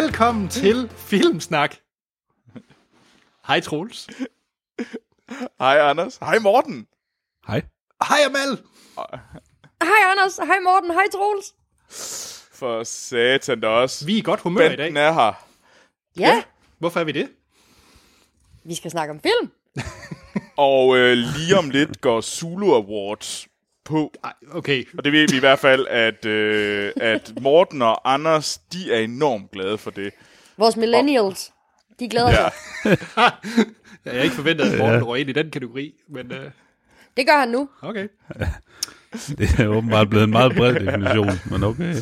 Velkommen til Filmsnak. Hej Troels. Hej Anders. Hej Morten. Hej. Hej Amal. Hej Anders, hej Morten, hej Troels. For satan da også. Vi er i godt humør i dag. Benten er her. Ja, Hvorfor er vi det? vi skal snakke om film. Og øh, lige om lidt går Zulu Awards på. Ej, okay. Og det ved vi i hvert fald, at, øh, at Morten og Anders, de er enormt glade for det. Vores millennials, de glæder Ja. sig. Jeg havde ikke forventet, at Morten røg ind i den kategori, men uh, Det gør han nu. okay. Det er åbenbart blevet en meget bred definition, men okay.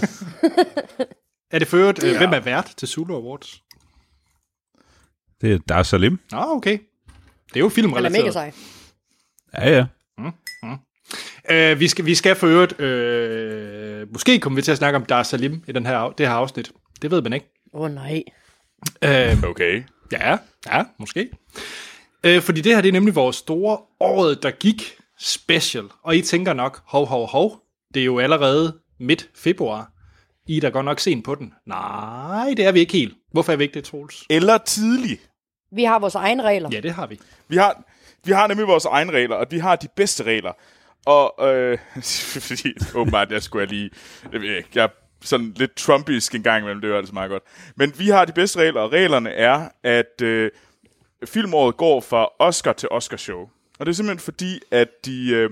Er det ført, ja. hvem er vært til Zulu Awards? Det er Dar Salim. Nå, okay. Det er jo Han er filmrelateret. mega sej. Ja, ja. Uh, vi, skal, vi skal for øvrigt, uh, måske kommer vi til at snakke om Dar Salim i den her, det her afsnit. Det ved man ikke. Åh oh, nej. Uh, Okay. ja, ja, måske. Uh, fordi det her, det er nemlig vores store året, der gik special. Og I tænker nok, hov, hov, hov, det er jo allerede midt februar. I er da godt nok sent på den. Nej, det er vi ikke helt. Hvorfor er vi ikke det, Troels? Eller tidlig. Vi har vores egne regler. Ja, det har vi. Vi har, vi har nemlig vores egne regler, og vi har de bedste regler. Og øh, fordi åbenbart, jeg skulle lige... Jeg, ved ikke, jeg er sådan lidt trumpisk en gang imellem, det gør altså meget godt. Men vi har de bedste regler, og reglerne er, at øh, filmåret går fra Oscar til Oscar show. Og det er simpelthen fordi, at de øh,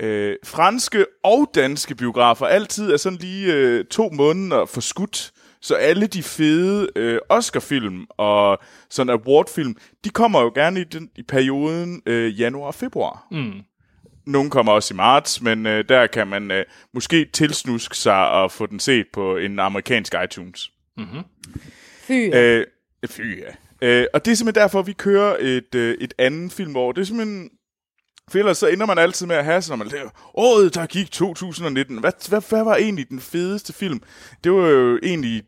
øh, franske og danske biografer altid er sådan lige øh, to måneder for skudt. Så alle de fede øh, Oscar-film og sådan award-film, de kommer jo gerne i, den, i perioden øh, januar og februar. Mm. Nogle kommer også i marts, men øh, der kan man øh, måske tilsnuske sig og få den set på en amerikansk iTunes. Fy. Øh, fy, ja. Øh, og det er simpelthen derfor, vi kører et, øh, et andet filmår. Det er simpelthen... For ellers så ender man altid med at have sådan, når man laver, året der gik 2019. Hvad, hvad, hvad var egentlig den fedeste film? Det var jo egentlig...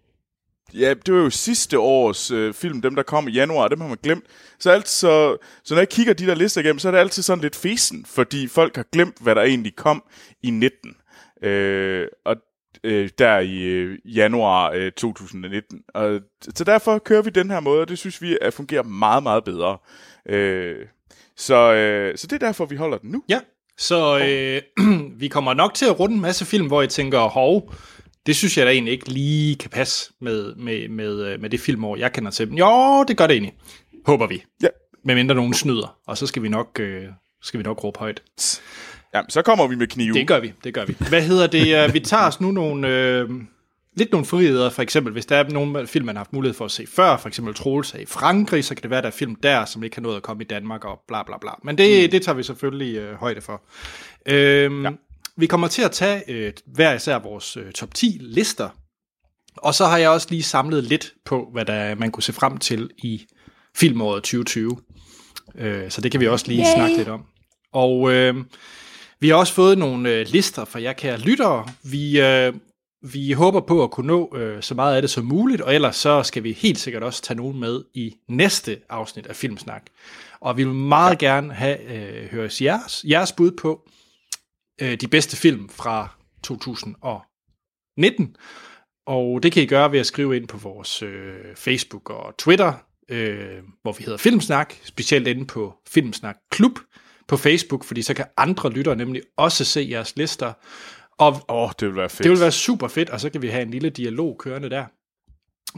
Ja, det var jo sidste års øh, film, dem der kom i januar, dem har man glemt. Så, alt, så, så når jeg kigger de der lister igennem, så er det altid sådan lidt fesen, fordi folk har glemt, hvad der egentlig kom i 19. Øh, og øh, der i øh, januar øh, 2019. Og, så derfor kører vi den her måde, og det synes vi at fungerer meget, meget bedre. Øh, så, øh, så det er derfor, vi holder den nu. Ja, så øh, vi kommer nok til at runde en masse film, hvor jeg tænker, hov, det synes jeg da egentlig ikke lige kan passe med, med, med, øh, med det filmår, jeg kender til. Jo, det gør det egentlig. Håber vi. Ja. Medmindre nogen snyder, og så skal vi nok, øh, skal vi nok råbe højt. Jamen, så kommer vi med knive. Det gør vi, det gør vi. Hvad hedder det? øh, Vi tager os nu nogle... Øh, lidt nogle friheder, for eksempel, hvis der er nogle film, man har haft mulighed for at se før, for eksempel Troels i Frankrig, så kan det være, der er film der, som ikke har nået at komme i Danmark, og bla bla bla. Men det, mm. det tager vi selvfølgelig øh, højde for. Øhm, ja. Vi kommer til at tage øh, hver især vores øh, top 10 lister, og så har jeg også lige samlet lidt på, hvad der man kunne se frem til i filmåret 2020. Øh, så det kan vi også lige Yay. snakke lidt om. Og øh, vi har også fået nogle øh, lister fra jer kære lyttere. Vi, øh, vi håber på at kunne nå øh, så meget af det som muligt, og ellers så skal vi helt sikkert også tage nogen med i næste afsnit af Filmsnak. Og vi vil meget ja. gerne have øh, høres jeres, jeres bud på øh, de bedste film fra 2019. Og det kan I gøre ved at skrive ind på vores øh, Facebook og Twitter, øh, hvor vi hedder Filmsnak, specielt inde på Filmsnak Klub på Facebook, fordi så kan andre lyttere nemlig også se jeres lister. Og Åh, oh, det vil være fedt. det vil være super fedt, og så kan vi have en lille dialog kørende der.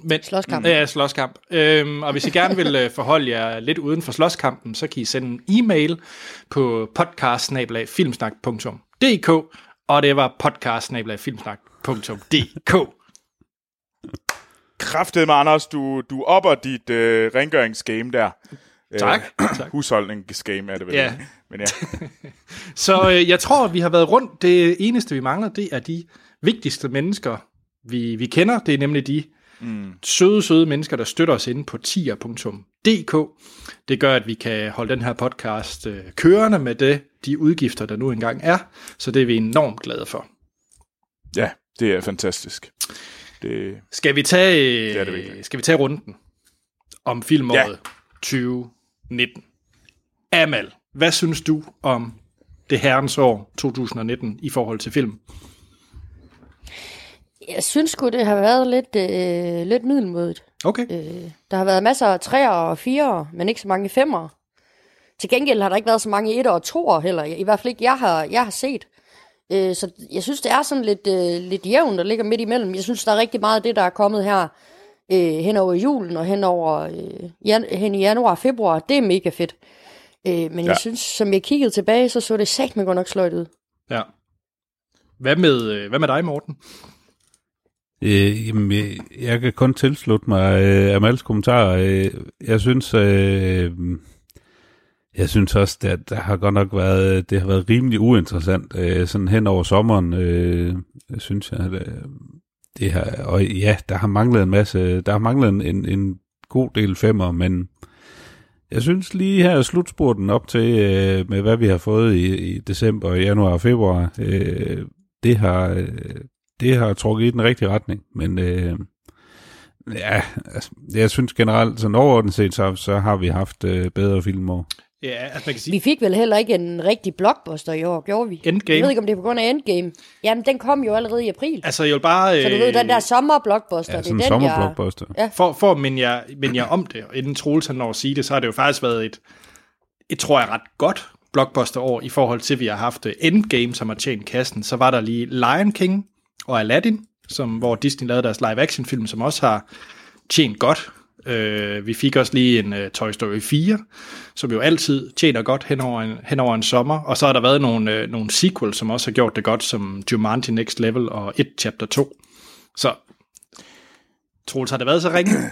Men, Slåskamp. Ja, slåskamp. Øhm, og hvis I gerne vil øh, forholde jer lidt uden for slåskampen, så kan I sende en e-mail på podcast og det var podcast Kraftet med Anders, du, du opper dit øh, rengøringsgame der. Tak. Øh, tak. husholdningsgame er det vel. Ja. Men ja. Så øh, jeg tror, vi har været rundt. Det eneste, vi mangler, det er de vigtigste mennesker, vi, vi kender. Det er nemlig de mm. søde, søde mennesker, der støtter os inde på tier.dk. Det gør, at vi kan holde den her podcast øh, kørende med det, de udgifter, der nu engang er. Så det er vi enormt glade for. ja, det er fantastisk. Det, Skal vi tage, Det er det virkelig. skal vi tage runden om filmåret Ja. ja. 2019? Amal, hvad synes du om det herrens år 2019 i forhold til film? Jeg synes sgu, det har været lidt, øh, lidt middelmodigt. Okay. Øh, der har været masser af træer og firer, men ikke så mange femmer. Til gengæld har der ikke været så mange etter og toer heller. I hvert fald ikke, jeg har, jeg har set. Øh, så jeg synes, det er sådan lidt, øh, lidt jævnt, der ligger midt imellem. Jeg synes, der er rigtig meget af det, der er kommet her øh, hen over julen og hen, over, øh, jan- hen i januar og februar. Det er mega fedt. Øh, men ja. Jeg synes, som jeg kiggede tilbage, så så det sagt godt nok sløjt ud. Ja. Hvad med, øh, hvad med dig, Morten? Øh, jamen, jeg, jeg kan kun tilslutte mig øh, Amals kommentarer. Øh, jeg synes, øh, jeg synes også, at der har godt nok været, det har været rimelig uinteressant øh, sådan hen over sommeren, øh, synes jeg. Det, øh, det har, og ja, der har manglet en masse, der har manglet en, en, en god del femmer, men jeg synes lige her slutspurten op til, øh, med hvad vi har fået i, i december, januar og februar, øh, det har, øh, det har trukket i den rigtige retning, men øh, ja, altså, jeg synes generelt, sådan overordnet set, så, så har vi haft øh, bedre filmår. Ja, altså man kan sige, Vi fik vel heller ikke en rigtig blockbuster i år, gjorde vi? Endgame. Jeg ved ikke, om det er på grund af Endgame. Jamen, den kom jo allerede i april. altså jeg vil bare... Så du ved, den der sommerblockbuster, Ja, det er en den, jeg... sommerblockbuster. Ja. For, for at minde jer, minde jer om det, og inden Troels han når at sige det, så har det jo faktisk været et, et tror jeg, ret godt blockbuster-år i forhold til, at vi har haft øh, Endgame, som har tjent kassen. Så var der lige Lion King og Aladdin, som, hvor Disney lavede deres live-action-film, som også har tjent godt. Øh, vi fik også lige en uh, Toy Story 4, som jo altid tjener godt hen over en, hen over en sommer. Og så har der været nogle, øh, nogle sequels, som også har gjort det godt, som Jumanji Next Level og It Chapter 2. Så Troels, har det været så ringe?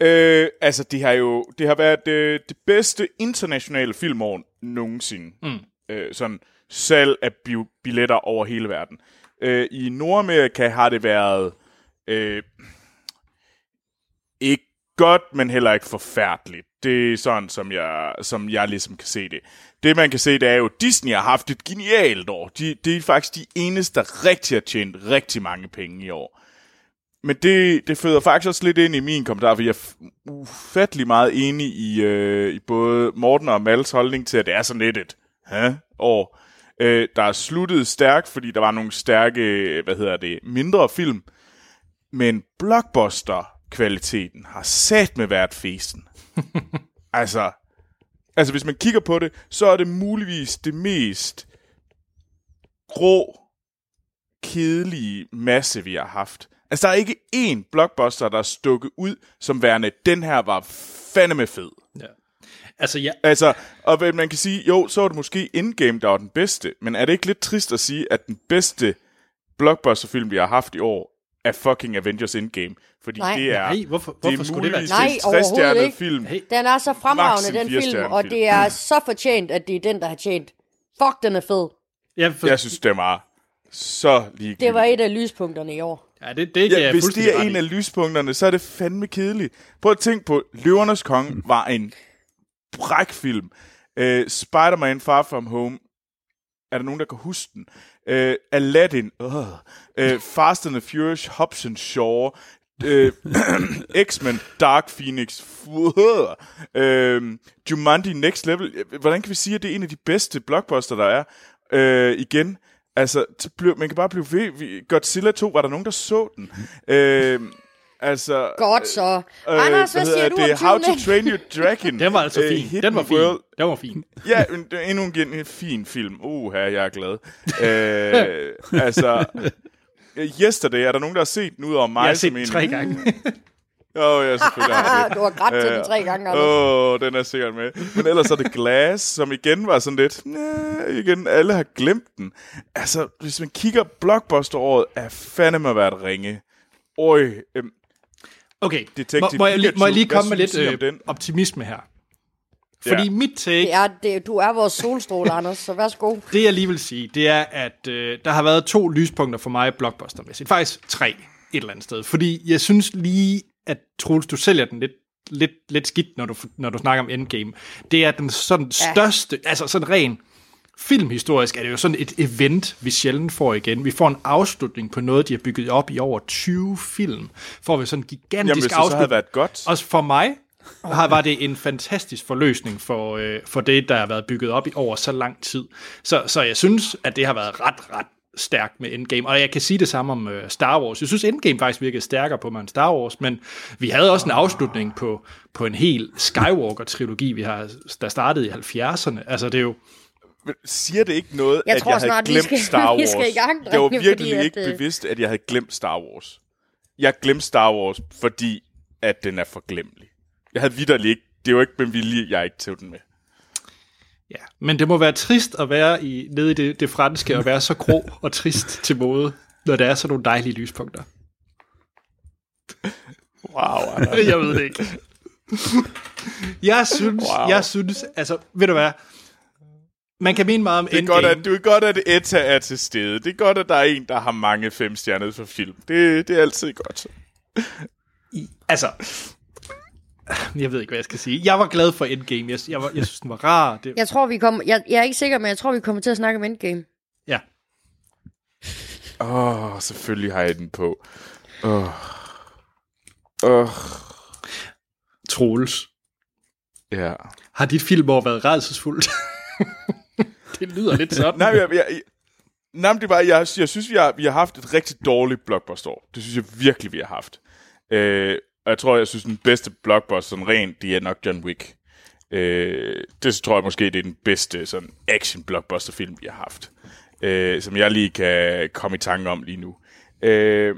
Øh, altså, det har jo det har været øh, det bedste internationale filmår nogensinde. Mm. Øh, sådan salg af bi- billetter over hele verden. Øh, I Nordamerika har det været øh, ikke godt, men heller ikke forfærdeligt. Det er sådan, som jeg, som jeg ligesom kan se det. Det, man kan se, det er jo, at Disney har haft et genialt år. De, det er faktisk de eneste, der rigtig har tjent rigtig mange penge i år. Men det, det føder faktisk også lidt ind i min kommentar, for jeg er ufattelig meget enig i, øh, i både Morten og Mals holdning til, at det er sådan lidt et hæ, år. Øh, der er sluttet stærkt, fordi der var nogle stærke, hvad hedder det, mindre film. Men Blockbuster blockbuster-kvaliteten har sat med været festen. altså, altså, hvis man kigger på det, så er det muligvis det mest grå, kedelige masse, vi har haft. Altså, der er ikke én blockbuster, der er stukket ud som værende, den her var fandeme fed. Ja. Altså, ja, Altså, og man kan sige, jo, så var det måske Endgame, der var den bedste, men er det ikke lidt trist at sige, at den bedste blockbusterfilm, vi har haft i år, er fucking Avengers Endgame? Fordi Nej. det er, Nej, hvorfor- det hvorfor er skulle det være Nej, en overhovedet 60-stjernet ikke. film. Hey. Den er så fremragende, den film, og det er så fortjent, at det er den, der har tjent. Fuck, den er fed. ja, for, Jeg synes, det var så ligegyldigt. Det var et af lyspunkterne i år. ja det, det Ja, jeg hvis det er en af lyspunkterne, så er det fandme kedeligt. Prøv at tænke på, Løvernes Konge var en brækfilm. Uh, Spider-Man Far From Home, er der nogen, der kan huske den? Uh, Aladdin, uh, uh, Fast and the Furious, Hobbs and Shaw, uh, X-Men, Dark Phoenix, uh, Jumanji Next Level. Hvordan kan vi sige, at det er en af de bedste blockbuster, der er? Uh, igen, altså, man kan bare blive ved. Vi- Godzilla 2, var der nogen, der så den? Uh, altså... Godt så. Øh, Anders, hvad siger hedder du det? om How to? Train Your Dragon. Den var altså Øh, fin. Den var fin. World. Den var fin. Ja, men det er endnu en, en fin film. Uh, her jeg er glad. øh, altså, øh, Yesterday, er der nogen, der har set den ud over mig? Jeg har set den en- tre gange. Åh, oh, ja, selvfølgelig har det. du har grædt til den tre gange. Åh, oh, den er sikkert med. Men ellers er det Glass, som igen var sådan lidt... Næh, igen, alle har glemt den. Altså, hvis man kigger Blockbuster-året, er fandeme været ringe. Øj, øhm, Okay, Detective må, må, jeg, lige- må jeg lige komme med lidt øh, den? optimisme her? Fordi Ja. mit take, Det er, det, du er vores solstråle, Anders, så værsgo. det jeg lige vil sige, det er, at øh, der har været to lyspunkter for mig blockbustermæssigt. Faktisk tre et eller andet sted. Fordi jeg synes lige, at Troels, du sælger den lidt, lidt, lidt skidt, når du, når du snakker om Endgame. Det er den sådan Ja. største, altså sådan ren filmhistorisk er det jo sådan et event, vi sjældent får igen. Vi får en afslutning på noget, de har bygget op i over 20 film. Får vi sådan en gigantisk jamen, hvis det så afslutning. havde været godt... Også for mig har, var det en fantastisk forløsning for, øh, for det, der har været bygget op i over så lang tid. Så, så jeg synes, at det har været ret, ret, stærkt med Endgame. Og jeg kan sige det samme om uh, Star Wars. Jeg synes, Endgame faktisk virkede stærkere på mig end Star Wars, men vi havde også en afslutning på, på en hel Skywalker-trilogi, vi har, der startede i 70'erne. Altså, det er jo... Siger det ikke noget, Jeg at tror jeg havde snart, glemt skal- Star Wars? skal i gang, det var drenge, virkelig fordi at, ikke øh, bevidst, at jeg havde glemt Star Wars. Jeg glemte Star Wars, fordi at den er forglemmelig. Jeg havde vidderligt ikke... Det var ikke med vilje, jeg ikke tog den med. Ja, men det må være trist at være i, nede i det, det franske og være så grå og trist til måde, når der er sådan nogle dejlige lyspunkter. Wow. Jeg ved det ikke. Jeg synes, wow. jeg synes, altså, ved du hvad? Man kan mene meget om Det er, Endgame. godt, at, det er godt, at Etta er til stede. Det er godt, at der er en, der har mange fem stjerner for film. Det, det er altid godt. Altså, jeg ved ikke, hvad jeg skal sige. Jeg var glad for Endgame. Jeg, jeg, var, jeg synes, den var rar. Det, Jeg tror, vi kommer... Jeg, jeg er ikke sikker, men jeg tror, vi kommer til at snakke om Endgame. ja. Åh, oh, selvfølgelig har jeg den på. Åh. Oh. Oh. Troels. Ja. Har dit filmår været redselsfuldt? det lyder lidt sådan. Nej, jeg, jeg, jeg, nej, det var, jeg, jeg synes, vi har, vi har haft et rigtig dårligt blockbuster. Det synes jeg virkelig, vi har haft. Øh, og jeg tror, jeg synes, den bedste blockbuster, sådan rent, det er nok John Wick. Øh, det tror jeg måske, det er den bedste sådan action blockbuster film, vi har haft. Øh, som jeg lige kan komme i tanke om lige nu. Øh,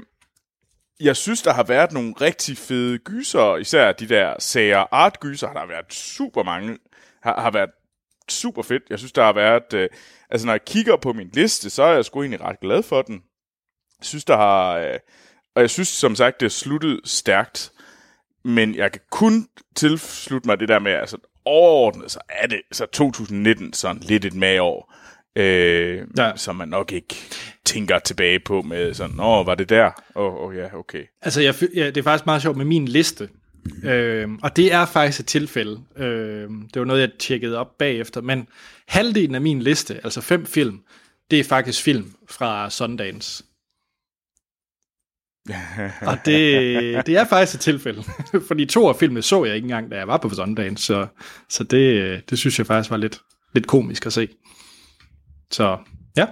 jeg synes, der har været nogle rigtig fede gyser, især de der sager art gyser, har der været super mange, har, har været super fedt. Jeg synes, der har været, øh, altså når jeg kigger på min liste, så er jeg sgu egentlig ret glad for den. Jeg synes, der har, øh, og jeg synes som sagt, det er sluttet stærkt, men jeg kan kun tilslutte mig det der med, altså overordnet, så er det, så 2019 sådan lidt et mageår, øh, ja. Som man nok ikke tænker tilbage på med sådan, åh, var det der? Åh, oh, oh, ja, okay. Altså, jeg, ja, det er faktisk meget sjovt med min liste. Øhm, og det er faktisk et tilfælde. Øhm, det var noget, jeg tjekkede op bagefter. Men halvdelen af min liste, altså fem film, det er faktisk film fra Sundance. Og det, det er faktisk et tilfælde. Fordi to af filmene så jeg ikke engang, da jeg var på Sundance. Så, så det, det synes jeg faktisk var lidt, lidt komisk at se. Så ja.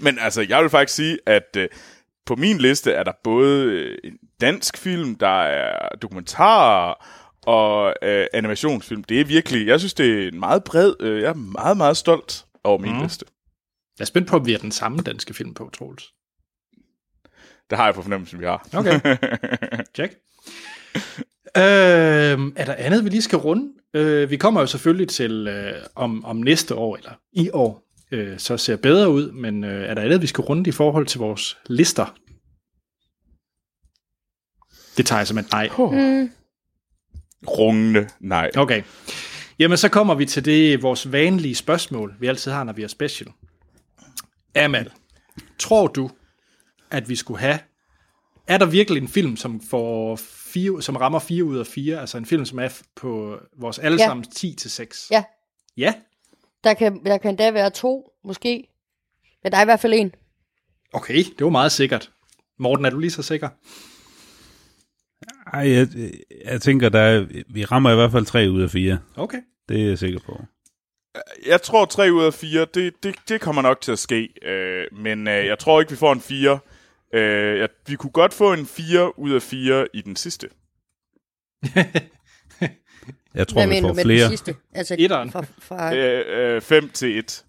Men altså, jeg vil faktisk sige, at øh, på min liste er der både øh, en dansk film, der er dokumentarer og øh, animationsfilm. Det er virkelig, jeg synes, det er en meget bred, øh, jeg er meget, meget stolt over min mm. liste. Jeg er spændt på, om vi har den samme danske film på, Troels. Det har jeg på fornemmelsen, vi har. Okay. Check. Øh, er der andet, vi lige skal runde? Øh, vi kommer jo selvfølgelig til øh, om, om næste år, eller i år, øh, så ser bedre ud, men øh, er der andet, vi skal runde i forhold til vores lister? Det tager jeg som et nej. Mm. Rungende nej. Okay. Jamen, så kommer vi til det vores vanlige spørgsmål, vi altid har, når vi er special. Amal, tror du, at vi skulle have... Er der virkelig en film, som, får fire, som rammer 4 ud af 4? Altså en film, som er på vores allesammens 10 til 6? Ja, Ja? Der kan, der kan endda være to, måske. Men der er i hvert fald en. Okay, det var meget sikkert. Morten, er du lige så sikker? Ej, jeg, jeg tænker, der er, vi rammer i hvert fald tre ud af fire. Okay. Det er jeg sikker på. Jeg tror 3 ud af 4, det, det, det kommer nok til at ske. Øh, men øh, jeg tror ikke, vi får en 4. Øh, jeg, vi kunne godt få en 4 ud af 4 i den sidste. Jeg tror, Hvad vi mener får med flere. den sidste? Altså, Etteren. Fra, fra... Øh, øh, 5 til 1.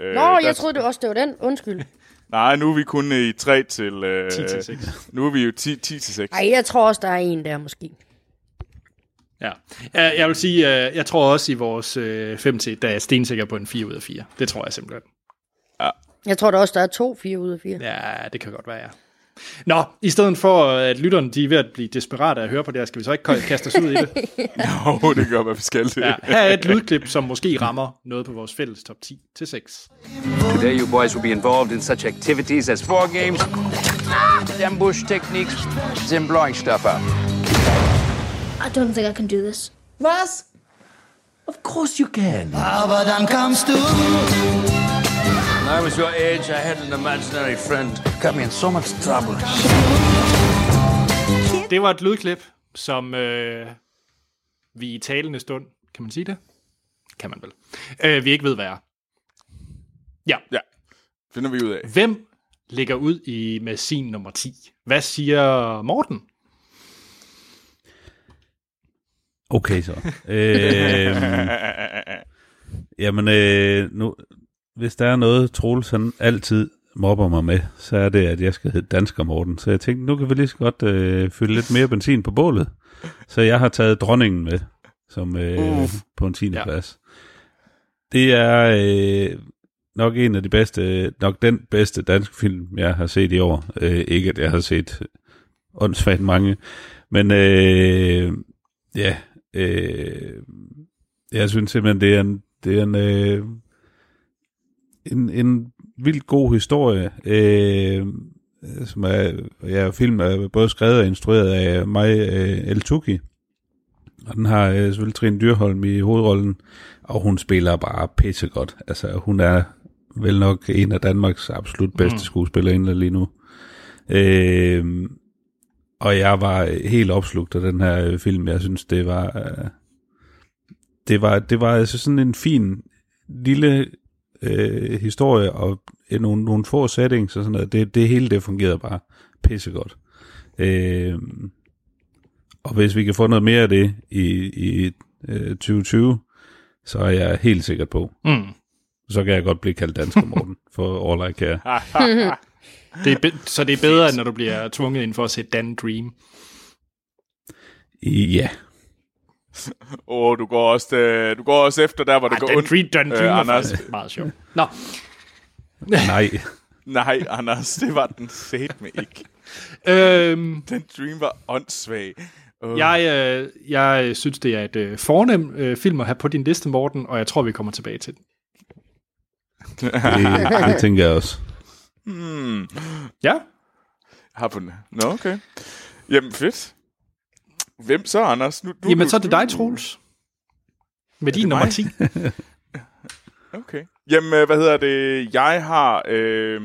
Øh, Nå, der- jeg troede det også, det var den. Undskyld. Nej, nu er vi kun i 3 til... Øh, 10 til 6. Nu er vi jo 10, 10 til 6. Ej, jeg tror også, der er en der måske. Ja. Jeg vil sige, øh, jeg tror også i vores 5 til, der er stensikker på en 4 ud af 4. Det tror jeg simpelthen. Jeg tror da også, der er to 4 ud af 4. Ja, det kan godt være, ja. Nå, i stedet for, at lytterne de er ved at blive desperate af at høre på det her, skal vi så ikke kaste os ud i det? Jo, det gør, hvad vi skal det. Ja, her er et lydklip, som måske rammer noget på vores fælles top 10 til 6. Today, you boys will be involved in such activities as four games, ambush techniques, and blowing stuff up. I don't think I can do this. Was? Of course you can. Aber dann kamst du. I was your age, I had an imaginary friend. Got me in so much trouble. Det var et lydklip, som øh, vi i talende stund, kan man sige det? Kan man vel. Øh, vi ikke ved, hvad er. Ja. Ja. Finder vi ud af. Hvem ligger ud i med sin nummer 10? Hvad siger Morten? Okay så. øh, jamen, øh, nu, hvis der er noget, Troels han altid mobber mig med, så er det, at jeg skal hedde Dansker Morten. Så jeg tænkte, nu kan vi lige så godt øh, fylde lidt mere benzin på bålet. Så jeg har taget dronningen med, som øh, på en 10. Ja. Ja. plads. Det er øh, nok en af de bedste, nok den bedste danske film, jeg har set i år. Øh, ikke at jeg har set åndssvagt mange, men øh, ja, øh, jeg synes simpelthen, det er en, det er en, øh, en, en vildt god historie, øh, som er, ja, film er både skrevet og instrueret af mig, øh, El Tuki. Og den har øh, selvfølgelig Trine Dyrholm i hovedrollen, og hun spiller bare pissegodt. Altså, hun er vel nok en af Danmarks absolut bedste mm. skuespillerinder lige nu. Øh, og jeg var helt opslugt af den her øh, film. Jeg synes, det var... Øh, det var, det var altså sådan en fin lille øh, historie og øh, nogle, nogle få settings og sådan noget. Det, det hele det fungerede bare pissegodt. Øh, og hvis vi kan få noget mere af det i, i øh, 2020, så er jeg helt sikkert på. Mm. Så kan jeg godt blive kaldt dansker Morten for all I care. Det er be- så det er bedre, end når du bliver tvunget ind for at se Dan Dream. Ja, Åh, oh, du går også, øh, du går også efter der, hvor det Ej, går Dan ondt. Dream, Dan Dream Øh, er Anders. meget sjov. Nå, nej. Nej, Anders, det var den set med ikke. øhm, Den dream var åndssvag. Uh, jeg, øh, jeg synes, det er et øh, fornem øh, film at have på din liste, Morten, og jeg tror, vi kommer tilbage til den. Det, det tænker jeg også. hmm, Ja, har på den. Nå, okay. Jamen, fedt. Hvem så, Anders? Nu, du, jamen du, så er det dig, Troels. Med din nummer mig? 10. Okay. Jamen, øh, hvad hedder det? Jeg har øh,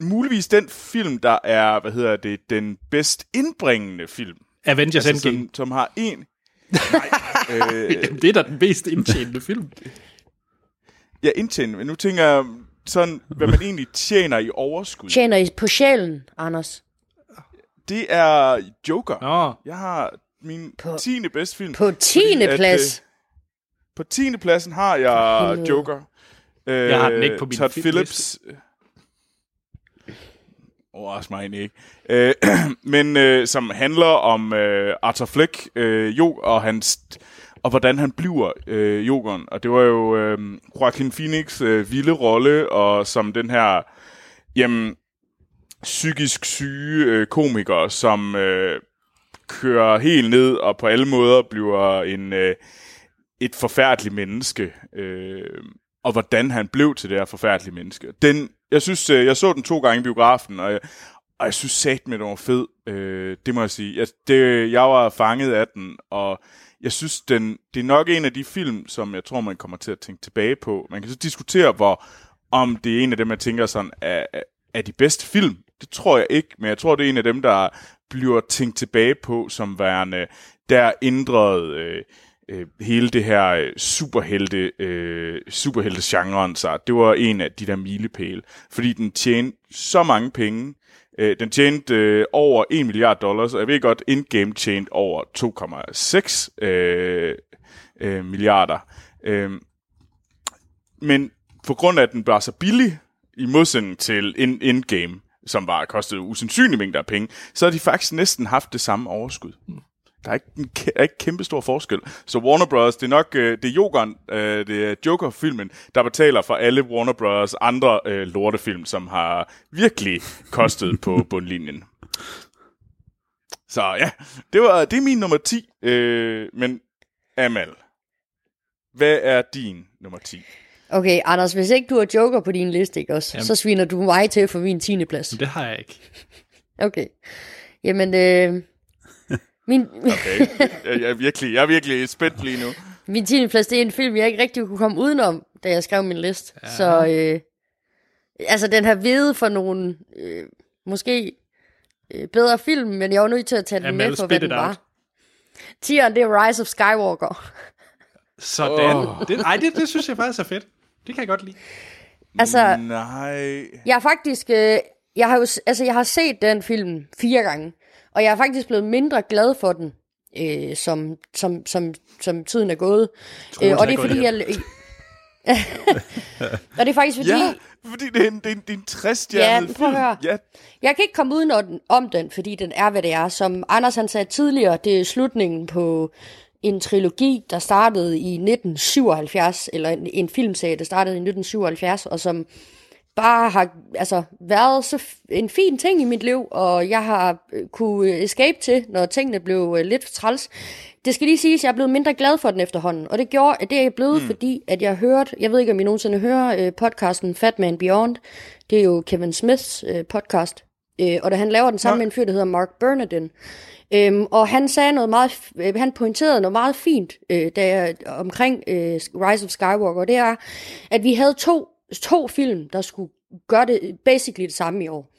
muligvis den film, der er, hvad hedder det, den bedst indbringende film. Avengers Altså, Endgame. som, som har en... Nej, øh, Jamen, det er da den mest indtjenende film. jeg indtjener, men nu tænker jeg sådan, hvad man egentlig tjener i overskud. Tjener I på sjælen, Anders? Det er Joker. Nå, Jeg har min På- 10. bedste film. På 10. at, plads. øh, På 10. pladsen har jeg helvede. Joker. Øh, Jeg har den ikke på min Todd film- Phillips. Overrask mig egentlig ikke. Øh, men øh, som handler om øh, Arthur Fleck øh, jo, og hans og hvordan han bliver øh, Jokeren. Og det var jo øh, Joaquin Phoenix øh, vilde rolle, og som den her jamen, psykisk syge øh, komiker, som øh, kører helt ned og på alle måder bliver en øh, et forfærdeligt menneske, øh, og hvordan han blev til det her forfærdelige menneske. Den, jeg synes, øh, jeg så den to gange i biografen, og jeg, og jeg synes sat med, den var fed. Øh, det må jeg sige. Jeg, det, jeg var fanget af den, og jeg synes, den, det er nok en af de film, som jeg tror, man kommer til at tænke tilbage på. Man kan så diskutere, hvor, om det er en af dem, jeg tænker sådan, er- er de bedste film. Det tror jeg ikke, men jeg tror, det er en af dem, der bliver tænkt tilbage på som værende, der ændrede øh, øh, hele det her øh, superhelte, øh, superhelte-genren sig. Det var en af de der milepæle, fordi den tjente så mange penge. Øh, den tjente øh, over 1 milliard dollars, og jeg ved godt, Endgame tjente over 2,6 øh, øh, milliarder. Øh, men på grund af, at den var så billig, i modsætning til Endgame, som var kostede usandsynlige mængder af penge, så har de faktisk næsten haft det samme overskud. Der er ikke, en kæ- er ikke kæmpe stor forskel. Så Warner Bros., det er nok øh, det er Jokeren, øh, det er Joker-filmen, der betaler for alle Warner Bros. andre øh, lortefilm, som har virkelig kostet på bundlinjen. Så ja, det, var, det er min nummer 10. Øh, men Amal, hvad er din nummer 10? Okay, Anders, hvis ikke du har Joker på din liste, ikke også? Jamen. Så sviner du mig til for min 10. plads. det har jeg ikke. Okay. Jamen, øh, min, Okay, jeg, jeg, er virkelig, jeg er virkelig spændt lige nu. min 10. plads, det er en film, jeg ikke rigtig kunne komme udenom, da jeg skrev min liste. Ja. Så, øh, altså, den har ved for nogle, øh, måske øh, bedre film, men jeg var nødt til at tage den Amal, med for, hvad den out. var. Tieren, det er Rise of Skywalker. Sådan. Oh. Det, ej, det, det synes jeg faktisk er fedt. Det kan jeg godt lide. Altså, Nej. jeg har faktisk, øh, jeg har jo, altså jeg har set den film fire gange, og jeg er faktisk blevet mindre glad for den, øh, som, som, som, som tiden er gået. Øh, og det er fordi, jeg... og det er faktisk fordi, Ja, fordi det er en, det er en, det er en 60 Ja, prøv at høre. Ja, Jeg kan ikke komme uden om den, om den, fordi den er, hvad det er. Som Anders han sagde tidligere, det er slutningen på en trilogi, der startede i 1977, eller en, en filmserie, der startede i 1977, og som bare har altså, været så en fin ting i mit liv, og jeg har øh, kunne escape til, når tingene blev øh, lidt træls. Det skal lige siges, at jeg er blevet mindre glad for den efterhånden, og det gjorde, at det er jeg blevet, mm. fordi at jeg hørte, jeg ved ikke, om I nogensinde hører øh, podcasten Fat Man Beyond, det er jo Kevin Smiths øh, podcast, øh, og da han laver den sammen Nå. med en fyr, der hedder Mark Bernardin, Øhm, og han sagde noget meget, øh, han pointerede noget meget fint øh, der, omkring øh, Rise of Skywalker, og det er, at vi havde to, to film, der skulle gøre det basically det samme i år.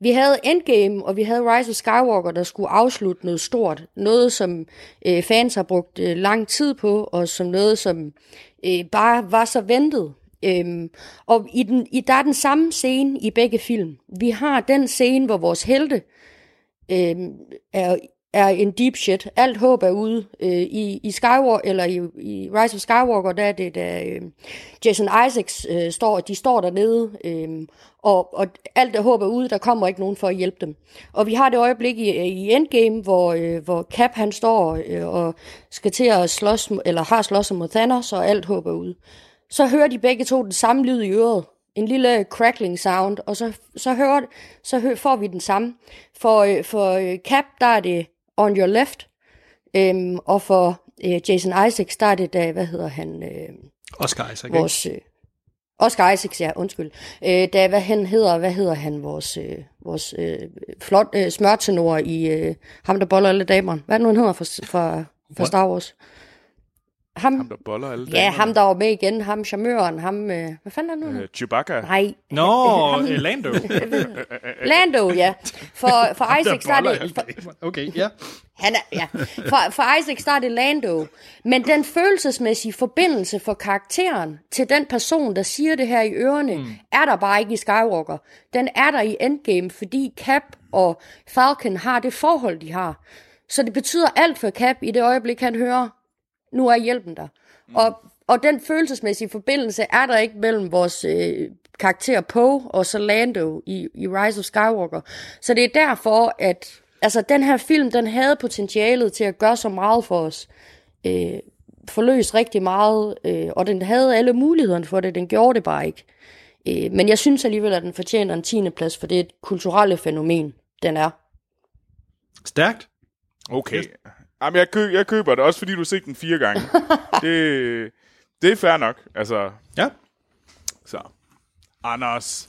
Vi havde Endgame, og vi havde Rise of Skywalker, der skulle afslutte noget stort. Noget, som øh, fans har brugt øh, lang tid på, og som noget, som øh, bare var så ventet. Øhm, og i den, i, der er den samme scene i begge film. Vi har den scene, hvor vores helte øh, øh, er, er en deep shit. Alt håb er ude. Øh, i, I Skywalker, eller i, i Rise of Skywalker, der er det, da øh, Jason Isaacs øh, står, de står dernede, øh, og, og alt der håb er ude, der kommer ikke nogen for at hjælpe dem. Og vi har det øjeblik i, øh, i Endgame, hvor, øh, hvor Cap han står øh, og skal til at slås, eller har slås mod Thanos, og alt håb er ude. Så hører de begge to den samme lyd i øret. En lille crackling sound, og så, så, hører, så hører, får vi den samme. For, øh, for øh, Cap, der er det on your left, øhm, og for øh, Jason Isaacs, der er det da, hvad hedder han, øh, Oscar Isaac, vores... Øh, Oscar Isaacs, ja, undskyld. Øh, da, hvad han hedder, hvad hedder han, vores, øh, vores øh, flot øh, smørtenor i øh, ham, der boller alle damerne. Hvad er det nu, han hedder for, for, for Star Wars? Ham, ham der boller alle ja, damerne. ham, der var med igen, ham charmøren, ham, øh, hvad fanden er det nu? Øh, Chewbacca. Nej, Nå, ham- øh, Lando. Lando, ja. For, for Isaac, der er det, for, Okay, ja. Han er, ja. For, for Isaac det Lando. Men den følelsesmæssige forbindelse for karakteren til den person, der siger det her i ørerne, mm. er der bare ikke i Skywalker. Den er der i Endgame, fordi Cap og Falcon har det forhold, de har. Så det betyder alt for Cap i det øjeblik, han hører, nu er hjælpen der. Mm. Og, og den følelsesmæssige forbindelse er der ikke mellem vores øh, karakter Poe og så Lando i, i Rise of Skywalker. Så det er derfor, at altså, den her film, den havde potentialet til at gøre så meget for os. Øh, forløst rigtig meget, øh, og den havde alle mulighederne for det. Den gjorde det bare ikke. Øh, men jeg synes alligevel, at den fortjener en 10. plads, for det er et kulturelle fænomen, den er. Stærkt. Okay. Jamen, jeg, kø, jeg køber det, også fordi du har set den fire gange. det, det er fair nok. Altså, Ja. så. Anders,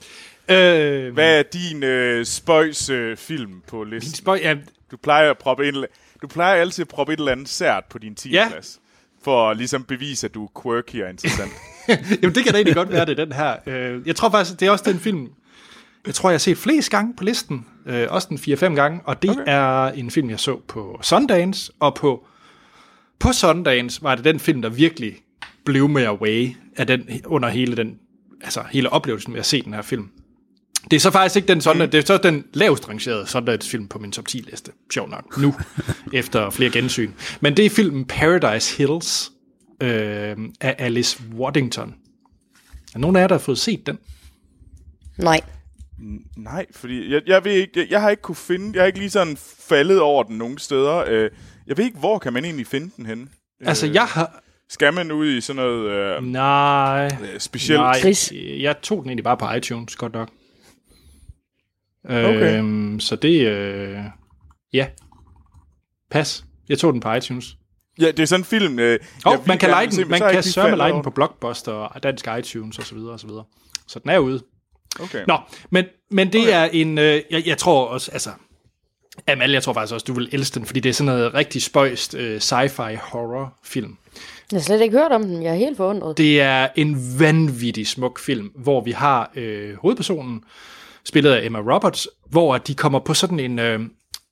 Øh, hvad er din øh, spøjs øh, film på Min listen? spøj, ja, Du plejer, at proppe en, du plejer altid at proppe et eller andet sært på din 10. Ja. plads. For at ligesom bevise, at du er quirky og interessant. Jamen, det kan da egentlig godt være, det den her. Øh, Jeg tror faktisk, det er også den film, jeg tror, jeg har set flest gange på listen. Øh, også den 4-5 gange. Og det okay. er en film, jeg så på Sundance. Og på, på Sundance var det den film, der virkelig blev med away af den, under hele den, altså hele oplevelsen med at se den her film. Det er så faktisk ikke den Sundance, mm. det er så den lavest rangerede Sundance-film på min top 10-liste. Sjov nok. Nu, efter flere gensyn. Men det er filmen Paradise Hills øh, af Alice Waddington. Er nogen af jer, der har fået set den? Nej. Nej, fordi jeg, jeg ved ikke, jeg, jeg har ikke kunne finde, jeg har ikke lige sådan faldet over den nogen steder. Øh, jeg ved ikke, hvor kan man egentlig finde den henne? Altså, jeg har... Skal man ud i sådan noget øh, Nej. øh, specielt? Nej, Chris. jeg tog den egentlig bare på iTunes, godt nok. Okay. Øhm, så det... Øh, ja. Pas. Jeg tog den på iTunes. Ja, det er sådan en film. Øh, jeg man kan se, den, men man kan sørge med lege den på Blockbuster og dansk iTunes og så videre og så videre. Så den er ude. Okay. Nå, men, men det Okay. er en... Øh, jeg, jeg tror også, altså... Amal, jeg tror faktisk også, du vil elske den, fordi det er sådan noget rigtig spøjst øh, sci-fi horror film. Jeg har slet ikke hørt om den. Jeg er helt forundret. Det er en vanvittig smuk film, hvor vi har øh, hovedpersonen, spillet af Emma Roberts, hvor de kommer på sådan en... Øh,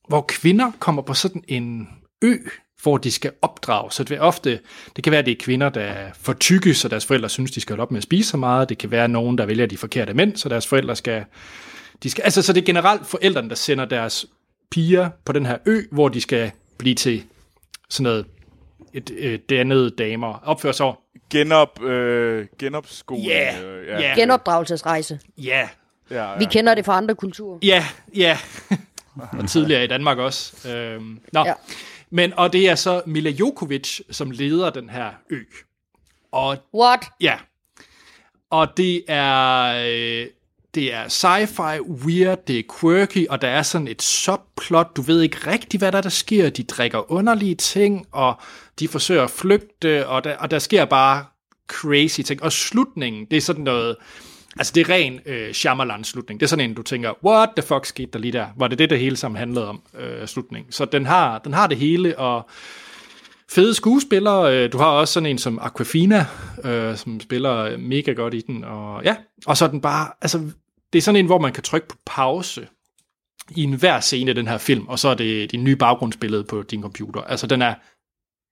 hvor kvinder kommer på sådan en ø hvor de skal opdrage. Så det er ofte, det kan være, at det er kvinder, der er for tykke, så deres forældre synes, de skal holde op med at spise så meget. Det kan være nogen, der vælger de forkerte mænd, så deres forældre skal... De skal altså, så det er generelt forældrene, der sender deres piger på den her ø, hvor de skal blive til sådan noget et, et dannede damer. Opføre sig over. Genop, øh, genopskole. Ja, øh, ja. Genopdragelsesrejse. Ja, ja, ja. Vi kender det fra andre kulturer. ja, ja. og tidligere i Danmark også. Øhm, nå. Ja. Men, og det er så Mila Jokovic, som leder den her ø. Og What? Ja. Og det er, øh, det er sci-fi, weird, det er quirky, og der er sådan et subplot. Du ved ikke rigtig, hvad der, der sker. De drikker underlige ting, og de forsøger at flygte, og der, og der sker bare crazy ting. Og slutningen, det er sådan noget... Altså, det er ren øh, Shyamalan-slutning. Det er sådan en, du tænker, what the fuck skete der lige der? Var det det, det hele sammen handlede om, øh, slutningen? Så den har, den har det hele, og fede skuespillere. Øh, Du har også sådan en som Aquafina, øh, som spiller øh, mega godt i den. Og ja, og så er den bare, altså, det er sådan en, hvor man kan trykke på pause i enhver scene i den her film, og så er det din nye baggrundsbillede på din computer. Altså, den er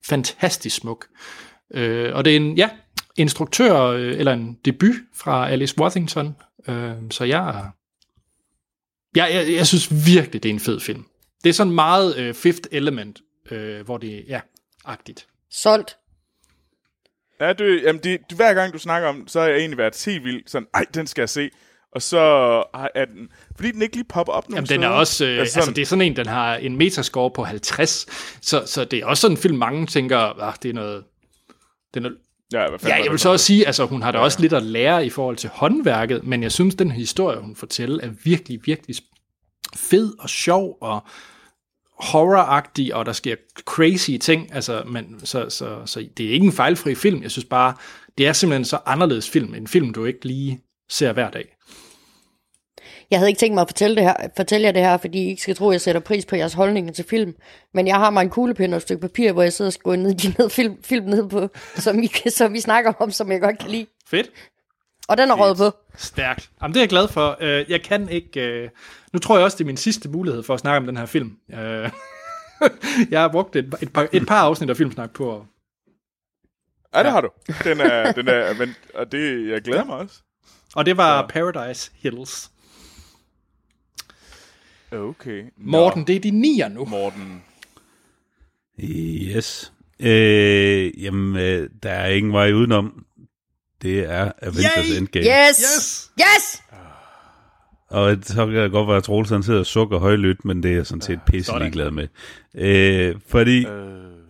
fantastisk smuk. Øh, og det er en, ja, instruktør, øh, eller en debut fra Alice Worthington. Øh, så jeg, jeg, jeg, jeg synes virkelig, det er en fed film. Det er sådan meget øh, Fifth Element, øh, hvor det, ja, agtigt. Solgt. Ja, det, jamen det, det, hver gang du snakker om, så har jeg egentlig været helt vild, sådan, ej, den skal jeg se. Og så er den, fordi den ikke lige popper op nogen Jamen, den er steder. også, øh, altså, altså, det er sådan en, den har en metascore på 50, så, så det er også sådan en film, mange tænker, ah, det er noget, det er noget ja, Ja, jeg vil så også sige, altså hun har da også lidt at lære i forhold til håndværket, men jeg synes, den historie, hun fortæller, er virkelig, virkelig fed og sjov og horroragtig, og der sker crazy ting, altså, men, så, så, så det er ikke en fejlfri film, jeg synes bare, det er simpelthen så anderledes film, en film, du ikke lige ser hver dag. Jeg havde ikke tænkt mig at fortælle, det her, fortælle jer det her, fordi I ikke skal tro, at jeg sætter pris på jeres holdninger til film. Men jeg har mig en kuglepind og et stykke papir, hvor jeg sidder og skriver ned, de ned, film, film ned på, som vi, som vi snakker om, som jeg godt kan lide. Fedt. Og den er røget på. Stærkt. Jamen, det er jeg glad for. Øh, Jeg kan ikke... øh, Nu tror jeg også, det er min sidste mulighed for at snakke om den her film. Øh, Jeg har brugt et, et, par, et par afsnit af Filmsnak på at Ja, det har du. Den er, den er, men, og det, jeg glæder mig også. Og det var Paradise Hills. Okay. Nå, Morten, det er de nier nu. Morten. Yes. Øh, jamen, øh, der er ingen vej udenom. Det er Avengers Yay! Endgame. Yes! Yes! Yes! Og så kan det godt være, at Troels han sidder og sukker højlydt, men det er jeg sådan set pisse sådan. ligeglad med. Øh, fordi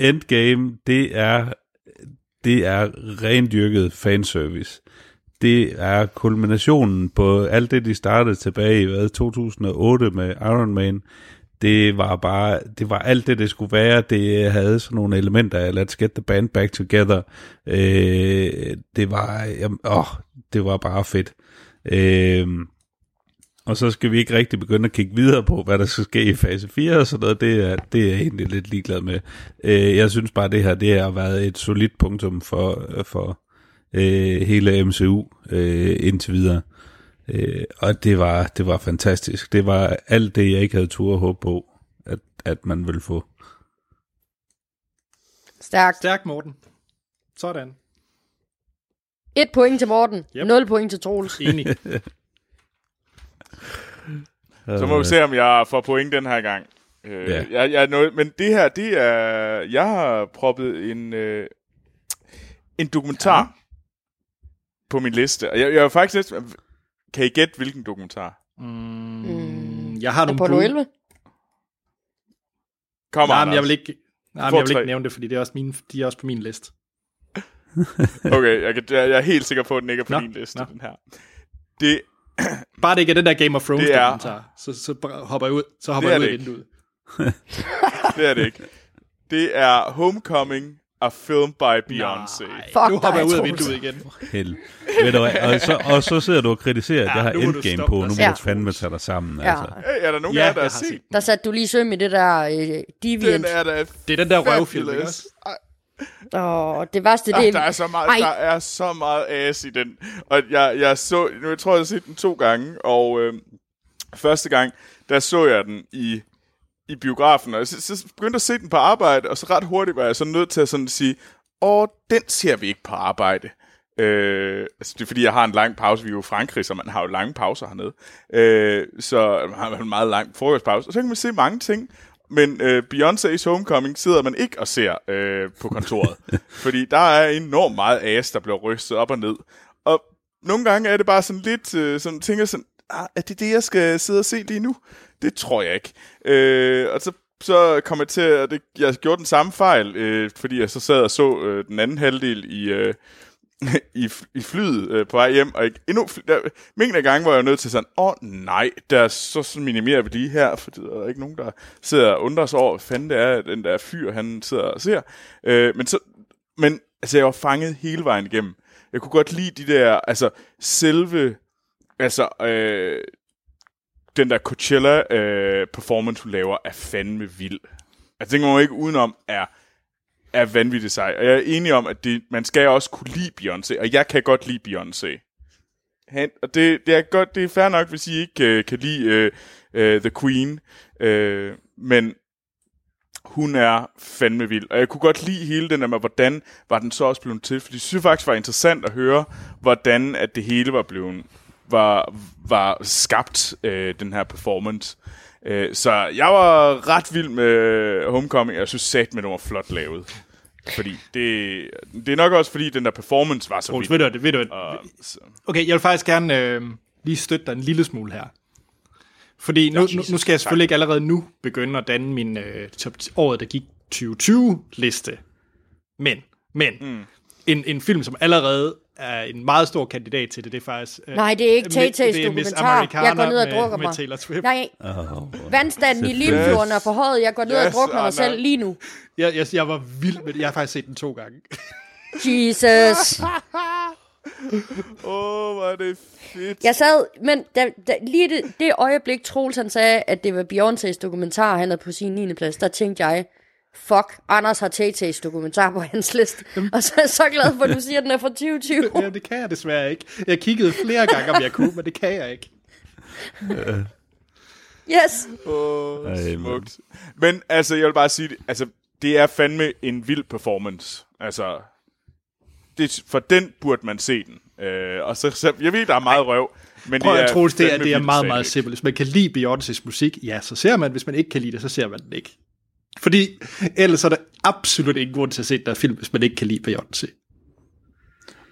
Endgame, det er, det er rendyrket fanservice. Det er kulminationen på alt det, de startede tilbage i hvad, 2008 med Iron Man. Det var bare, det var alt det, det skulle være. Det havde sådan nogle elementer af Let's Get the Band Back Together. Øh, det var, jamen, åh, det var bare fedt. Øh, og så skal vi ikke rigtig begynde at kigge videre på, hvad der skal ske i fase 4 og sådan noget. Det er, det er jeg egentlig lidt ligeglad med. Øh, jeg synes bare, det her det har været et solidt punktum for, for øh, hele MCU øh, indtil videre. Øh, og det var, det var fantastisk. Det var alt det, jeg ikke havde tur at håbe på, at, at man ville få. Stærkt. Stærk, Morten. Sådan. Et point til Morten. Yep. Nul point til Troels. Enig. Så må vi se, om jeg får point den her gang. Øh, Ja. jeg, jeg noget, men det her, det er... Jeg har proppet en, øh, en dokumentar ja. På min liste. Og jeg, jeg er faktisk lidt... Kan I gætte, hvilken dokumentar? Mm, jeg har nogle Apollo bud. 11? Kom, Nej, men jeg vil ikke, nej, men jeg vil ikke nævne det, fordi det er også mine, de er også på min liste. Okay, jeg, kan, jeg, jeg er helt sikker på, at den ikke er på Nå, din liste, nå. den her. Det, Bare det ikke er den der Game of Thrones Det er- dokumentar, så, så hopper jeg ud, så hopper Det jeg ud af det vinduet. det er det ikke. Det er Homecoming, a film by Beyoncé. Fuck Nu hopper jeg ud af vinduet igen. Held. Ved du, hvad, og, så, og så sidder du og kritiserer, at Ja, jeg har nu må du Endgame på. dig Nu må du fandme tage dig sammen. Ja. Altså. Hey, er der nogen Ja, af jer, der jeg har set? Der satte du lige søm i det der øh, Den Deviant. er da Det er den der røvfilm, ikke også? Åh, det værste, Ah, det der er så meget, Ej. der er så meget ass i den. Og jeg, jeg så, nu jeg tror, jeg har set den to gange, og øh, første gang, der så jeg den i i biografen, og så, så begyndte at se den på arbejde, og så ret hurtigt var jeg så nødt til at sådan sige, åh, den ser vi ikke på arbejde. Øh, altså det er fordi, jeg har en lang pause. Vi er jo i Frankrig, så man har jo lange pauser hernede. Øh, så man har en meget lang frokostpause. Og så kan man se mange ting. Men øh, Beyoncé's Homecoming sidder man ikke og ser øh, på kontoret. fordi der er enormt meget as, der bliver rystet op og ned. Og nogle gange er det bare sådan lidt, øh, sådan tænker sådan, ah, er det det, jeg skal sidde og se lige nu? Det tror jeg ikke. Øh, og så så kom jeg til at det, jeg gjorde den samme fejl, øh, fordi jeg så sad og så øh, den anden halvdel i, øh, i, i flyet øh, på vej hjem, og ikke, endnu, der, mængden af gange var jeg nødt til sådan, åh oh, nej, der, så, så minimerer vi lige her, for der er ikke nogen, der sidder og undrer sig over, hvad fanden det er, den der fyr, han sidder og ser. Øh, men, så, men altså, jeg var fanget hele vejen igennem. Jeg kunne godt lide de der, altså selve, altså øh, den der Coachella øh, performance, hun laver, er fandme vild. Altså, den går ikke udenom, er er vanvittigt sej. Og jeg er enig om, at det, man skal også kunne lide Beyoncé, og jeg kan godt lide Beyoncé. Han, og det, det, er godt, det er fair nok, hvis I ikke øh, kan lide øh, øh, The Queen, øh, men hun er fandme vild. Og jeg kunne godt lide hele den der med, hvordan var den så også blevet til, fordi jeg synes faktisk var interessant at høre, hvordan at det hele var blevet var, var skabt, uh, den her performance. Uh, så jeg var ret vild med Homecoming, og jeg synes sat med, den var flot lavet. Fordi det, det er nok også, fordi den der performance var så Troels, vild. ved du, ved du, Og, Okay, jeg vil faktisk gerne øh, lige støtte dig en lille smule her. Fordi nu, nu, nu skal jeg selvfølgelig ikke allerede nu begynde at danne min øh, top året, der gik 2020-liste. Men, men, mm. en, en film, som allerede er en meget stor kandidat til det, det er faktisk... Øh, Nej, det er ikke Tay-Tays dokumentar. Jeg går ned og med- drukker med mig. Taylor Swift. Nej, Oh, vandstanden i Limfjorden er for højt. Jeg går ned og Yes, drukner mig Anna. selv lige nu. Jeg, jeg, jeg var vild med det. Jeg har faktisk set den to gange. Jesus. Åh, hvor er det fedt. Jeg sad, men da, da, lige det, det øjeblik, Troels han sagde, at det var Beyoncé's dokumentar, han havde på sin 9. plads, der tænkte jeg, fuck, Anders har Tay-Tays dokumentar på hans liste. Og så er jeg så glad for, at du siger, at den er fra 2020. ja, det kan jeg desværre ikke. Jeg kiggede flere gange, om jeg kunne, men det kan jeg ikke. Yes. Åh, mand. smukt. Men altså, jeg vil bare sige, altså, det er fandme en vild performance. Altså, det, for den burde man se den. Øh, og så, så, jeg ved, der er meget røv, men Prøv det er tro, det er, det er meget, meget simpelt. Hvis man kan lide Beyoncé's musik, ja, så ser man. Hvis man ikke kan lide det, så ser man den ikke. Fordi ellers er der absolut ingen grund til at se den der film, hvis man ikke kan lide Beyoncé.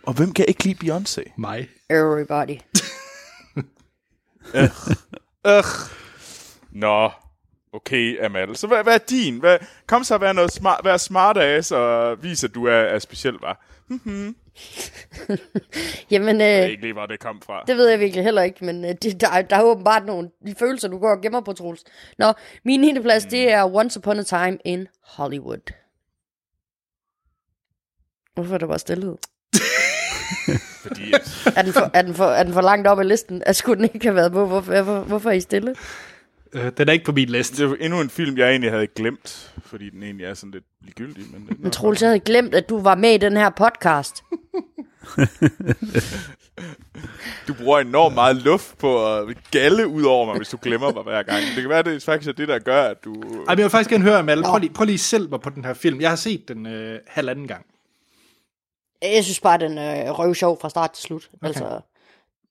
Og hvem kan ikke lide Beyoncé? Mig. Everybody. Øh. Nå, okay, Amal. Så hvad, hvad er din? Hvad, kom så, vær, noget smart, vær smart ass og vis, at du er, er speciel, var. Jamen, Jeg ved øh, ikke lige, hvor det kom fra. det ved jeg virkelig heller ikke, men øh, det, der, er- der er åbenbart nogle følelser, du går og gemmer på, Troels. Nå, min 9. plads, det er Once Upon a Time in Hollywood. Hvorfor er der bare stillhed? Fordi, Er den, for, er, den for, er den for langt op ad listen? Altså, skulle den ikke have været på? Hvorfor, hvorfor, hvorfor er I stille? Øh, den er ikke på min liste. det er endnu en film, jeg egentlig havde glemt, fordi den egentlig er sådan lidt ligegyldig. Men, Men Troels, jeg havde glemt, at du var med i den her podcast. Du bruger enormt meget luft på at galle ud over mig, hvis du glemmer mig hver gang. Det kan være, det er faktisk er det, der gør, at du... Ej, men jeg vil faktisk gerne høre, Amal. Prøv lige, prøv lige selv mig på den her film. Jeg har set den øh, halvanden gang. Jeg synes bare, den er røv sjov fra start til slut. Okay. Altså,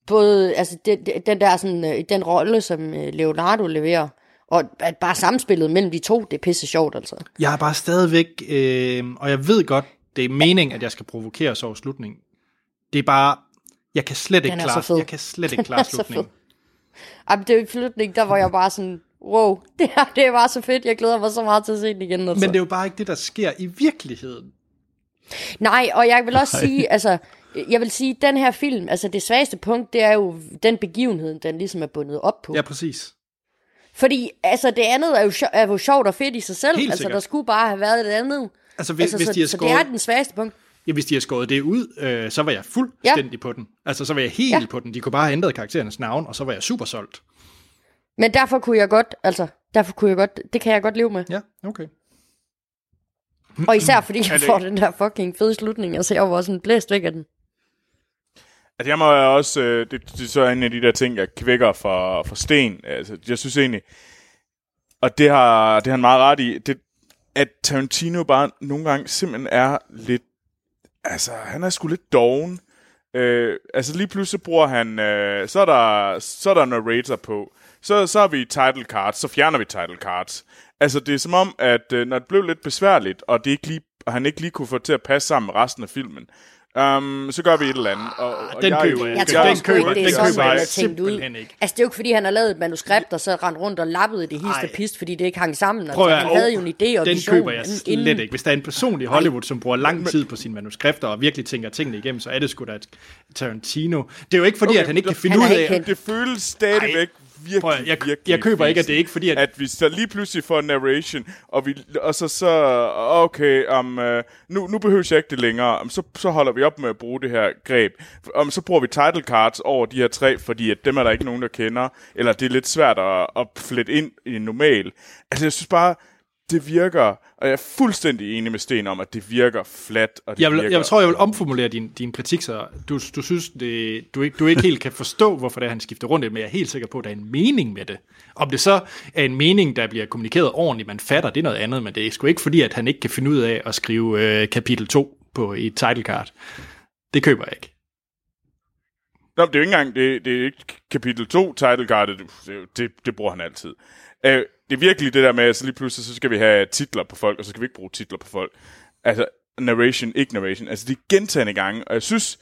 både, altså, det, den der sådan, øh, den rolle, som øh, Leonardo leverer, og at bare samspillet mellem de to, det er pisse sjovt, altså. Jeg er bare stadigvæk, øh, og jeg ved godt, det er meningen, at jeg skal provokeres over slutningen. Det er bare, jeg kan slet ikke Den er så klare, jeg kan slet ikke Den klare er så slutningen. Jamen, det er jo i slutningen, der var jeg bare sådan, wow, det her, det er bare så fedt, jeg glæder mig så meget til at se den igen. Altså. Men det er jo bare ikke det, der sker i virkeligheden. Nej, og jeg vil også sige, altså, jeg vil sige, den her film, altså det svageste punkt, det er jo den begivenhed, den ligesom er bundet op på. Ja, præcis. Fordi, altså, det andet er jo, er jo sjovt og fedt i sig selv. Helt altså, sikkert. der skulle bare have været det andet. Altså, hvis, altså, hvis så, de har så det er skåret, den svageste punkt. ja, hvis de har skåret det ud, øh, så var jeg fuldstændig ja. på den. Altså, så var jeg helt ja. På den. De kunne bare have ændret karakterernes navn, og så var jeg super solgt. Men derfor kunne jeg godt, altså, derfor kunne jeg godt, det kan jeg godt leve med. Ja, okay. Og især fordi jeg får den der fucking fede slutning, altså jeg var sådan blæst væk af den. Altså, jeg må jo også... Øh, det, det er så en af de der ting, jeg kvækker for, for sten. Altså, jeg synes egentlig... og det har, det har han meget ret i, det, at Tarantino bare nogle gange simpelthen er lidt, altså han er sgu lidt doven. Øh, altså lige pludselig bruger han, øh, så, er der, så er der narrator på, så, så har vi title cards, så fjerner vi title cards. Altså det er som om, at øh, når det blev lidt besværligt, og det ikke lige, og han ikke lige kunne få det til at passe sammen med resten af filmen, Um, så gør vi et eller andet. Og, og Den jeg er køber jeg Jeg tror Den køber- ikke, det er den sådan, jeg er tænkt ud. simpelthen ikke. Altså, det er jo ikke, fordi han har lavet et manuskript, og så rendt rundt og lappede det hist og pist, fordi det ikke hang sammen. Altså, Prøv han havde jo en idé og Den vision køber jeg inden- slet ikke. Hvis der er en person i Hollywood, som bruger lang tid på sine manuskripter og virkelig tænker tingene igennem, så er det sgu da et Tarantino. Det er jo ikke fordi, Okay, at han ikke kan finde ud af... det føles stadigvæk virkelig, Prøv jeg- virkelig jeg køber ikke, at det er ikke fordi, at- at vi så lige pludselig får en narration, og, vi, og så så, okay, um, uh, nu, nu behøver jeg ikke det længere, um, så, så holder vi op med at bruge det her greb. Um, så bruger vi title cards over de her tre, fordi at dem er der ikke nogen, der kender, eller det er lidt svært at, at flette ind i en normal. Altså, jeg synes bare, det virker, og jeg er fuldstændig enig med Sten om, at det virker flat, og det Jeg, vil, virker, jeg tror, jeg vil omformulere din, din kritik, så du, du synes, det, du, ikke, du ikke helt kan forstå, hvorfor det er, han skifter rundt, men jeg er helt sikker på, at der er en mening med det. Om det så er en mening, der bliver kommunikeret ordentligt, man fatter, det er noget andet, men det er sgu ikke fordi, at han ikke kan finde ud af at skrive øh, kapitel 2 på et title card. Det køber jeg ikke. Nå, det er jo ikke engang, det, det er ikke kapitel 2 title card, det, det, det bruger han altid. Uh, det er virkelig det der med, at så lige pludselig, så skal vi have titler på folk, og så skal vi ikke bruge titler på folk. Altså, narration, ikke narration. Altså, det er gentagende gange, og jeg synes,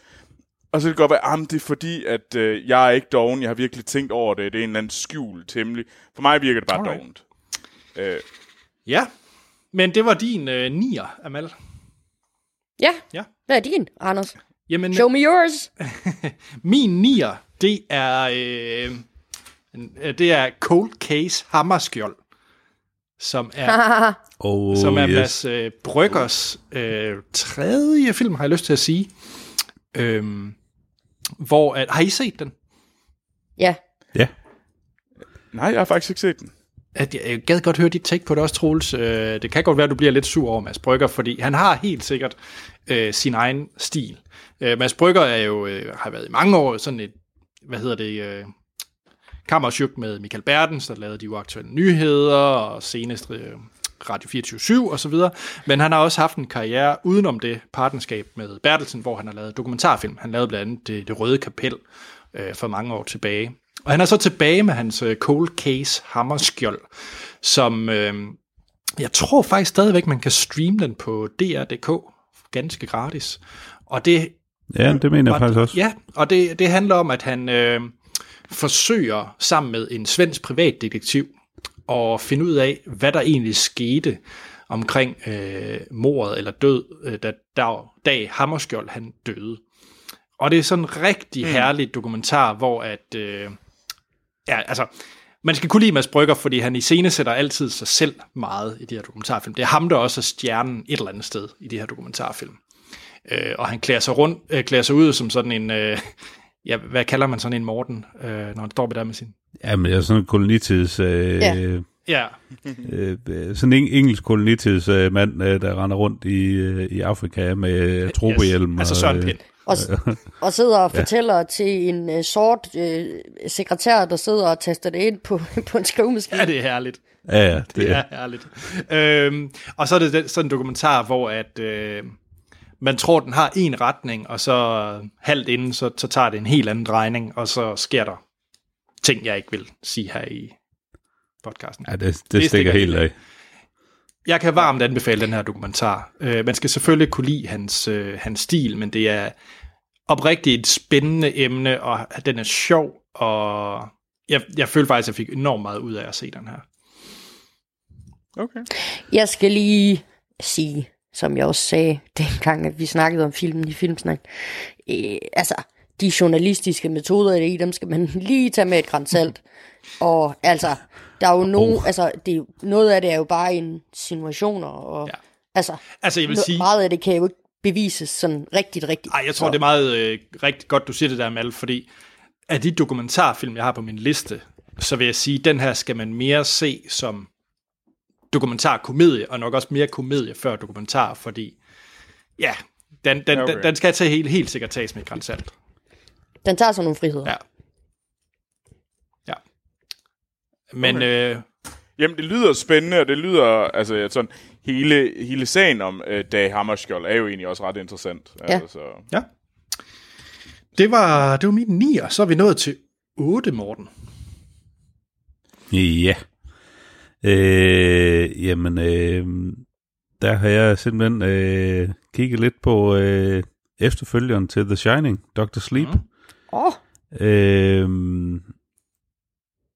og så kan det godt være, at det er fordi, at uh, jeg er ikke doven, jeg har virkelig tænkt over det, det er en eller anden skjult hemmelig. For mig virker det bare Alright. dovent. Uh, Ja, men det var din øh, nier, Amal. Ja. Ja. Hvad er din, Anders? Jamen, Show me yours. min nier, det er, øh, øh, det er Cold Case Hammerskjold, som er Oh, som er yes. Mads øh, Bryggers øh, tredje film, har jeg lyst til at sige. Øhm, hvor at, har I set den? ja. Ja. nej, jeg har faktisk ikke set den. At jeg, jeg gad godt høre dit take på det også, Troels. Øh, det kan godt være, at du bliver lidt sur over Mads Brygger, fordi han har helt sikkert øh, sin egen stil. Øh, Mads Brygger er jo, øh, har været i mange år sådan et, hvad hedder det, øh, kammersjuk med Michael Bertens, der lavede de uaktuelle nyheder, og senest øh, Radio 24 og så videre. Men han har også haft en karriere udenom det partnerskab med Bertelsen, hvor han har lavet dokumentarfilm. Han lavede blandt andet Det, det Røde Kapel øh, for mange år tilbage. Og han er så tilbage med hans øh, Cold Case Hammerskjold, som øh, jeg tror faktisk stadigvæk, man kan streame den på DR.dk ganske gratis. Og det Ja, det mener jeg faktisk også. Ja, og det, det handler om, at han øh, forsøger sammen med en svensk privatdetektiv at finde ud af, hvad der egentlig skete omkring øh, mordet eller død, øh, da dag, dag Hammerskjold han døde. Og det er sådan en rigtig mm. herlig dokumentar, hvor at... Øh, ja, altså... Man skal kunne lide Mads Brygger, fordi han i scene sætter altid sig selv meget i de her dokumentarfilm. Det er ham, der også er stjernen et eller andet sted i de her dokumentarfilm. Øh, og han klæder sig rundt, øh, klæder sig ud som sådan en, øh, ja, hvad kalder man sådan en Morten, øh, når han står med der med sin... Jamen, jeg er sådan en kolonitids... Øh, Ja. ja. Ja, øh, øh, sådan en engelsk kolonitids øh, mand, øh, der render rundt i, øh, i Afrika med øh, trobehjelm. altså Søren og, Pind. Og, og sidder og fortæller til en uh, sort uh, sekretær, der sidder og taster det ind på, på en skrivemaskine. Ja, det er herligt. Ja, ja, det, Det er. er herligt. Øhm, og så er det den, sådan en dokumentar, hvor at, øh, man tror, den har en retning, og så halvt inden, så, så tager det en helt anden drejning, og så sker der ting, jeg ikke vil sige her i podcasten. Ja, det, det, stikker det stikker helt af. Jeg kan varmt anbefale den her dokumentar. Øh, man skal selvfølgelig kunne lide hans, øh, hans stil, men det er oprigtigt et spændende emne, og den er sjov, og jeg, jeg følte faktisk, at jeg fik enormt meget ud af at se den her. Okay. Jeg skal lige sige, som jeg også sagde, dengang at vi snakkede om filmen i Filmsnak, øh, altså, de journalistiske metoder i dem skal man lige tage med et gran salt. Og altså, der er jo nogen, oh. altså, det noget af det er jo bare insinuationer, og Ja. altså, Altså, jeg vil no- sige... meget af det kan jo ikke bevises sådan rigtigt, rigtigt. Ej, jeg tror, det er meget øh, rigtig godt, du siger det der, Mal, fordi af de dokumentarfilm, jeg har på min liste, så vil jeg sige, at den her skal man mere se som dokumentarkomedie, og nok også mere komedie før dokumentar, fordi ja, den, den, Okay. den, den skal tage helt, helt sikkert tages med et gran salt. Den tager sådan nogle friheder. Ja. Ja. Men okay. øh, Jamen, det lyder spændende, og det lyder, altså sådan, hele, hele sagen om uh, Dag Hammarskjold er jo egentlig også ret interessant. Ja. Altså, Ja. Det var, det var min 9, og så er vi nået til 8, Morten. Ja. Øh, jamen, øh, der har jeg simpelthen øh, kigget lidt på øh, efterfølgeren til The Shining, Dr. Sleep. Mm. Åh, oh, Øh,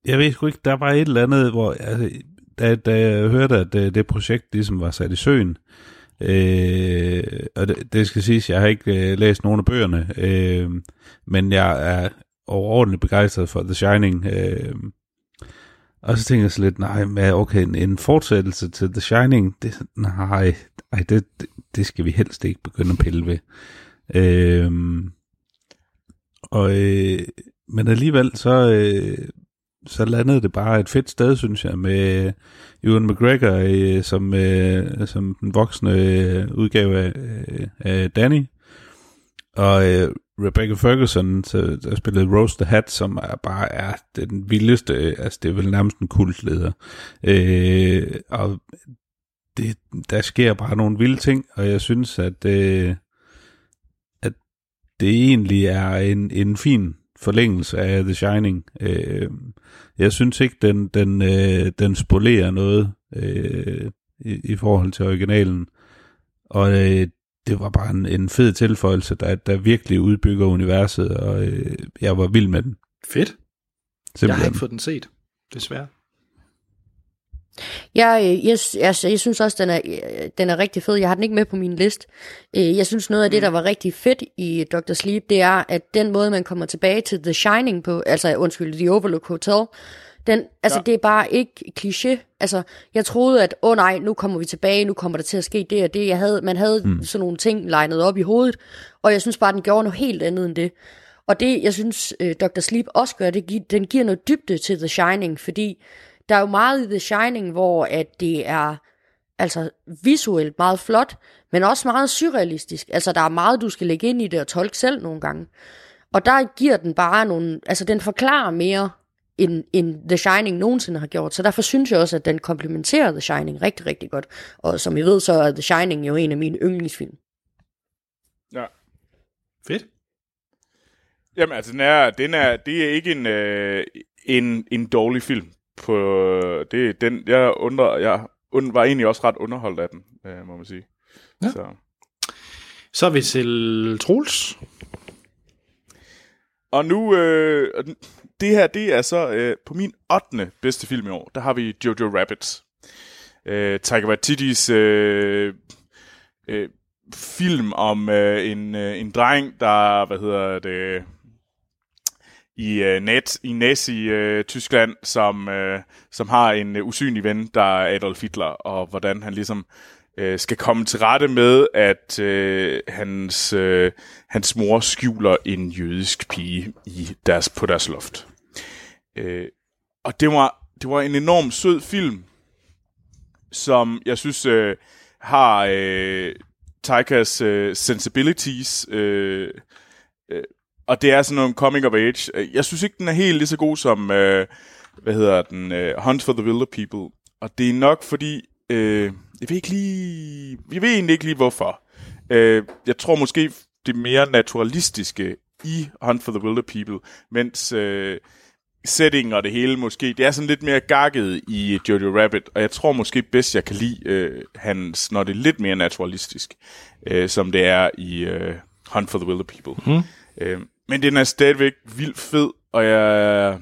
jeg ved sgu ikke, der var et eller andet, hvor altså, da, da jeg hørte, at det, det projekt ligesom var sat i søen, øh, og det, det skal siges, jeg har ikke øh, læst nogen af bøgerne, øh, men jeg er overordentligt begejstret for The Shining. Øh, og så tænkte jeg så lidt, nej, men okay, en, fortsættelse til The Shining, det, nej, ej, det, det, skal vi helst ikke begynde at pille ved. Øhm, og, øh, men alligevel så, øh, så landede det bare et fedt sted, synes jeg, med Ewan McGregor øh, som, øh, som den voksne øh, udgave af, øh, af Danny. Og øh, Rebecca Ferguson, der spillede Rose the Hat, som er bare er den vildeste, altså det er vel nærmest en kultleder. Øh, og det, der sker bare nogle vilde ting, og jeg synes, at, øh, at det egentlig er en, en fin forlængelse af The Shining. Øh, jeg synes ikke, den, den, øh, den spolerer noget øh, i, i forhold til originalen. Og øh, det var bare en, en fed tilføjelse, der, der virkelig udbygger universet, og øh, jeg var vild med den. Fedt. Jeg har Simpelthen. ikke fået den set, desværre. Jeg, øh, jeg, jeg, jeg synes også, den er, øh, den er rigtig fed. Jeg har den ikke med på min liste. Øh, Jeg synes, noget af det, der var rigtig fedt i Dr. Sleep, det er, at den måde, man kommer tilbage til The Shining på, altså undskyld, The Overlook Hotel, den, altså ja. det er bare ikke kliché. Altså, jeg troede, at, åh oh, nej, nu kommer vi tilbage, nu kommer der til at ske det og det. Jeg havde, man havde mm. sådan nogle ting legnet op i hovedet, og jeg synes bare, den gjorde noget helt andet end det. Og det, jeg synes, øh, Dr. Sleep også gør, det, gi- den giver noget dybde til The Shining, fordi der er jo meget i The Shining, hvor at det er altså visuelt meget flot, men også meget surrealistisk. Altså, der er meget, du skal lægge ind i det og tolke selv nogle gange. Og der giver den bare nogle, altså den forklarer mere, end, end The Shining nogensinde har gjort. Så derfor synes jeg også, at den komplementerer The Shining rigtig, rigtig godt. Og som I ved, så er The Shining jo en af mine yndlingsfilm. ja. Fedt. Jamen, altså, den er, den er, det er ikke en, øh, en, en dårlig film. På, det, er den, jeg, undrer, jeg und, var egentlig også ret underholdt af den, øh, må man sige. Ja. Så. Så er vi til Troels. Og nu, øh, og den- det her, det er så øh, på min 8. bedste film i år, der har vi Jojo Rabbit. Øh, Taika Waititis øh, øh, film om øh, en, øh, en dreng, der, hvad hedder det, i øh, net i Nazi-Tyskland, øh, som, øh, som har en øh, usynlig ven, der er Adolf Hitler, og hvordan han ligesom øh, skal komme til rette med, at øh, hans, øh, hans mor skjuler en jødisk pige i deres, på deres loft. Øh, og det var, det var en enorm sød film, som jeg synes øh, har øh, Taikas øh, sensibilities, øh, øh, og det er sådan noget coming of age. Jeg synes ikke, den er helt lige så god som, øh, hvad hedder den, øh, Hunt for the Wilder People. Og det er nok fordi, øh, jeg ved ikke lige, jeg ved egentlig ikke lige hvorfor. Øh, jeg tror måske, det er mere naturalistiske i Hunt for the Wilder People, mens øh, setting og det hele måske, det er sådan lidt mere gakket i Jojo Rabbit, og jeg tror måske bedst, jeg kan lide øh, hans, når det er lidt mere naturalistisk, øh, som det er i øh, Hunt for the Wilder People. Mm. Øh, men den er stadigvæk vildt fed, og jeg,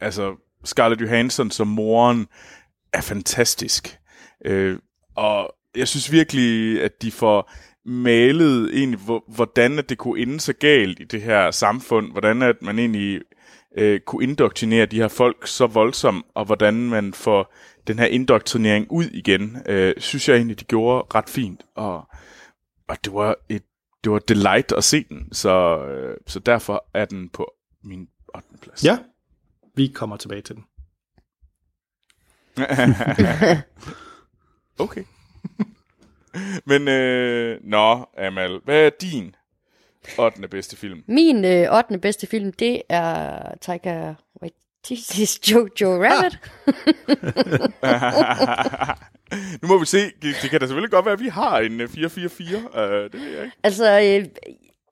altså, Scarlett Johansson som moren er fantastisk. Øh, og jeg synes virkelig, at de får malet egentlig, hvor- hvordan at det kunne ende så galt i det her samfund, hvordan at man egentlig øh, kunne indoktrinere de her folk så voldsomt, og hvordan man får den her indoktrinering ud igen, øh, synes jeg egentlig, de gjorde ret fint, og, og det var et det var delight at se den, så, øh, så derfor er den på min 8. plads. Ja, vi kommer tilbage til den. okay. Men, øh, nå, Amal, hvad er din 8. bedste film? Min øh, 8. bedste film, det er Taika This is Jojo Rabbit. nu må vi se. Det, det kan da selvfølgelig godt være, at vi har en øh, 444. Uh, det ved jeg ikke. Altså, øh,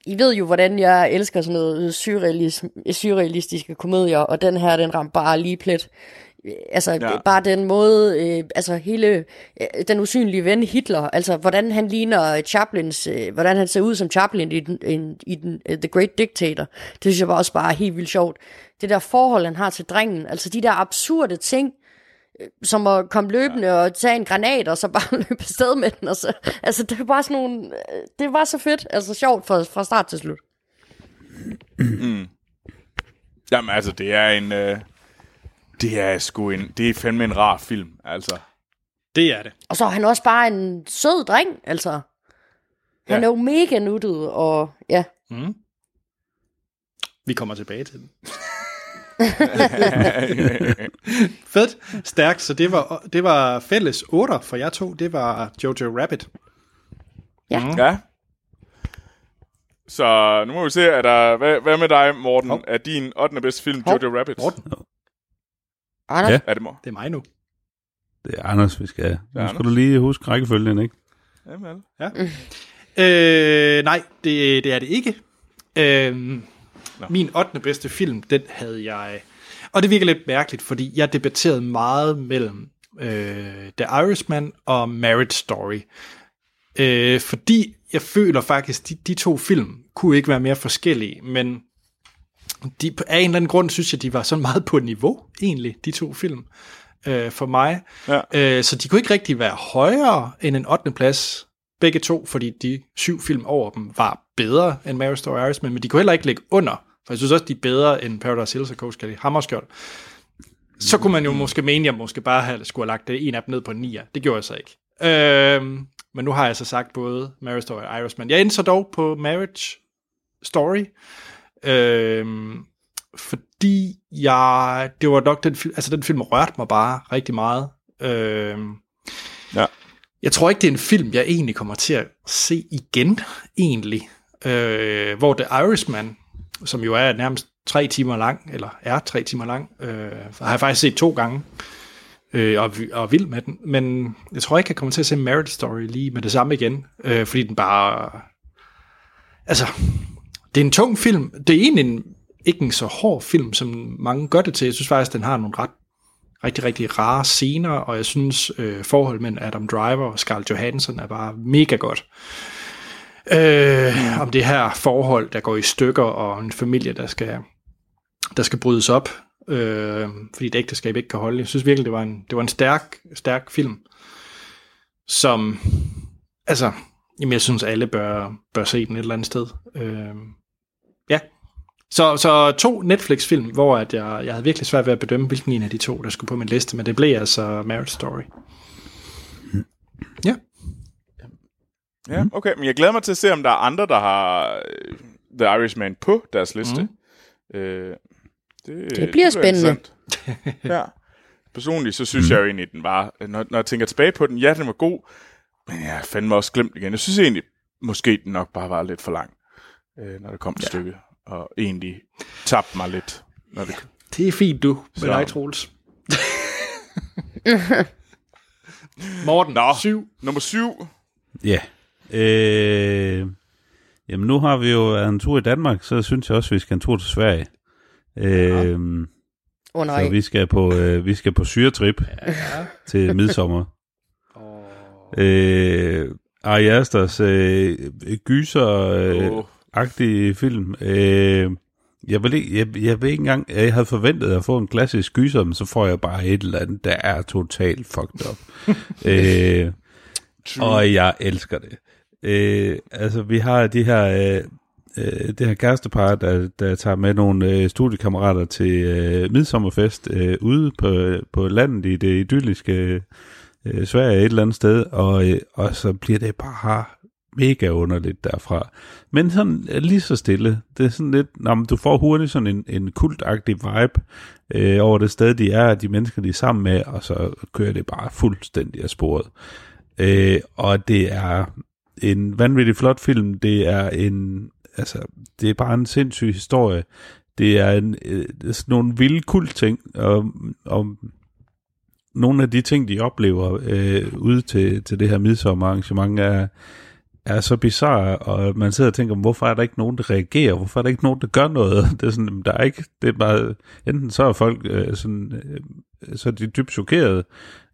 I ved jo, hvordan jeg elsker sådan noget surrealis- surrealistiske komedier, og den her, den ramte bare lige plet. Øh, Altså, Ja. bare den måde, øh, altså hele øh, den usynlige ven Hitler, altså hvordan han ligner Chaplins, øh, hvordan han ser ud som Chaplin i, den, i, i den, uh, The Great Dictator, det synes jeg var også bare helt vildt sjovt. Det der forhold, han har til drengen, altså de der absurde ting, øh, som at komme løbende ja. og tage en granat, og så bare løbe afsted med den. Og så, altså, det var bare sådan nogle, øh, det var så fedt, altså sjovt fra, fra start til slut. Jamen altså, det er en... Uh, det er sgu en... Det er fandme en rar film, altså. Det er det. Og så er han også bare en sød dreng, altså. Han Ja. er jo mega nuttet, og ja. Mm. Vi kommer tilbage til den. Fedt. Stærkt. Så det var, det var fælles 8 for jer to. Det var Jojo Rabbit. ja. Så nu må vi se, er der, hvad, hvad med dig, Morten? Hov. Er din 8. bedste film. Jojo Rabbit? Morten, Anders, Ja. Er det Morten? det er mig nu. Det er Anders, vi skal. Nu skal Anders. du lige huske rækkefølgen, ikke? Jamen, Ja. Øh, nej, det, det er det ikke. Øh, min 8. bedste film, den havde jeg... Og det virker lidt mærkeligt, fordi jeg debatterede meget mellem øh, The Irishman og Marriage Story. Øh, fordi jeg føler faktisk, de, de to film kunne ikke være mere forskellige, men de, af en eller anden grund synes jeg, de var sådan meget på niveau, egentlig, de to film, øh, for mig. Ja. Øh, så de kunne ikke rigtig være højere end en 8. plads, begge to, fordi de syv film over dem var bedre end Marriage Story Irishman, men de kunne heller ikke ligge under, for jeg synes også, de er bedre end Paradise Hills og Coach Kelly Hammerskjold. Så kunne man jo måske mene, at jeg måske bare have, skulle have lagt det en af dem ned på en 9'er. Det gjorde jeg så ikke. Øhm, men nu har jeg så sagt både Marriage Story og Irishman. Jeg endte så dog på Marriage Story, øhm, fordi jeg, det var nok den film, altså den film rørte mig bare rigtig meget. Øhm, Ja. jeg tror ikke, det er en film, jeg egentlig kommer til at se igen, egentlig. Øh, hvor The Irishman, som jo er nærmest tre timer lang, eller er tre timer lang, øh, har jeg faktisk set to gange, øh, og, og vild med den. Men jeg tror ikke, jeg kommer til at se Marriage Story lige med det samme igen, øh, fordi den bare... Altså, det er en tung film. Det er egentlig en, ikke en så hård film, som mange gør det til. Jeg synes faktisk, den har nogle ret rigtig, rigtig rare scener, og jeg synes, øh, forholdet mellem Adam Driver og Scarlett Johansson er bare mega godt. Øh, om det her forhold, der går i stykker, og en familie, der skal, der skal brydes op, øh, fordi det ægteskab ikke kan holde. Jeg synes virkelig, det var en, det var en stærk, stærk film, som, altså, jamen jeg synes, alle bør, bør se den et eller andet sted. Øh, så, så to Netflix-film, hvor at jeg, jeg havde virkelig svært ved at bedømme, hvilken en af de to, der skulle på min liste, men det blev altså Marriage Story. Ja, Ja, okay. Men jeg glæder mig til at se, om der er andre, der har øh, The Irishman på deres liste. Mm. Øh, det, Det bliver spændende. interessant. ja. Personligt, så synes mm. jeg jo egentlig, den var... Når, når jeg tænker tilbage på den, ja, den var god, men jeg har fandme også glemt igen. Jeg synes egentlig, måske den nok bare var lidt for lang, øh, når det kom til ja. stykket. Og egentlig tabte mig lidt, når det det er fint du, med Så. dig, Troels. Morten, Nå. syv. Nummer syv. Ja. Øh, jamen, nu har vi jo været en tur i Danmark, så synes jeg også, at vi skal en tur til Sverige. Øh, Åh oh, nej. så vi skal på, øh, vi skal på syretrip Ja. til midsommer. Oh. Øh, Ari Asters øh, gyser-agtige Åh. film. Øh, jeg, vil ikke, jeg, jeg ved ikke engang, jeg havde forventet at få en klassisk gyser, men så får jeg bare et eller andet, der er totalt fucked up. øh, og jeg elsker det. Øh, altså, vi har de her, øh, øh, det her kærestepar, der, der tager med nogle øh, studiekammerater til øh, midsommerfest øh, ude på, på landet i det idylliske øh, Sverige et eller andet sted, og, øh, og så bliver det bare mega underligt derfra. Men sådan øh, lige så stille. Det er sådan lidt, nå, men du får hurtigt sådan en, en kultagtig vibe øh, over det sted, de er, de mennesker, de er sammen med, og så kører det bare fuldstændig af sporet. Øh, og det er en vanvittig flot film. Det er en, altså, det er bare en sindssyg historie. det er en, øh, sådan nogle vilde kult ting, og, og nogle af de ting, de oplever øh, ude til, til det her midsommerarrangement, er, er så bizarre, og man sidder og tænker, hvorfor er der ikke nogen, der reagerer? Hvorfor er der ikke nogen, der gør noget? Det er sådan, der er ikke, det er bare, enten så er folk øh, sådan, øh, så er de dybt chokerede,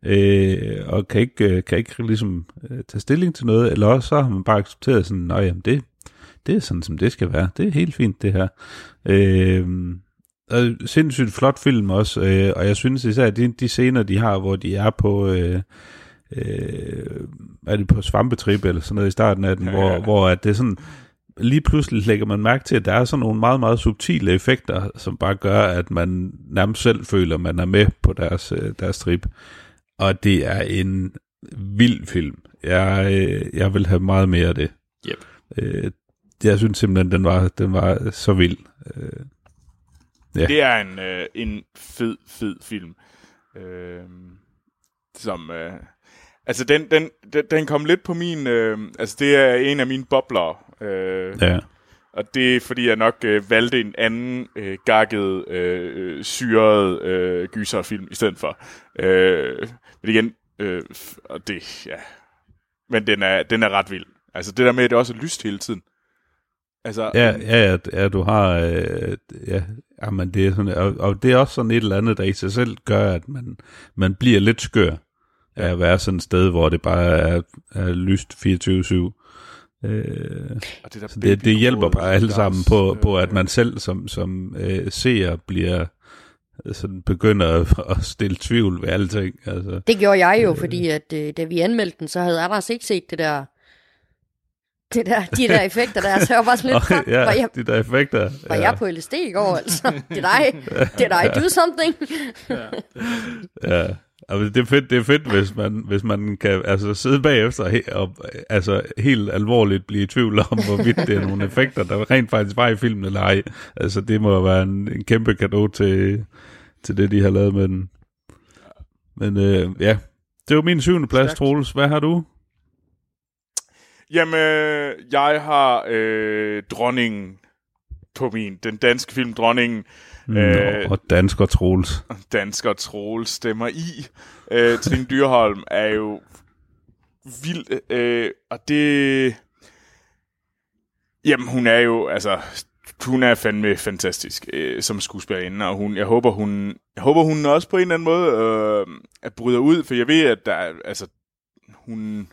øh, og kan ikke, øh, kan ikke ligesom øh, tage stilling til noget, eller også så har man bare accepteret sådan, nej, jamen det, det er sådan, som det skal være. Det er helt fint, det her. Øh, og sindssygt flot film også, øh, og jeg synes især, at de, de scener, de har, hvor de er på... Øh, øh, er det på svampetrip eller sådan noget i starten af den, ja, hvor, ja. hvor at det er sådan, lige pludselig lægger man mærke til, at der er sådan nogle meget, meget subtile effekter, som bare gør, at man nærmest selv føler, at man er med på deres, øh, deres trip. Og det er en vild film. Jeg, øh, jeg vil have meget mere af det. Yep. Øh, jeg synes simpelthen, den var, den var så vild. Øh, ja. Det er en, øh, en fed, fed film. Øh, som... Øh, altså, den, den, den, den kom lidt på min... Øh, altså, det er en af mine bobler. Øh, ja. Og det er, fordi jeg nok øh, valgte en anden øh, gakket, øh, syret øh, gyserfilm i stedet for. Øh, men igen, øh, og det, ja. Men den er, den er ret vild. Altså det der med, at det også er lyst hele tiden. Altså, ja, ja, ja, ja, du har, øh, ja, jamen det er sådan, og, og det er også sådan et eller andet, der i sig selv gør, at man, man bliver lidt skør af at være sådan et sted, hvor det bare er, er lyst 24-7. Øh, og det, der det, det hjælper bare alle sammen på, på, at man selv som, som øh, seer bliver sådan begynder at, at stille tvivl ved alting. Altså, det gjorde jeg jo, øh, fordi at øh, da vi anmeldte den, så havde Anders ikke set det der det der, de der effekter der, så jeg var bare sådan lidt, fuck, ja, var, jeg, de der effekter. Var ja. jeg på LSD i går, altså? Did I, did I do something? ja. ja. Altså, det er fedt, det er fedt hvis, man, hvis man kan altså, sidde bagefter og, og altså, helt alvorligt blive i tvivl om, hvorvidt det er nogle effekter, der rent faktisk var i filmen eller ej. Altså, det må være en, en kæmpe gave til, til det, de har lavet med den. Men øh, ja, det var min syvende plads, Troels. Hvad har du? Jamen, jeg har øh, Dronningen på min, den danske film Dronningen. Nå, øh, og Dansker Troels. Dansker Troels stemmer i. Øh, Trine Dyrholm er jo vild, øh, og det... Jamen, hun er jo, altså, hun er fandme fantastisk øh, som skuespillerinde, og hun, jeg håber, hun, jeg håber, hun også på en eller anden måde øh, at bryder ud, for jeg ved, at der, altså, hun,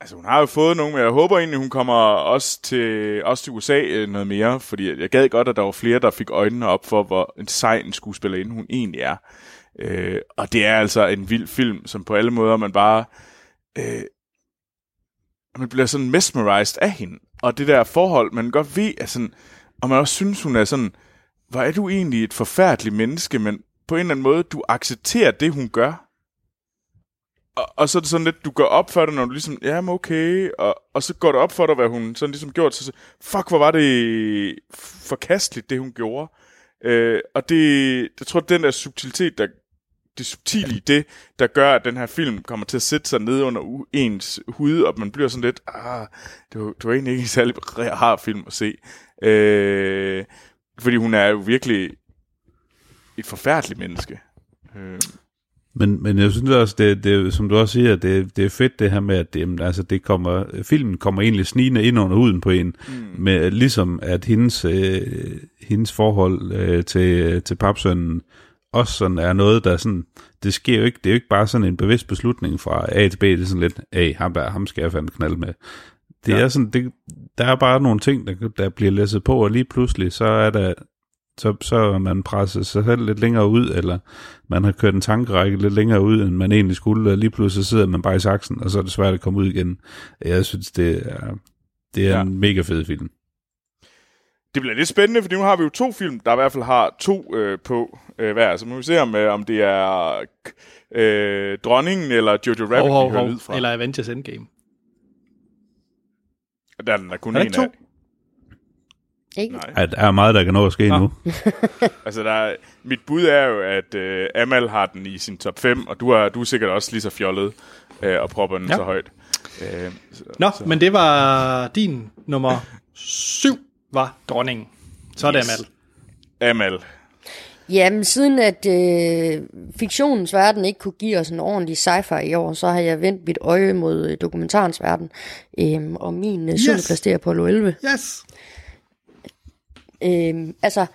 Altså, hun har jo fået nogen, men jeg håber egentlig, hun kommer også til, også til USA øh, noget mere, fordi jeg gad godt, at der var flere, der fik øjnene op for, hvor en sej en skuespillerinde hun egentlig er. Øh, og det er altså en vild film, som på alle måder man bare... Øh, man bliver sådan mesmerized af hende. Og det der forhold, man godt ved, er sådan, og man også synes, hun er sådan, hvor er du egentlig et forfærdeligt menneske, men på en eller anden måde, du accepterer det, hun gør og, og så er det sådan lidt, du går op for det, når du ligesom, ja, men okay, og, og så går det op for dig, hvad hun sådan ligesom gjort, så, så fuck, hvor var det forkasteligt, det hun gjorde. Øh, og det, jeg tror, den der subtilitet, der, det subtile i det, der gør, at den her film kommer til at sætte sig ned under ens hud, og man bliver sådan lidt, ah, det var, det var egentlig ikke en særlig rar film at se. Øh, fordi hun er jo virkelig et forfærdeligt menneske. Øh. Men, men jeg synes også, det, det, som du også siger, det, det er fedt det her med, at det, altså det kommer, filmen kommer egentlig snigende ind under huden på en, mm. med, ligesom at hendes, øh, hendes forhold øh, til, til papsønnen også sådan er noget, der sådan, det sker jo ikke, det er jo ikke bare sådan en bevidst beslutning fra A til B, det er sådan lidt, hey, ham, der, ham skal jeg fandme knalde med. Det ja. er sådan, det, der er bare nogle ting, der, der bliver læsset på, og lige pludselig, så er der så, så er man presset sig selv lidt længere ud, eller man har kørt en tankerække lidt længere ud, end man egentlig skulle, og lige pludselig sidder man bare i saksen, og så er det svært at komme ud igen. Jeg synes, det er, det er ja. en mega fed film. Det bliver lidt spændende, for nu har vi jo to film, der i hvert fald har to øh, på øh, hver. Så må vi se, om, øh, om det er øh, Dronningen eller Jojo Rabbit, oh, oh, oh. vi hører fra. Eller Avengers Endgame. Der er den der kun er en to? af. Ikke? Nej. At der er meget, der kan nå at ske Nå. nu. altså, der er, mit bud er jo, at uh, Amal har den i sin top 5, og du er, du er sikkert også lige så fjollet uh, og propper den ja. så højt. Uh, så, Nå, så. men det var din nummer 7, var dronningen. Så er yes. det Amal. Amal. Jamen, siden at øh, fiktionens verden ikke kunne give os en ordentlig sci-fi i år, så har jeg vendt mit øje mod øh, dokumentarens verden. Øhm, og min øh, yes. plads, det er Apollo 11. Yes! Øhm, altså,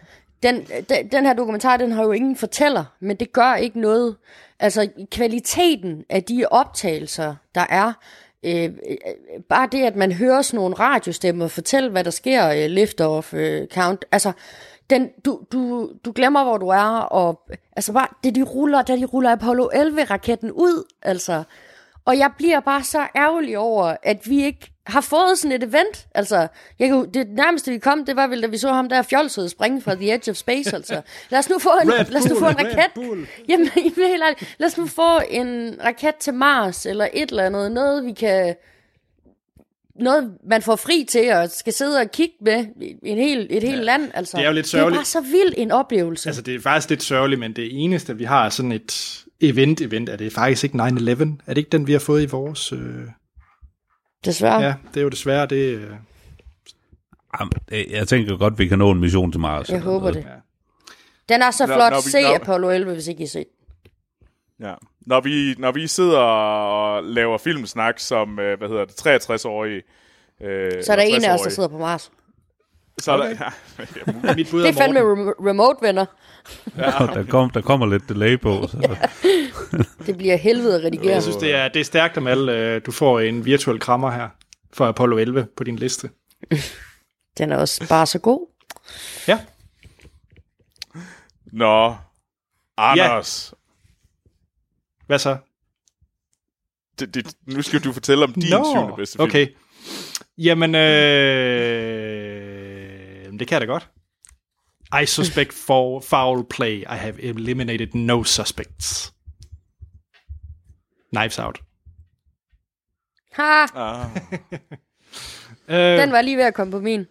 den, den, den her dokumentar, den har jo ingen fortæller, men det gør ikke noget. Altså, kvaliteten af de optagelser, der er, øh, øh bare det, at man hører sådan nogle radiostemmer fortælle, hvad der sker, øh, lift-off, øh, count, altså, den, du, du, du glemmer, hvor du er, og altså bare, det de ruller, da de ruller Apollo 11-raketten ud, altså, og jeg bliver bare så ærgerlig over, at vi ikke har fået sådan et event. Altså, jeg kunne, det nærmeste vi kom, det var vel, da vi så ham der fjolsede springe fra The Edge of Space, altså. Lad os nu få en, Red lad os nu få en raket. Bull. Jamen, helt ærligt, lad os nu få en raket til Mars, eller et eller andet. Noget, vi kan... Noget, man får fri til, og skal sidde og kigge med en hel, et helt ja, land. Altså, det er jo lidt Det er sørgeligt. bare så vild en oplevelse. Altså, det er faktisk lidt sørgeligt, men det eneste, vi har sådan et event-event, er det faktisk ikke 9-11. Er det ikke den, vi har fået i vores... Øh... Desværre. Ja, det er jo desværre det... Øh... Det- Jeg tænker godt, vi kan nå en mission til Mars. Jeg håber noget. det. Den er så Når- flot. når vi- Se når- Apollo 11, hvis ikke I set. Ja. Når vi, når vi sidder og laver filmsnak som, øh, hvad hedder det, 63-årige... Øh, Så er der en af os, der 60-årige, sidder på Mars. Så er der, ja, Mit bud Det er fandme re- remote, venner. der, kom, der kommer lidt delay på. Så. Det bliver helvede at redigere. Jeg synes, det er, det er stærkt om alle. øh, Du får en virtuel krammer her for Apollo 11 på din liste. Den er også bare så god. Ja. Nå, Anders, Hvad så? det, det, nu skal du fortælle om din syvende bedste film. okay. Jamen, øh, det kan jeg da godt. I suspect for foul play. I have eliminated no suspects. Knives Out. Ha! Ah, Øh, Den var lige ved at komme på min.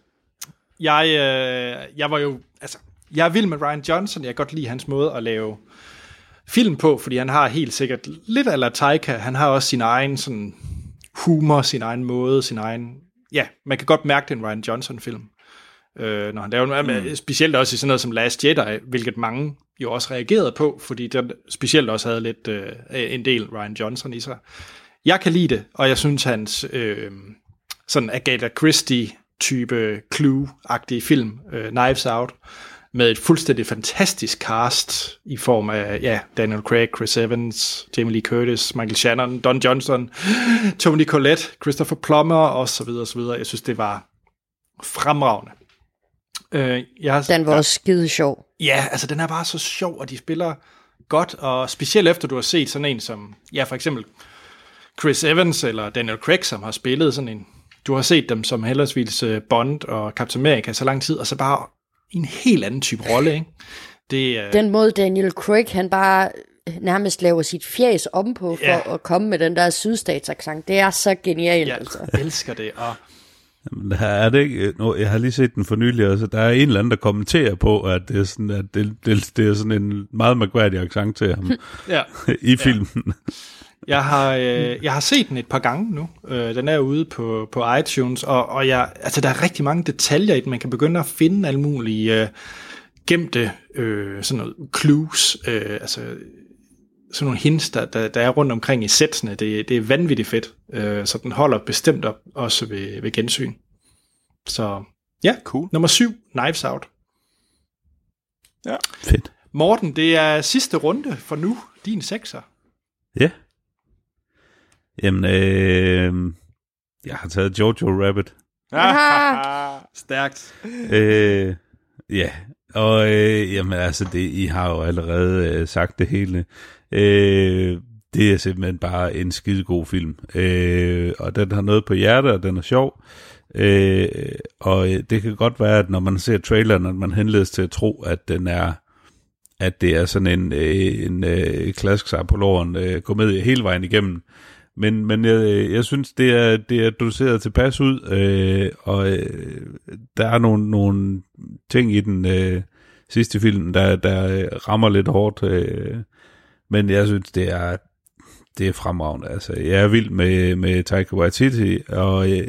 jeg, øh, jeg var jo, altså, jeg er vild med Ryan Johnson. Jeg kan godt lide hans måde at lave film på, fordi han har helt sikkert lidt af Taika. Han har også sin egen sådan humor, sin egen måde, sin egen... Ja, man kan godt mærke, det er en Ryan Johnson-film. Øh, når han laver noget, mm. specielt også i sådan noget som Last Jedi, hvilket mange jo også reagerede på, fordi den specielt også havde lidt øh, en del Ryan Johnson i sig. Jeg kan lide det, og jeg synes hans øh, sådan Agatha Christie-type Clue-agtige film, øh, Knives Out, med et fuldstændig fantastisk cast i form af ja, Daniel Craig, Chris Evans, Jamie Lee Curtis, Michael Shannon, Don Johnson, Tony Collette, Christopher Plummer osv. osv. Jeg synes, det var fremragende. Øh, jeg har, Den var også skide sjov. Ja, altså den er bare så sjov, og de spiller godt, og specielt efter du har set sådan en som, ja for eksempel Chris Evans eller Daniel Craig, som har spillet sådan en, du har set dem som heldigvis øh, Bond og Captain America så lang tid, og så bare en helt anden type rolle, ikke? Det, øh, Den måde Daniel Craig, han bare nærmest laver sit fjæs om på for Ja. at komme med den der sydstatsaccent. Det er så genialt, jeg altså. elsker det, og Men der er det ikke, nu, jeg har lige set den for nylig, altså, der er en eller anden, der kommenterer på, at det er sådan, at det, det, det er sådan en meget mærkværdig accent til ham ja, i filmen. Jeg har, øh, jeg har set den et par gange nu. Øh, den er ude på, på iTunes, og, og jeg, altså, der er rigtig mange detaljer i den. Man kan begynde at finde alle mulige øh, gemte øh, sådan noget clues, øh, altså sådan nogle hints, der, der, der er rundt omkring i sætsene. Det, det er vanvittigt fedt, øh, så den holder bestemt op også ved, ved gensyn. Så ja, Cool. nummer syv, Knives Out. Fedt. Morten, det er sidste runde for nu, din sekser. Ja. Jamen, øh, jeg har taget Jojo Rabbit. Stærkt. Øh, ja, og øh, jamen altså, det, I har jo allerede øh, sagt det hele. Øh, det er simpelthen bare en skide god film. Øh, og den har noget på hjertet, og den er sjov. Øh, og øh, det kan godt være, at når man ser traileren, at man henledes til at tro, at den er at det er sådan en, øh, en, en klassisk Apolloren øh, komedie hele vejen igennem. Men, men jeg, jeg synes, det er, det er doseret tilpas ud, øh, og øh, der er nogle, nogle ting i den øh, sidste film, der, der rammer lidt hårdt. Øh, men jeg synes, det er, det er fremragende. Altså, jeg er vild med, med Taika Waititi, og øh,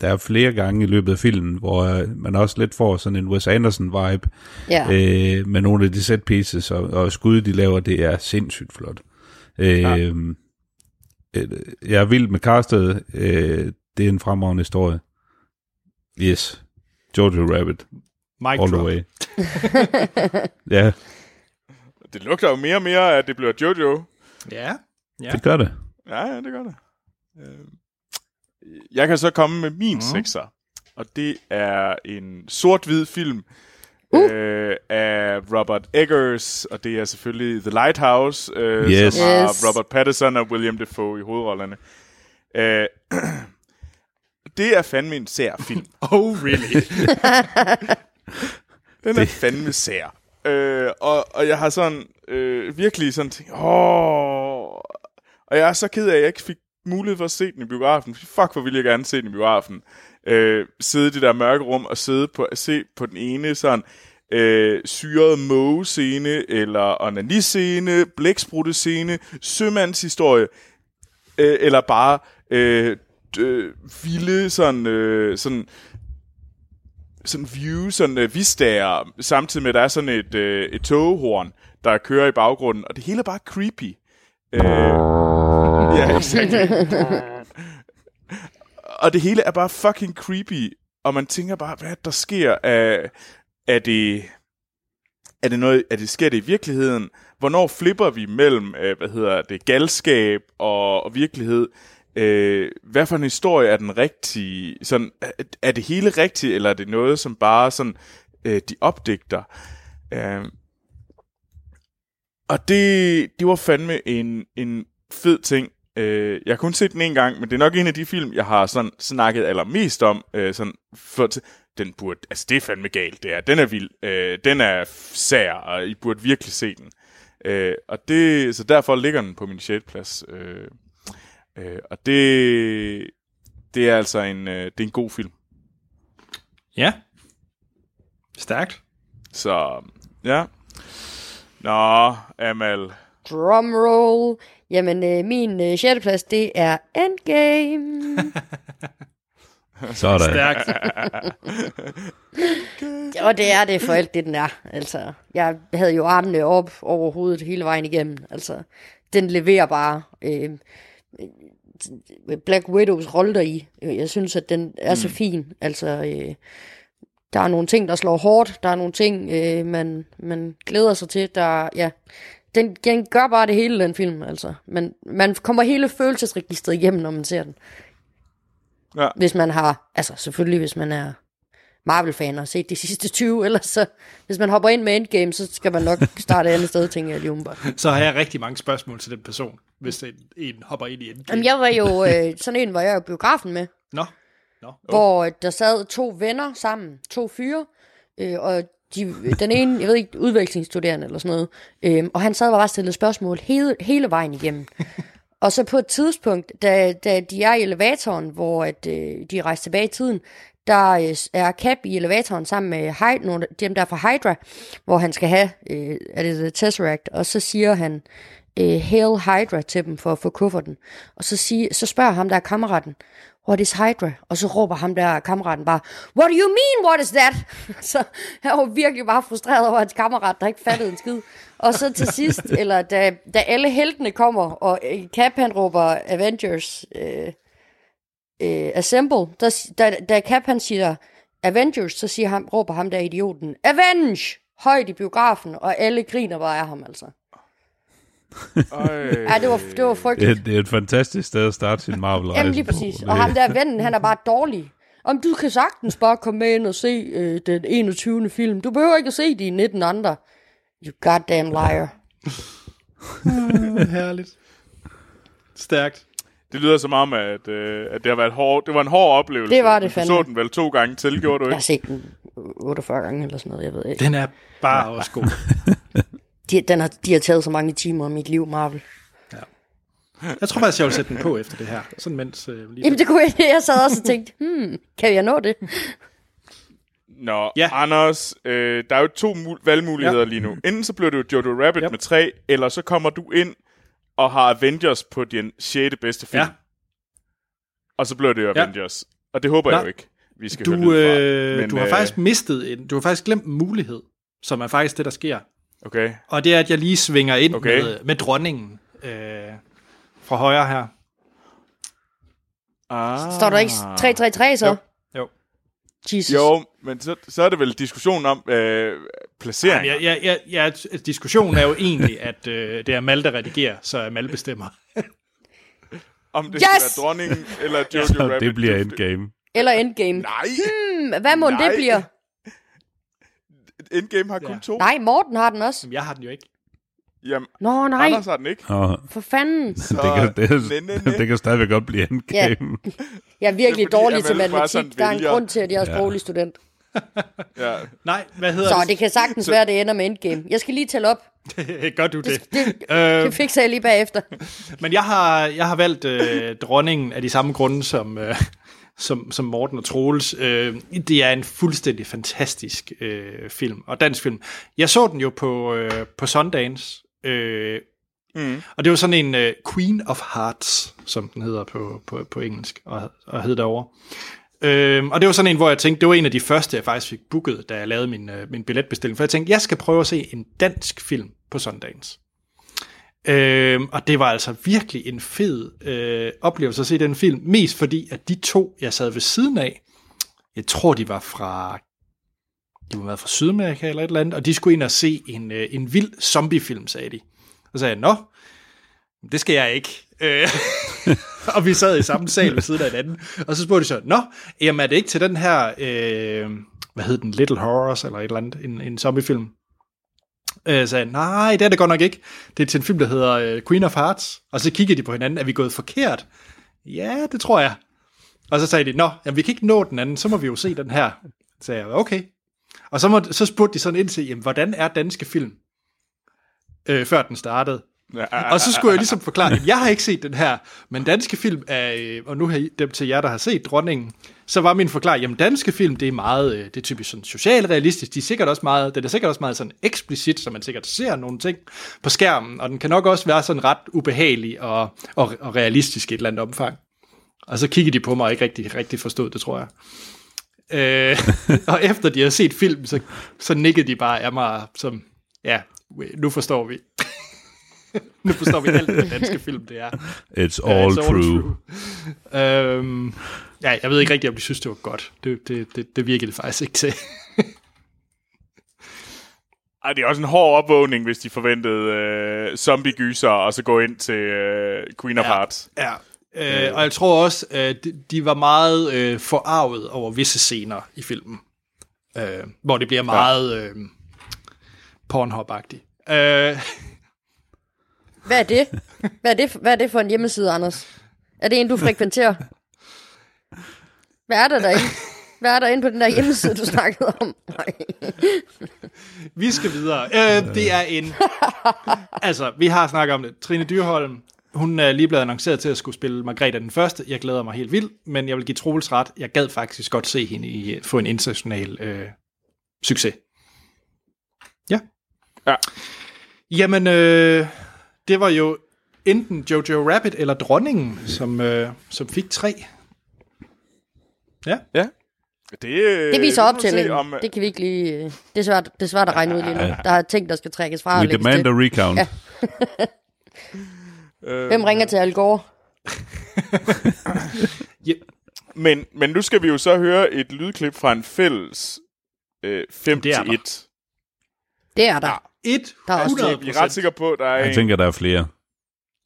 der er flere gange i løbet af filmen, hvor øh, man også lidt får sådan en Wes Anderson-vibe Ja. øh, med nogle af de set pieces, og, og skud, de laver, det er sindssygt flot. Øh, ja. Jeg er vild med castet. Øh, det er en fremragende historie. Yes. Jojo Rabbit. Mic All the drop. way. ja, Det lugter jo mere og mere, at det bliver Jojo. Ja. ja. det gør det. Ja, ja, det gør det. Øh, Jeg kan så komme med min mm. sekser, og det er en sort-hvid film uh. øh, af Robert Eggers, og det er selvfølgelig The Lighthouse, øh, Yes. som har Yes. Robert Pattinson og William Dafoe i hovedrollerne. Øh, det er fandme en sær film. Oh, really? Den er fandme sær. Øh, og, og jeg har sådan øh, virkelig sådan tænkt, åh... Og jeg er så ked af, at jeg ikke fik mulighed for at se den i biografen. Fuck, hvor ville jeg gerne se den i biografen. Øh, sidde i det der mørke rum og sidde på, se på den ene sådan øh, syret måge-scene, eller onaniscene, blæksprutte-scene, sømandshistorie, øh, eller bare øh, øh, vilde sådan, øh, sådan sådan view, sådan øh, vistager, samtidig med, at der er sådan et, øh, et togehorn, der kører i baggrunden, og det hele er bare creepy. Øh, ja, exactly. og det hele er bare fucking creepy, og man tænker bare, hvad er der sker? Er, er det... Er det noget, er det, sker det i virkeligheden? Hvornår flipper vi mellem, øh, hvad hedder det, galskab og, og virkelighed? Øh, hvad for en historie er den rigtige? Sådan, er, er det hele rigtigt, eller er det noget, som bare sådan, øh, de opdigter? Øh, og det, det var fandme en, en fed ting. Øh, jeg har kun set den en gang, men det er nok en af de film, jeg har sådan snakket allermest om. Øh, sådan for, den burde, altså det er fandme galt, det er. Den er vild. Øh, den er sær, og I burde virkelig se den. Øh, og det, så derfor ligger den på min 6. plads. Øh, øh, og det, det er altså en, øh, det er en god film. ja. Stærkt. Så ja. Nå, Amal. Drumroll. Jamen, øh, min øh, 6. plads, det er Endgame. Sådan. Stærkt. Og det er det for alt det, den er. Altså, jeg havde jo armene op over hovedet hele vejen igennem. Altså, den leverer bare øh, øh, Black Widows rolle der i. Jeg synes, at den er så fin. Altså, øh, der er nogle ting, der slår hårdt. Der er nogle ting, øh, man, man glæder sig til. Der, ja, den, den gør bare det hele, den film. Altså. Man, man kommer hele følelsesregistret igennem, når man ser den. Ja. Hvis man har, altså selvfølgelig, hvis man er Marvel-fan og har set de sidste 20, ellers så, hvis man hopper ind med Endgame, så skal man nok starte et andet sted, tænker jeg lige umiddelbart. Så har jeg rigtig mange spørgsmål til den person, hvis en, en hopper ind i en. Jamen, jeg var jo, øh, sådan en var jeg jo biografen med, Nå. Nå. hvor øh, der sad to venner sammen, to fyre, øh, og de, den ene, jeg ved ikke, udvekslingsstuderende eller sådan noget, øh, og han sad og bare stillede spørgsmål hele, hele vejen igennem. og så på et tidspunkt, da, da de er i elevatoren, hvor at, øh, de rejser tilbage i tiden, der øh, er Cap i elevatoren sammen med Hy- nogle dem der fra Hydra, hvor han skal have, øh, er det The Tesseract, og så siger han, øh, Hail Hydra til dem for at få kufferten. Og så, siger, så spørger ham der er kammeraten, what is Hydra? Og så råber ham der kammeraten bare, what do you mean, what is that? så han var virkelig bare frustreret over hans kammerat, der ikke fattede en skid. Og så til sidst, eller da, da alle heltene kommer, og øh, Cap han råber Avengers øh, øh, Assemble, der, da, da Cap han siger Avengers, så siger ham, råber ham der idioten, Avenge! Højt i biografen, og alle griner bare af ham altså. Ja, det var, det var frygteligt. Det, det er et fantastisk sted at starte sin Marvel-rejse Jamen lige præcis. Og ham der vennen, han er bare dårlig. Om du kan sagtens bare komme med ind og se øh, den 21. film. Du behøver ikke at se de 19 andre. You goddamn liar. Herligt. Stærkt. Det lyder som om, at, øh, at det har været hård, det var en hård oplevelse. Det var det Du fandme. så den vel to gange til, gjorde du Jeg har ikke? set den 48 gange eller sådan noget, jeg ved ikke. Den er bare også god. De, den har, de har taget så mange timer af mit liv, Marvel. Jeg tror faktisk, jeg vil sætte den på efter det her. Sådan mens øh, lige Jamen det kunne jeg, jeg sad også og tænkte, hmm, kan jeg nå det? Nå, Ja. Anders, øh, der er jo to mul- valgmuligheder Ja. lige nu. Enten så bliver det jo Jojo Rabbit Ja. med tre, eller så kommer du ind og har Avengers på din 6. bedste film. Ja. Og så bliver det jo Ja. Avengers. Og Og det håber Nej, jeg jo ikke, vi skal høre Du, lyd fra. øh, Men, du har øh, faktisk mistet en, du har faktisk glemt en mulighed, som er faktisk det, der sker. Okay. Og det er, at jeg lige svinger ind Okay. med, med dronningen øh, fra højre her. Ah. Står der ikke 3-3-3 så? Jo. Jo. Jesus. Jo, men så, så er det vel diskussion om øh, placering. Ja, ja, ja, ja, diskussionen er jo egentlig, at øh, det er Mal, der redigerer, så er Mal bestemmer. Om det Yes! skal være dronningen eller Jojo Så Rabbit. det bliver endgame. Eller Endgame. Nej, Hmm, hvad må det bliver? Endgame har kun Ja. to. Nej, Morten har den også. Jamen, jeg har den jo ikke. Jamen, Nå, nej. Anders har den ikke. Og For fanden. det, kan, det, næ, næ, næ. det kan stadigvæk godt blive endgame. Jeg er virkelig Det er dårlig til matematik. Der er en grund til, at jeg er Ja. sproglig student. Ja. Nej, hvad hedder Så det? det kan sagtens være, det ender med Endgame. Jeg skal lige tælle op. Gør du det? Det, Øh, det fikser jeg lige bagefter. Men jeg har, jeg har valgt øh, dronningen af de samme grunde som, øh, som, som Morten og Troels. Øh, det er en fuldstændig fantastisk øh, film, og dansk film. Jeg så den jo på, øh, på Sundance, øh, Mm. og det var sådan en øh, Queen of Hearts, som den hedder på, på, på engelsk, og, og hed derovre. Øh, og det var sådan en, hvor jeg tænkte, det var en af de første, jeg faktisk fik booket, da jeg lavede min, øh, min billetbestilling. For jeg tænkte, jeg skal prøve at se en dansk film på Sundance. Øh, og det var altså virkelig en fed øh, oplevelse at se den film, mest fordi, at de to, jeg sad ved siden af, jeg tror, de var fra, de var fra Sydamerika eller et eller andet, og de skulle ind og se en, øh, en vild zombiefilm, sagde de. Og så sagde jeg, nå, det skal jeg ikke. Øh, og vi sad i samme sal ved siden af hinanden, og så spurgte de så, nå, jamen er det ikke til den her, øh, hvad hed den, Little Horrors, eller et eller andet, en, en zombiefilm? Øh, sagde, nej, det er det godt nok ikke. Det er til en film, der hedder øh, Queen of Hearts. Og så kiggede de på hinanden, er vi gået forkert? Ja, det tror jeg. Og så sagde de, nå, jamen, vi kan ikke nå den anden, så må vi jo se den her. Så sagde jeg, okay. Og så, må, så spurgte de sådan ind til, jamen, hvordan er danske film? Øh, før den startede. Og så skulle jeg ligesom forklare, at jeg har ikke set den her, men danske film er, øh, og nu har I dem til jer, der har set Dronningen, så var min forklaring, jamen danske film, det er meget, øh, det er typisk sådan socialrealistisk, de er sikkert også meget, det er sikkert også meget sådan eksplicit, så man sikkert ser nogle ting på skærmen, og den kan nok også være sådan ret ubehagelig og, og, og realistisk i et eller andet omfang. Og så kiggede de på mig og ikke rigtig, rigtig forstod det, tror jeg. Øh, og efter de har set film, så, så nikkede de bare af mig som, ja, nu forstår vi. nu forstår vi alt, hvad danske film det er. It's all it's true. true. Øhm, ja, jeg ved ikke rigtig, om de synes, det var godt. Det, det, det, det virkede det faktisk ikke til. Ej, det er også en hård opvågning, hvis de forventede øh, zombie-gyser, og så gå ind til øh, Queen of Ja. Hearts. Ja. Øh, og jeg tror også, at de, de var meget øh, forarvet over visse scener i filmen. Øh, hvor det bliver meget øh, Pornhub-agtigt. Øh, Hvad er det? Hvad er det, hvad er det for en hjemmeside, Anders? Er det en, du frekventerer? Hvad er der derinde? Hvad er der inde på den der hjemmeside, du snakkede om? Nej. Vi skal videre. Øh, det er en... altså, vi har snakket om det. Trine Dyrholm, hun er lige blevet annonceret til at skulle spille Margrethe den første. Jeg glæder mig helt vildt, men jeg vil give Troels ret. Jeg gad faktisk godt se hende i, få en international øh, succes. Ja. Ja. Jamen, øh, det var jo enten Jojo Rabbit eller Dronningen, som, øh, som fik tre. Ja. Ja. Det, øh, Det viser må man optællingen. Om, Det kan vi ikke lige... øh, Det er svært, det er svært at regne ud lige nu. Der er ting, der skal trækkes fra. og We demand til. a recount. Ja. øh, Hvem ringer til Al Gore? men, men nu skal vi jo så høre et lydklip fra en fælles øh, 5 Det er til der. 1. Det er der. Et Der er også 100 Vi er ret sikre på, at der er Jeg en. tænker, der er flere.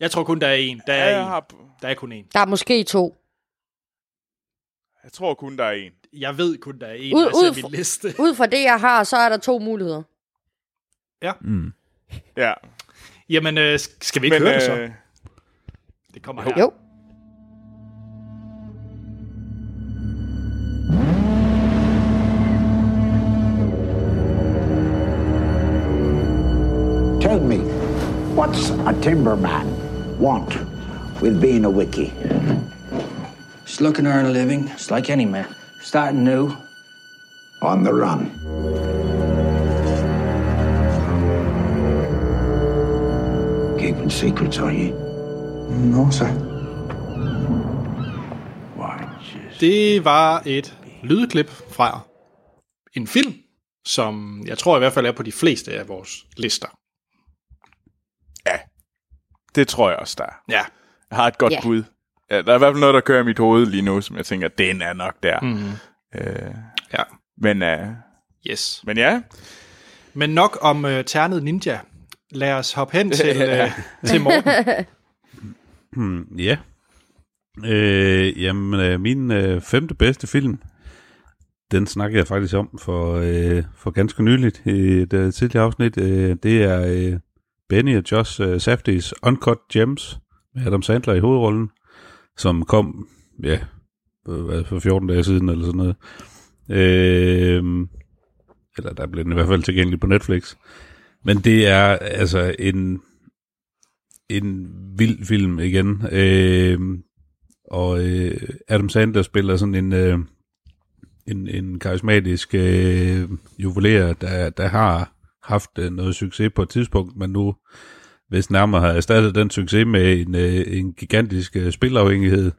Jeg tror kun, der er en. Der Ja, er, jeg, en. har, Der er kun en. Der er måske to. Jeg tror kun, der er en. Jeg ved kun, der er en, Ud- ud min liste. Ud fra det, jeg har, så er der to muligheder. Mm. Ja. Jamen, øh, skal vi ikke Men, høre det så? øh, Det kommer her. Jo. Tell me, what's a timberman want with being a wiki? Just looking to earn a living, just like any man. Starting new. On the run. Keeping secrets, are you? No, sir. Det var et lydklip fra en film, som jeg tror i hvert fald er på de fleste af vores lister. Det tror jeg også, der er. Ja. Jeg har et godt Ja. bud. Ja, der er i hvert fald noget, der kører i mit hoved lige nu, som jeg tænker, den er nok der. Mm. Øh, Ja. men, uh, Yes. men ja, Men nok om uh, Ternet Ninja. Lad os hoppe hen til, uh, til Morten. Hmm, ja. Øh, jamen, øh, min øh, femte bedste film, den snakkede jeg faktisk om for, øh, for ganske nyligt i et øh, tidligere afsnit. Øh, det er øh, Benny og Josh øh, Safdie's Uncut Gems med Adam Sandler i hovedrollen, som kom, ja, for 14 dage siden eller sådan noget. Øh, eller der blev den i hvert fald tilgængelig på Netflix. Men det er altså en en vild film igen. Øh, og øh, Adam Sandler spiller sådan en, øh, en, en karismatisk øh, juveler, der, der har haft øh, noget succes på et tidspunkt, men nu hvis nærmere har erstattet den succes med en, øh, en gigantisk øh, spilafhængighed,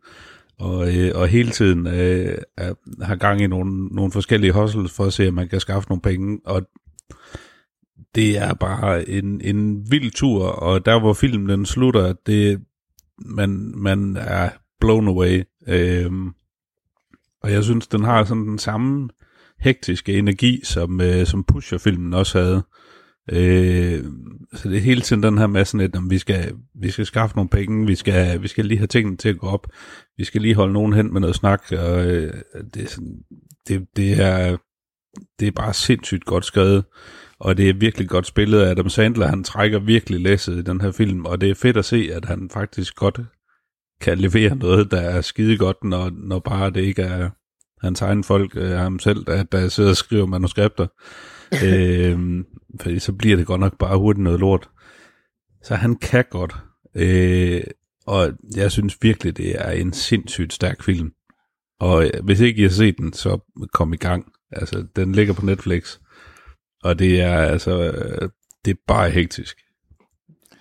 og, øh, og hele tiden øh, er, har gang i nogle, nogle forskellige hustles for at se, om man kan skaffe nogle penge, og det er bare en, en vild tur, og der hvor filmen den slutter, det, man, man er blown away. Øh, og jeg synes, den har sådan den samme hektiske energi, som, øh, som Pusher-filmen også havde. Øh, så det er hele tiden den her med sådan lidt, om vi skal, vi skal skaffe nogle penge, vi skal, vi skal lige have tingene til at gå op, vi skal lige holde nogen hen med noget snak, og øh, det, er sådan, det, det, er, det er bare sindssygt godt skrevet, og det er virkelig godt spillet. af Adam Sandler, han trækker virkelig læsset i den her film, og det er fedt at se, at han faktisk godt kan levere noget, der er skide godt, når, når bare det ikke er hans egen folk, øh, ham selv, der, der sidder og skriver manuskripter øhm, fordi så bliver det godt nok bare hurtigt noget lort. Så han kan godt. Øh, og jeg synes virkelig, det er en sindssygt stærk film. Og øh, hvis ikke I har set den, så kom i gang. Altså, den ligger på Netflix. Og det er altså, øh, det er bare hektisk.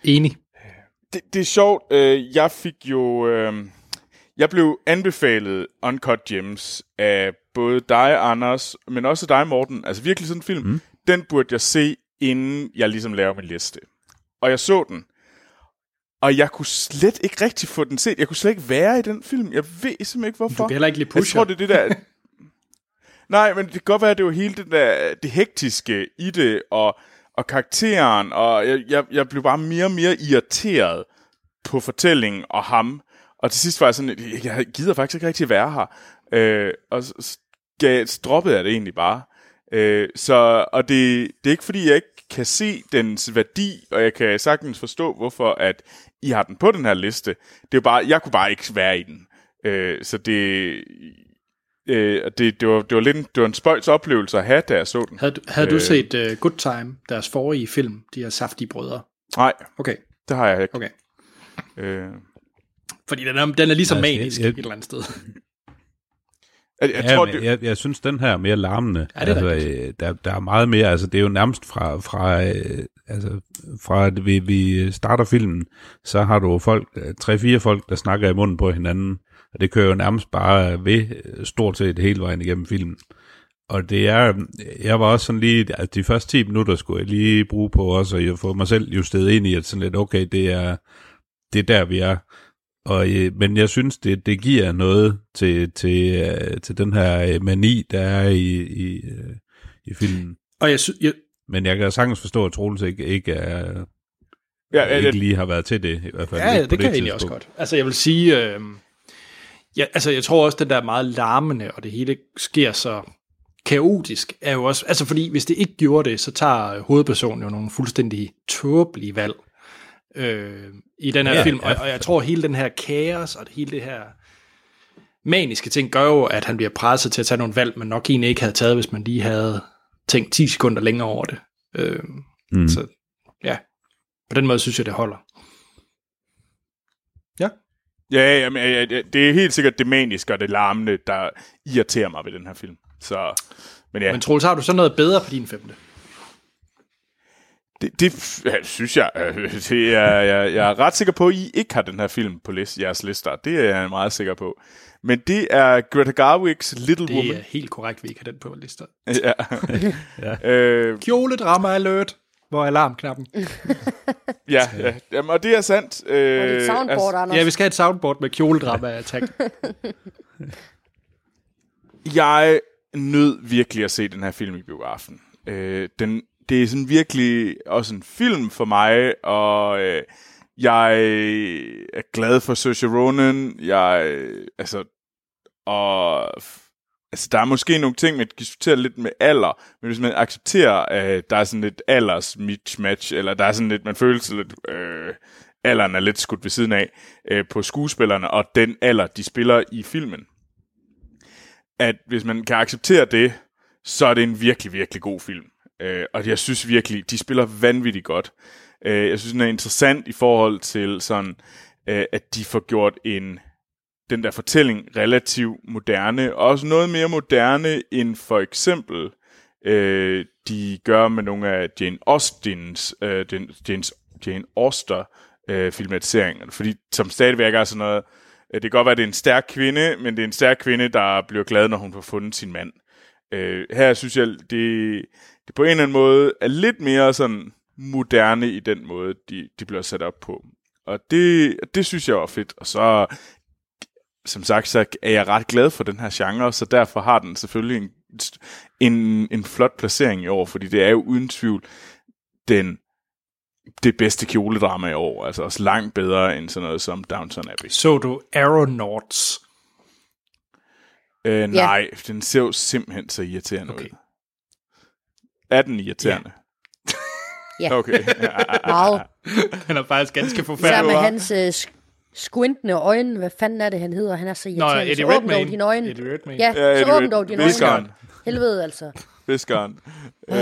Enig. det, det er sjovt. Øh, jeg fik jo... Øh, jeg blev anbefalet Uncut Gems af både dig, Anders, men også dig, Morten. Altså virkelig sådan en film. Mm. Den burde jeg se, inden jeg ligesom laver min liste. Og jeg så den. Og jeg kunne slet ikke rigtig få den set. Jeg kunne slet ikke være i den film. Jeg ved simpelthen ikke, hvorfor. Du kan heller ikke lide Jeg Pusher. tror, det er det der... Nej, men det kan godt være, at det var hele det der, det hektiske i det, og, og karakteren, og jeg, jeg, jeg blev bare mere og mere irriteret på fortællingen og ham. Og til sidst var jeg sådan, jeg gider faktisk ikke rigtig være her. Øh, og så gav, droppede jeg det egentlig bare. Øh, så, og det, det er ikke fordi, jeg ikke kan se dens værdi, og jeg kan sagtens forstå, hvorfor at I har den på den her liste. Det er bare, jeg kunne bare ikke være i den. Øh, så det, øh, det, det, var, det, var lidt, en- det var en spøjs oplevelse at have, da jeg så den. Havde, du- havde du Øh. set uh, Good Time, deres forrige film, de her saftige brødre? Nej, Okay, det har jeg ikke. okay. Øh, Fordi den er, den er ligesom Altså, manisk jeg- et eller andet sted. jeg, jeg ja, tror, det, jeg, jeg synes, den her er mere larmende. Ja, det er altså, øh, der, der er meget mere, altså det er jo nærmest fra, fra, øh, altså, fra at vi, vi starter filmen, så har du folk, øh, tre-fire folk, der snakker i munden på hinanden, og det kører jo nærmest bare ved øh, stort set hele vejen igennem filmen. Og det er, jeg var også sådan lige, altså de første 10 minutter skulle jeg lige bruge på også at få mig selv justeret ind i, at sådan lidt, okay, det er, det er der, vi er. Og, øh, men jeg synes, det, det giver noget til, til, øh, til den her øh, mani, der er i, i, øh, i filmen. Og jeg, sy- jeg, Men jeg kan sagtens forstå, at Troels ikke, ikke, er, ja, ikke jeg, lige har været til det. I hvert fald ja, ja, på det kan jeg egentlig også godt. Altså jeg vil sige, øh, ja, altså jeg tror også, det der meget larmende, og det hele sker så kaotisk, er jo også, altså fordi hvis det ikke gjorde det, så tager hovedpersonen jo nogle fuldstændig tåbelige valg øh, i den her ja, film, ja. og, og jeg tror hele den her kaos, og hele det her maniske ting, gør jo, at han bliver presset til at tage nogle valg, man nok egentlig ikke havde taget, hvis man lige havde tænkt 10 sekunder længere over det. Øh, Mm. Så ja, på den måde synes jeg, det holder. Ja. ja, ja, men, ja, ja, det er helt sikkert det maniske og det larmende, der irriterer mig ved den her film. Så, men ja, Men Troels, har du så noget bedre på din femte? Det, det ja, synes jeg, øh, det er, jeg, jeg er ret sikker på, at I ikke har den her film på list, jeres lister. Det er jeg meget sikker på. Men det er Greta Garwigs Little Det Woman. er helt korrekt, vi ikke har den på lister. Ja. Ja. øh, Kjoledrama alert. Hvor er alarmknappen? ja, ja. Jamen, og det er sandt. Øh, Og dit soundboard, Anders. Ja, vi skal have et soundboard med kjoledrama attack. jeg nød virkelig at se den her film i biografen. Øh, den, det er sådan virkelig også en film for mig, og øh, jeg er glad for Saoirse Ronan. Jeg, øh, altså, og altså, der er måske nogle ting, man diskuterer lidt med alder, men hvis man accepterer, at der er sådan lidt alders mismatch, eller der er sådan lidt, man føler sig lidt, øh, alderen er lidt skudt ved siden af øh, på skuespillerne, og den alder, de spiller i filmen, at hvis man kan acceptere det, så er det en virkelig, virkelig god film. Øh, og jeg synes virkelig, de spiller vanvittigt godt. Øh, jeg synes, den er interessant i forhold til sådan, øh, at de får gjort en den der fortælling relativt moderne, og også noget mere moderne end for eksempel øh, de gør med nogle af Jane Austens, øh, den, Jane, Jane Auster øh, filmatiseringer, fordi som stadigvæk er sådan noget, øh, det kan godt være, at det er en stærk kvinde, men det er en stærk kvinde, der bliver glad, når hun får fundet sin mand. Øh, her synes jeg, det, det på en eller anden måde er lidt mere sådan moderne i den måde, de, de bliver sat op på. Og det, det synes jeg var fedt. Og så, som sagt, så er jeg ret glad for den her genre, så derfor har den selvfølgelig en, en, en flot placering i år, fordi det er jo uden tvivl den det bedste kjoledrama i år. Altså også langt bedre end sådan noget som Downton Abbey. Så du Aeronauts? Øh, nej, den ser jo simpelthen så irriterende Okay. ud. Er den irriterende? Ja. Okay. Meget. Den er faktisk ganske Især forfærdelig. med hans øh, squintende øjne. Hvad fanden er det, han hedder? Han er så irriterende. Eddie så åbn dog Redmayne. dine øjne. Eddie Redmayne. Ja, Ja, så Eddie åbn Red- dog dine Viskeren. øjne. Helvede altså. Viskeren. øh,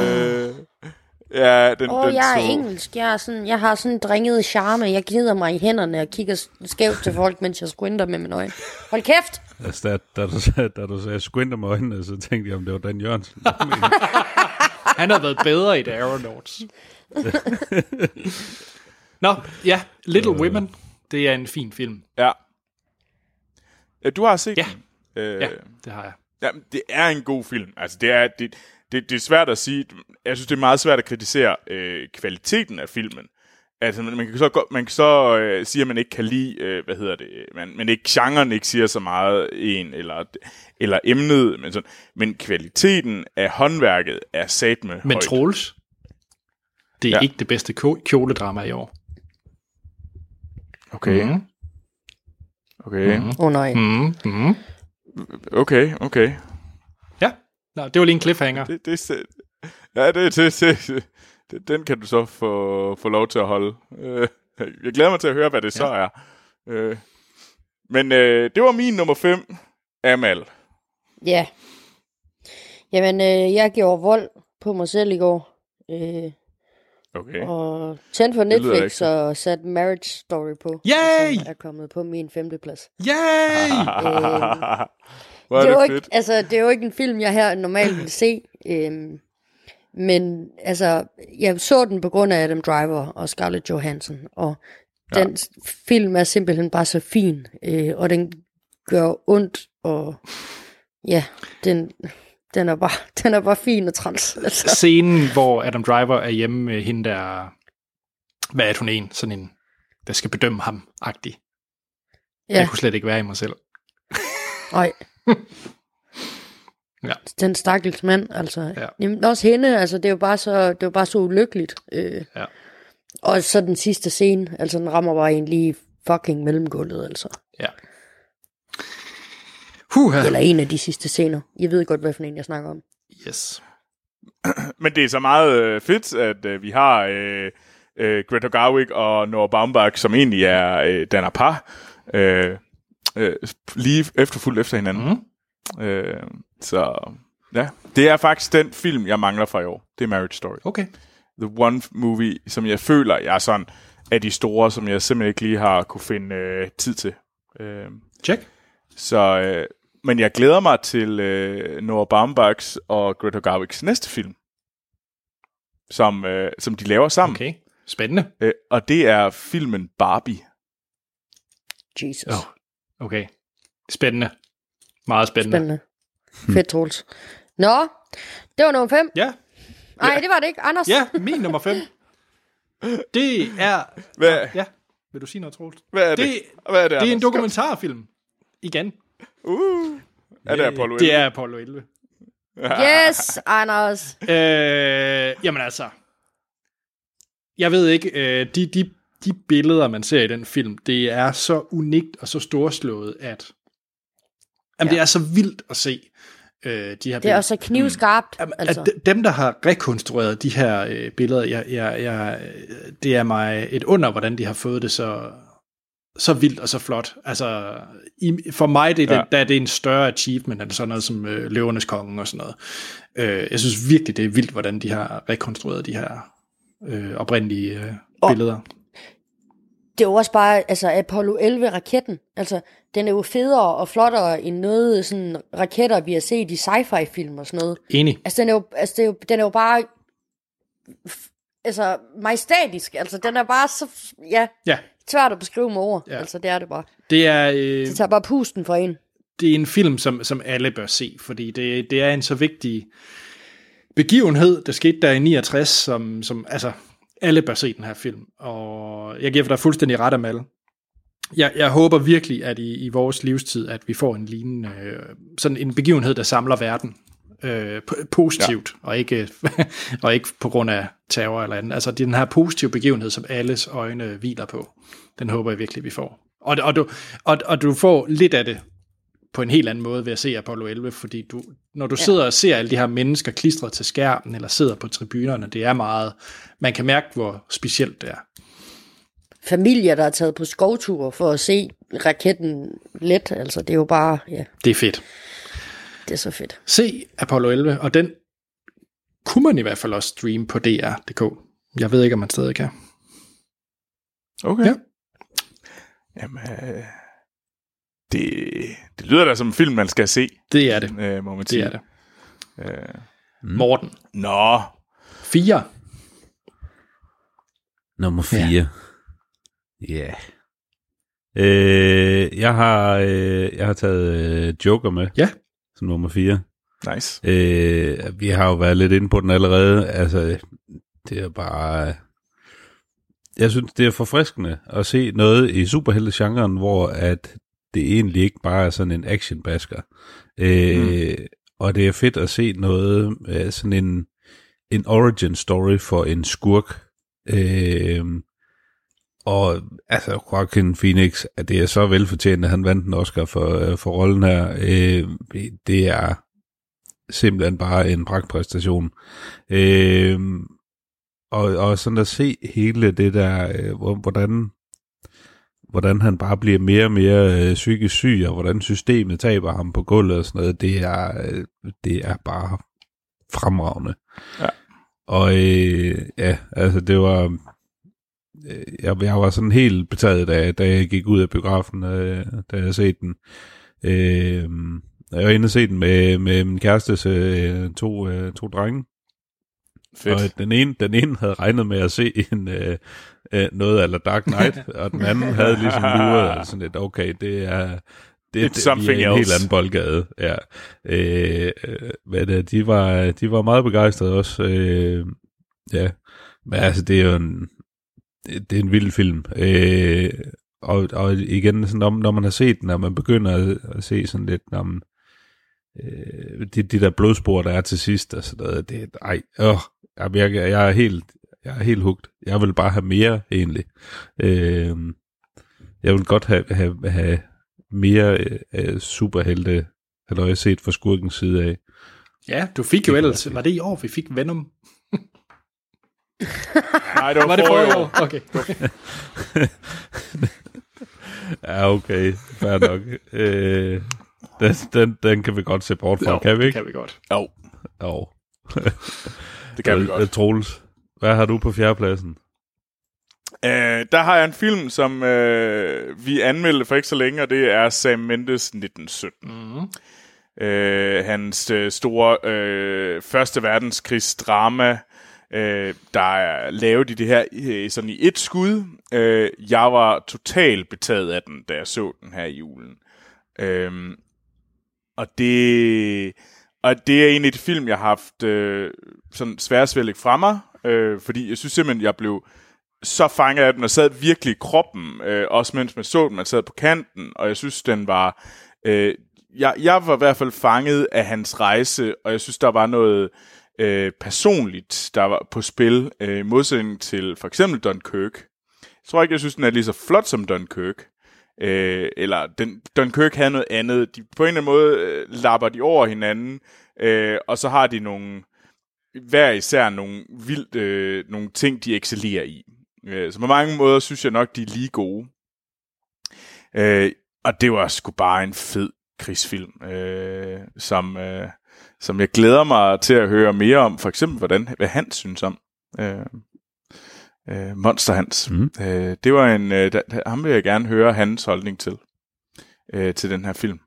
ja, den, Åh, den jeg er så... engelsk. Jeg, er sådan, jeg har sådan en drenget charme. Jeg gnider mig i hænderne og kigger skævt til folk, mens jeg squinter med mine øjne. Hold kæft! Altså, da, da, du, sagde- da du sagde squinter med øjnene, så tænkte jeg, om det var Dan Jørgensen. Han har været bedre i The Aeronauts. Nå, ja, Little Women. Det er en fin film. Ja. ja. Du har set Ja. den. Øh, Ja, det har jeg. Jamen, det er en god film. Altså, det er, det, det, det er svært at sige. Jeg synes, det er meget svært at kritisere øh, kvaliteten af filmen. Altså, man man kan så, godt, man kan så øh, sige, at man ikke kan lide, øh, hvad hedder det, man, men ikke genren ikke siger så meget en, eller, eller emnet, men, sådan, men kvaliteten af håndværket er sat med Men højt. Troels, det er Ja. ikke det bedste kjo- kjoledrama i år. Okay, Mhm. okay. Åh oh, nej. Mm, mm. okay, okay. Ja, Nå, det var lige en cliffhanger. Det, det, er ja, det, det, det, den kan du så få, få lov til at holde. Øh, jeg glæder mig til at høre, hvad det så er. Øh, men øh, det var min nummer 5, Amal. Ja. Jamen, øh, jeg gjorde vold på mig selv i går. Øh, Okay. og tændte for Netflix ikke og satte Marriage Story på. Yay! Som er kommet på min femte plads. Yay! Hvor er det, er jo det ikke, fedt. altså, det er jo ikke en film, jeg her normalt vil se. Øhm, men altså, jeg så den på grund af Adam Driver og Scarlett Johansson. Og den ja. film er simpelthen bare så fin. Øh, og den gør ondt. Og ja, den, den, er, bare, den er bare fin og træls. Altså. Scenen, hvor Adam Driver er hjemme med hende der... Hvad er hun en? Sådan en, der skal bedømme ham-agtig. Ja, Jeg kunne slet ikke være i mig selv. nej. Ja. Den stakkels mand, altså. Ja. Jamen, også hende, altså, det er jo bare så, det er jo bare så ulykkeligt. Øh, Ja. Og så den sidste scene, altså den rammer bare en lige fucking mellemgulvet, altså. Ja. Huha. Eller en af de sidste scener. Jeg ved godt, hvad for en jeg snakker om. Yes. Men det er så meget øh, fedt, at øh, vi har øh, øh, Greta Garwick og Noah Baumbach, som egentlig er øh, danner par, øh, øh, lige efterfuldt efter hinanden. Mhm. Øh, så ja, det er faktisk den film, jeg mangler fra i år. Det er Marriage Story. Okay. The one movie, som jeg føler, jeg er sådan af de store, som jeg simpelthen ikke lige har kunne finde øh, tid til. Øh, Check. så, øh, men jeg glæder mig til øh, Noah Baumbachs og Greta Garwicks næste film. som, øh, som de laver sammen. Okay, spændende. Øh, og det er filmen Barbie. Jesus. Oh, okay, spændende. Meget spændende. Spændende. Fedt, Troels. Nå, det var nummer 5. Ja, Nej, det var det ikke. Anders. ja, min nummer 5. Det er... Hvad, Ja, vil du sige noget, Troels? hvad er det? Det, hvad er det, det er en dokumentarfilm. Igen. Uh, er det Apollo 11? Det er Apollo 11. Yes, Anders. Øh, jamen altså, jeg ved ikke, øh, de, de, de billeder, man ser i den film, det er så unikt og så storslået, at jamen, ja. det er så vildt at se øh, de her Det er billeder. også knivskarpt. Jamen, altså. at de- dem, der har rekonstrueret de her øh, billeder, jeg, jeg, jeg, det er mig et under, hvordan de har fået det så, så vildt og så flot. Altså, i, for mig det er det, Ja. der er det en større achievement end sådan noget som øh, Løvernes Konge og sådan noget. Øh, jeg synes virkelig, det er vildt, hvordan de har rekonstrueret de her øh, oprindelige øh, Og- billeder. Det er jo også bare, altså Apollo 11-raketten, altså den er jo federe og flottere end noget sådan raketter, vi har set i sci-fi film og sådan noget. Enig. Altså den er jo, altså, det er jo, den er jo bare, altså majestatisk, altså den er bare så, ja, Ja, svært at beskrive med ord, ja. altså det er det bare. det er... Øh, Det tager bare pusten for en. det er en film, som, som alle bør se, fordi det, det er en så vigtig begivenhed, der skete der i 69, som, som altså, alle bør se den her film, og jeg giver dig fuldstændig ret om alle. Jeg, jeg håber virkelig, at i, i vores livstid, at vi får en lignende, øh, sådan en begivenhed, der samler verden øh, positivt, ja. og, ikke, og ikke på grund af terror eller andet. Altså det er den her positive begivenhed, som alles øjne hviler på. Den håber jeg virkelig, vi får. Og, og, du, og, og du får lidt af det på en helt anden måde ved at se Apollo 11, fordi du, når du sidder og ser alle de her mennesker klistret til skærmen, eller sidder på tribunerne, det er meget, man kan mærke, hvor specielt det er. Familier, der er taget på skovture for at se raketten let, altså det er jo bare, ja, Det er fedt. det er så fedt. Se Apollo 11, og den kunne man i hvert fald også streame på DR.dk. Jeg ved ikke, om man stadig kan. Okay. Ja. Jamen, øh, det, det lyder da som en film, man skal se, Det er det. øh, må man Det sige. er det. Øh, Morten. nå, 4. Nummer 4. Ja. Yeah. Øh, jeg har øh, jeg har taget øh, Joker med. Ja. Som nummer 4. nice. Øh, vi har jo været lidt inde på den allerede. Altså, det er bare... Jeg synes, det er forfriskende at se noget i superheltegenren, hvor at det egentlig ikke bare er sådan en actionbasker. Øh, mm. Og det er fedt at se noget, øh, sådan en, en origin story for en skurk. Øh, og altså, Joaquin Phoenix, at det er så velfortjent, at han vandt en Oscar for, øh, for rollen her. Øh, det er simpelthen bare en pragtpræstation. Øh, og, og sådan at se hele det der, øh, hvor- hvordan, hvordan han bare bliver mere og mere øh, psykisk syg, og hvordan systemet taber ham på gulvet og sådan noget, det er, øh, det er bare fremragende. Ja. Og øh, ja, altså det var, øh, jeg, jeg var sådan helt betaget, da, da jeg gik ud af biografen, øh, da jeg set den. Øh, jeg var inde og se den med, med min kærestes øh, to, øh, to drenge. Fedt. Og den ene, den ene havde regnet med at se en, øh, øh, noget eller Dark Knight, og den anden havde ligesom luret sådan lidt, okay, det er, det, It's det, something er en helt else. anden boldgade. Ja. Øh, men øh, de, var, de var meget begejstrede også. Øh, ja, men altså, det er jo en, det, det er en vild film. Øh, og, og igen, sådan, når, når man har set den, når man begynder at, at se sådan lidt, når man, øh, de, de der blodspor, der er til sidst, og sådan noget, det, ej, øh, jeg, jeg, jeg er helt, jeg er helt hugt. Jeg vil bare have mere, egentlig. Øh, jeg vil godt have, have, have mere øh, superhelte, eller jeg set fra skurkens side af. Ja, du fik jo ellers, var det i år, vi fik Venom? Nej, det var, Var det forrige år. år? Okay. Ja, okay. Fair nok. øh, den, den, den kan vi godt se bort fra, Jo, kan vi det ikke? kan vi godt. Jo, Jo. det kan vi godt. Troels, hvad har du på fjerdepladsen? Øh, der har jeg en film, som øh, vi anmeldte for ikke så længe, og det er Sam Mendes 1917. Mm. Øh, hans øh, store øh, første verdenskrigs drama øh, der er lavet i det her øh, sådan i et skud. Øh, jeg var totalt betaget af den, da jeg så den her i julen. Øh, og det... Og det er en af de film, jeg har haft øh, sådan svært fra mig, øh, fordi jeg synes simpelthen, jeg blev så fanget af den, og sad virkelig i kroppen, øh, også mens man så den, man sad på kanten, og jeg synes, den var... Øh, jeg, jeg var i hvert fald fanget af hans rejse, og jeg synes, der var noget øh, personligt, der var på spil, øh, i modsætning til for eksempel Dunkirk. Jeg tror ikke, jeg synes, den er lige så flot som Dunkirk. Øh, eller den, Dunkirk havde noget andet. De, på en eller anden måde øh, lapper de over hinanden, øh, og så har de nogle hver især nogle vildt øh, nogle ting, de excellerer i. Øh, så på mange måder synes jeg nok, de er lige gode. Øh, og det var sgu bare en fed krigsfilm, øh, som, øh, som jeg glæder mig til at høre mere om. For eksempel, hvordan, hvad han synes om. Øh, øh, Monster Hans. Mm. Øh, det var en, øh, der, ham vil jeg gerne høre hans holdning til, øh, til den her film.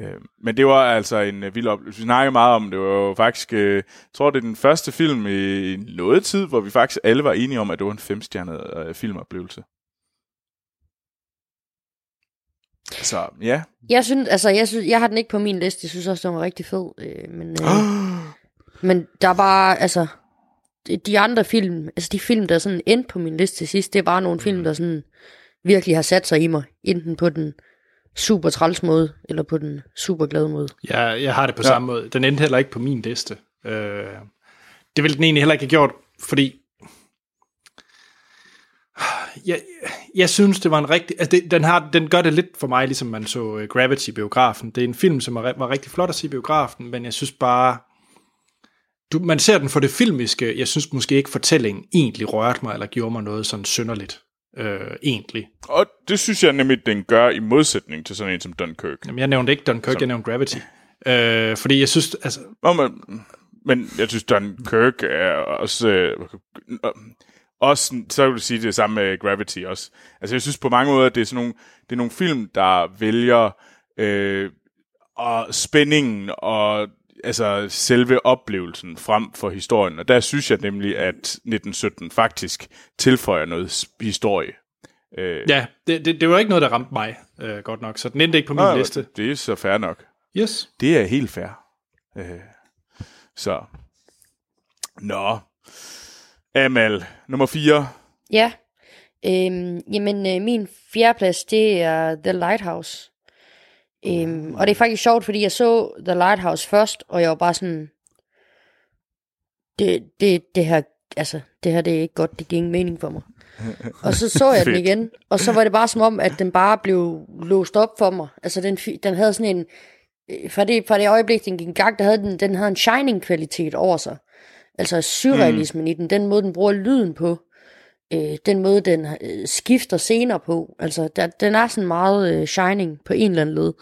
Øh, men det var altså en øh, vild oplevelse. Vi snakkede meget om, det var jo faktisk, øh, jeg tror det er den første film i noget tid, hvor vi faktisk alle var enige om, at det var en femstjernet øh, filmoplevelse. Så ja. Jeg synes, altså, jeg, synes, jeg har den ikke på min liste. Jeg synes også, den var rigtig fed. Øh, men, øh, men der er bare, altså, de- andre film, altså de film, der sådan endte på min liste til sidst, det bare nogle film, der sådan virkelig har sat sig i mig. Enten på den super træls måde, eller på den super glade måde. Jeg, jeg har det på ja. samme måde. Den endte heller ikke på min liste. Øh, det ville den egentlig heller ikke have gjort, fordi jeg, jeg synes, det var en rigtig... Altså det, den, har, den gør det lidt for mig, ligesom man så uh, Gravity i biografen. Det er en film, som var, var rigtig flot at se i biografen, men jeg synes bare... Du, man ser den for det filmiske. Jeg synes måske ikke, fortællingen egentlig rørte mig, eller gjorde mig noget sådan synderligt. Øh, egentlig. Og det synes jeg nemlig, den gør i modsætning til sådan en som Dunkirk. Jamen, jeg nævnte ikke Dunkirk, Som- jeg nævnte Gravity. Øh, fordi jeg synes, altså, Nå, men, men jeg synes, Dunkirk er også... Øh, også, så vil du sige det samme med Gravity også. Altså, jeg synes på mange måder, det er sådan nogle, det er nogle film, der vælger øh, og spændingen og altså selve oplevelsen frem for historien. Og der synes jeg nemlig, at 1917 faktisk tilføjer noget historie. Øh, ja, det, det, det var ikke noget, der ramte mig øh, godt nok, så den endte ikke på min og liste. Det er så fair nok. Yes. Det er helt fair. Øh, så. Nå. Amal, nummer 4. Ja, øhm, jamen øh, min fjerdeplads, det er The Lighthouse. Øhm, og det er faktisk sjovt, fordi jeg så The Lighthouse først, og jeg var bare sådan, det, det, det her, altså, det her det er ikke godt, det giver ingen mening for mig. Og så så jeg den igen, og så var det bare som om, at den bare blev låst op for mig. Altså, den, den havde sådan en, øh, fra det, fra det øjeblik, den gik i gang, der havde den, den havde en shining-kvalitet over sig. Altså surrealismen mm. i den, den måde, den bruger lyden på, øh, den måde, den øh, skifter scener på. Altså, der, den er sådan meget øh, shining på en eller anden led.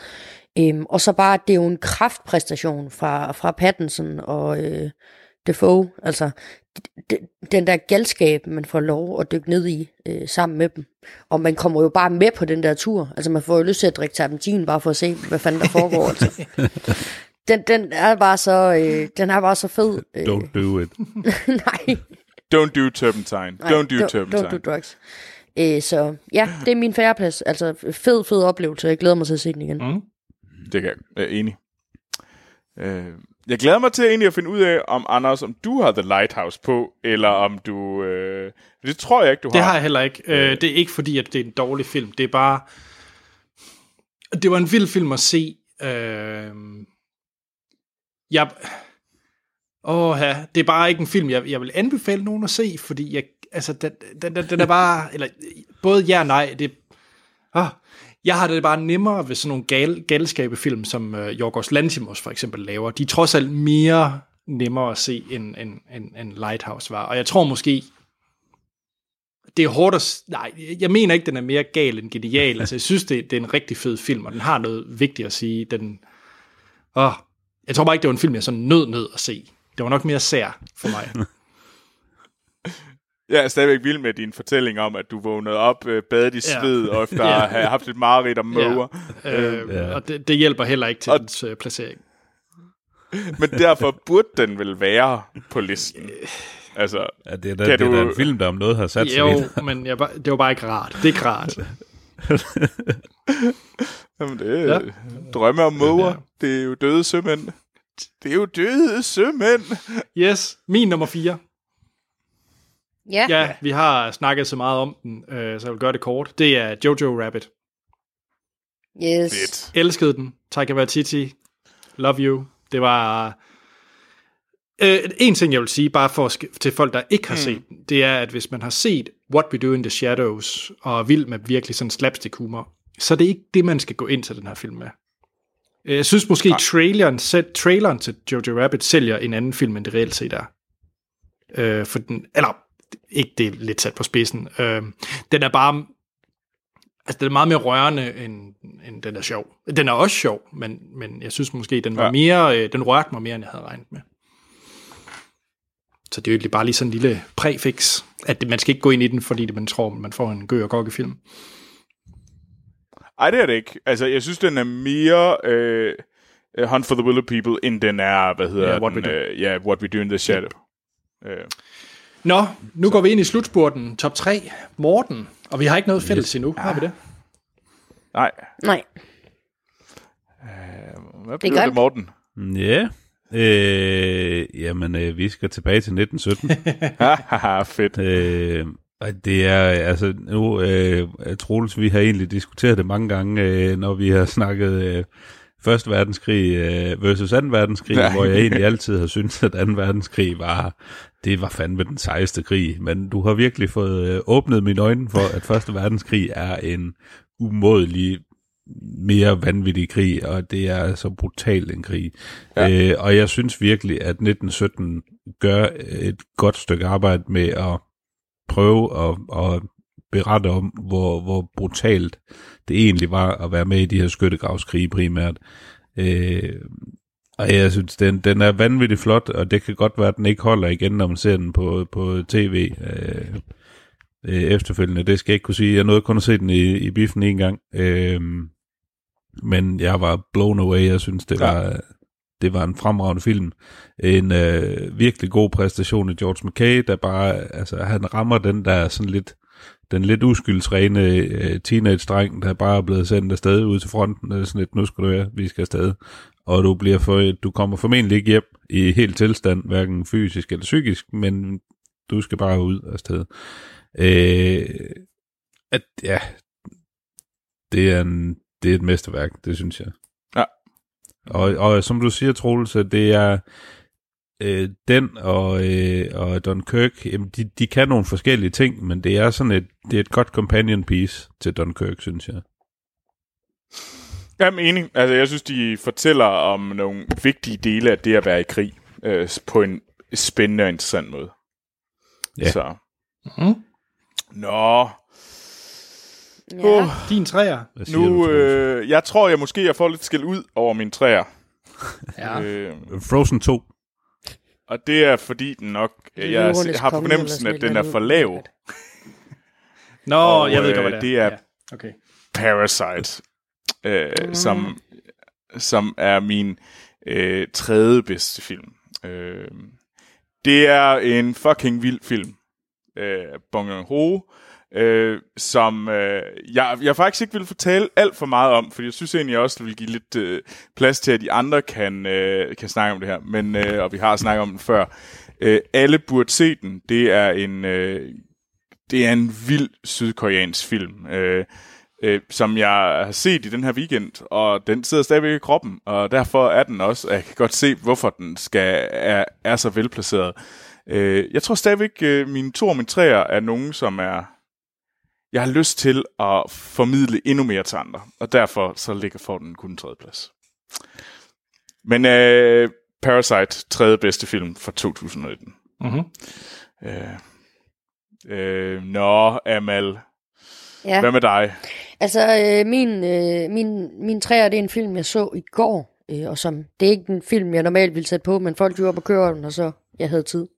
Øhm, og så bare, det er jo en kraftpræstation fra, fra Pattinson og øh, Defoe. Altså, den der galskab, man får lov at dykke ned i øh, sammen med dem. Og man kommer jo bare med på den der tur. Altså, man får jo lyst til at drikke terpentin, bare for at se, hvad fanden der foregår. altså. Den, den er bare så, øh, den er bare så fed. Øh, Don't do it. nej. Don't do turpentine. Nej, don't do don't, turpentine. Don't do drugs. Øh, så ja, det er min færreplads. Altså fed, fed oplevelse. Jeg glæder mig til at se den igen. Mm. Det kan jeg. Jeg er enig. Øh, jeg glæder mig til egentlig at finde ud af, om Anders, om du har The Lighthouse på, eller om du... Øh, det tror jeg ikke, du Det har. har jeg heller ikke. Øh, det er ikke fordi, at det er en dårlig film. Det er bare... Det var en vild film at se. Øh, jeg... Åh, ja, det er bare ikke en film, jeg, jeg vil anbefale nogen at se, fordi jeg, altså, den, den, den, den er bare, eller både ja og nej, det, ah, jeg har det bare nemmere ved sådan nogle gal, galskabefilm, som uh, Yorgos Lanthimos for eksempel laver. De er trods alt mere nemmere at se, end, end, end, end Lighthouse var. Og jeg tror måske, det er hårdt at... Nej, jeg mener ikke, den er mere gal end genial. Altså, jeg synes, det, det er en rigtig fed film, og den har noget vigtigt at sige. Den, åh, jeg tror bare ikke, det var en film, jeg sådan nød ned at se. Det var nok mere sær for mig. Jeg er stadigvæk vild med din fortælling om, at du vågnede op, øh, badet i Ja. sved, og efter Ja. at have haft et mareridt om måger. Øh, Ja. Og det, det hjælper heller ikke til Og- dens øh, placering. Men derfor burde den vel være på listen. Altså, Ja, det er da, er du- en film, der om noget har sat sig Jo, lidt. men jeg, det var bare ikke rart. Det er ikke rart. jamen, det er Ja. ja. drømme om måger. Det er jo døde sømænd. Det er jo døde sømænd. Yes, min nummer 4. Ja. Ja, vi har snakket så meget om den, øh, så jeg vil gøre det kort. Det er Jojo Rabbit. Yes. Fedt. Elskede den. Taika Waititi. Love you. Det var... Øh, en ting, jeg vil sige, bare for til folk, der ikke har mm. set den, det er, at hvis man har set What We Do in the Shadows, og er vild med virkelig sådan slapstick humor, så er det ikke det, man skal gå ind til den her film med. Øh, Jeg synes måske, traileren, selv, traileren til Jojo Rabbit sælger en anden film, end det reelt set er. Øh, for den, eller, ikke det er lidt sat på spidsen. Øh, den er bare Altså, den er meget mere rørende, end, end den er sjov. Den er også sjov, men, men jeg synes måske, den var Ja. mere, øh, den rørte mig mere, end jeg havde regnet med. Så det er jo egentlig bare lige sådan en lille præfix, at man skal ikke gå ind i den, fordi man tror, man får en gø og gokke film. Ej, det er det ikke. Altså, jeg synes, den er mere øh, øh, Hunt for the Willow People, end den er, hvad hedder ja, What den? We Do. Øh, ja, What We Do in the Shadow. Øh, Nå, nu går vi ind i slutspurten. Top 3. Morten. Og vi har ikke noget fælles endnu. Har vi det? nej, Nej. hvad bliver godt. det, Morten? Ja. Øh, jamen, øh, vi skal tilbage til 1917. Haha, fedt. øh, og det er, altså, nu, øh, Troels, vi har egentlig diskuteret det mange gange, øh, når vi har snakket øh, Første verdenskrig øh, versus 2. verdenskrig, Nej. hvor jeg egentlig altid har syntes, at 2. verdenskrig var, det var fandme den sejeste krig. Men du har virkelig fået øh, åbnet mine øjne for, at Første verdenskrig er en umådelig mere vanvittig krig, og det er så brutal en krig. Ja. Øh, og jeg synes virkelig, at 1917 gør et godt stykke arbejde med at prøve at, at berette om, hvor, hvor brutalt det egentlig var at være med i de her skyttegravskrige primært. Øh, og jeg synes, den, den er vanvittigt flot, og det kan godt være, at den ikke holder igen, når man ser den på, på tv øh, øh, efterfølgende. Det skal jeg ikke kunne sige. Jeg nåede kun at se den i, i biffen en gang. Øh, men jeg var blown away. Jeg synes, det Ja. var, det var en fremragende film. En øh, virkelig god præstation af George McKay, der bare, altså han rammer den der sådan lidt, den lidt uskyldsrene øh, teenage-dreng, der bare er blevet sendt afsted ud til fronten, eller sådan lidt, nu skal du være, vi skal afsted. Og du bliver for, du kommer formentlig ikke hjem i helt tilstand, hverken fysisk eller psykisk, men du skal bare ud afsted. Øh, at, ja, det er, en, det er et mesterværk, det synes jeg. Ja. Og, og som du siger, Troels, det er øh, den og, øh, og Dunkirk, jamen de, de kan nogle forskellige ting, men det er sådan et, det er et godt companion piece til Dunkirk, synes jeg. Jeg er enig. Altså, jeg synes, de fortæller om nogle vigtige dele af det at være i krig øh, på en spændende og interessant måde. Ja. Så. Mhm. Nå, Ja. uh, Din træer. Nu, øh, jeg tror, jeg måske jeg får lidt skæld ud over min træer. Ja. Øh, Frozen 2. og det er fordi den nok, jeg, jeg, har fornemmelsen, at den er for lav. Nå, Og, jeg ved godt, øh, hvad det er. det er- Ja. Okay. Parasite, øh, Mm. som, som er min øh, tredje bedste film. Øh, det er en fucking vild film. Øh, Bong Joon-ho, øh, som øh, jeg, jeg faktisk ikke vil fortælle alt for meget om, for jeg synes egentlig også, det vil give lidt øh, plads til, at de andre kan, øh, kan snakke om det her. Men, øh, og vi har snakket om den før. Øh, alle burde se den. Det er en, øh, det er en vild sydkoreansk film. Øh, øh, som jeg har set i den her weekend, og den sidder stadigvæk i kroppen, og derfor er den også, og jeg kan godt se, hvorfor den skal er, er så velplaceret. Øh, jeg tror stadigvæk, øh, mine to og mine træer er nogen, som er, jeg har lyst til at formidle endnu mere til andre, og derfor så ligger for den kun en tredje plads. Men øh, Parasite, tredje bedste film fra 2019. Mhm. Øh, øh, nå, Amal, Ja. hvad med dig? Altså, øh, min, øh, min, min træer, det er en film, jeg så i går, øh, og som, det er ikke en film, jeg normalt ville sætte på, men folk jo op og køre den, og så jeg havde tid.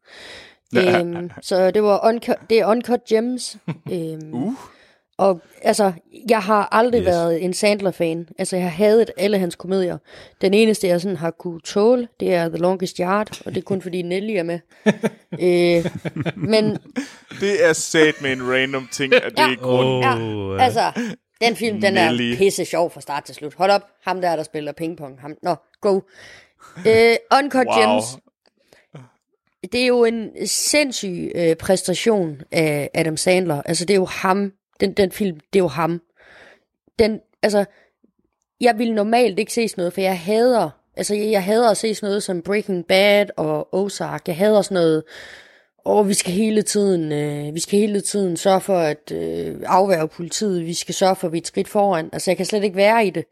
Øhm, så det var uncut, det er Uncut Gems, øhm, Uh. Og altså, jeg har aldrig Yes. været en Sandler-fan. Altså, jeg har hadet alle hans komedier. Den eneste, jeg sådan har kunne tåle, det er The Longest Yard, og det er kun fordi Nelly er med. øh, men Det er sat med en random ting, at det Ja. er ikke grund. ja, altså, den film, den er Nelly. pisse sjov fra start til slut. Hold op, ham der, der spiller pingpong. Ham. Nå, go. Øh, Uncut Wow. Gems. Det er jo en sindssyg øh, præstation af Adam Sandler. Altså, det er jo ham. Den, den film, det er jo ham. Den, altså, jeg ville normalt ikke se sådan noget, for jeg hader, altså, jeg, jeg hader at se sådan noget som Breaking Bad og Ozark. Jeg hader sådan noget, og vi skal hele tiden, øh, vi skal hele tiden sørge for at øh, afværge politiet. Vi skal sørge for, at vi er et skridt foran. Altså, jeg kan slet ikke være i det.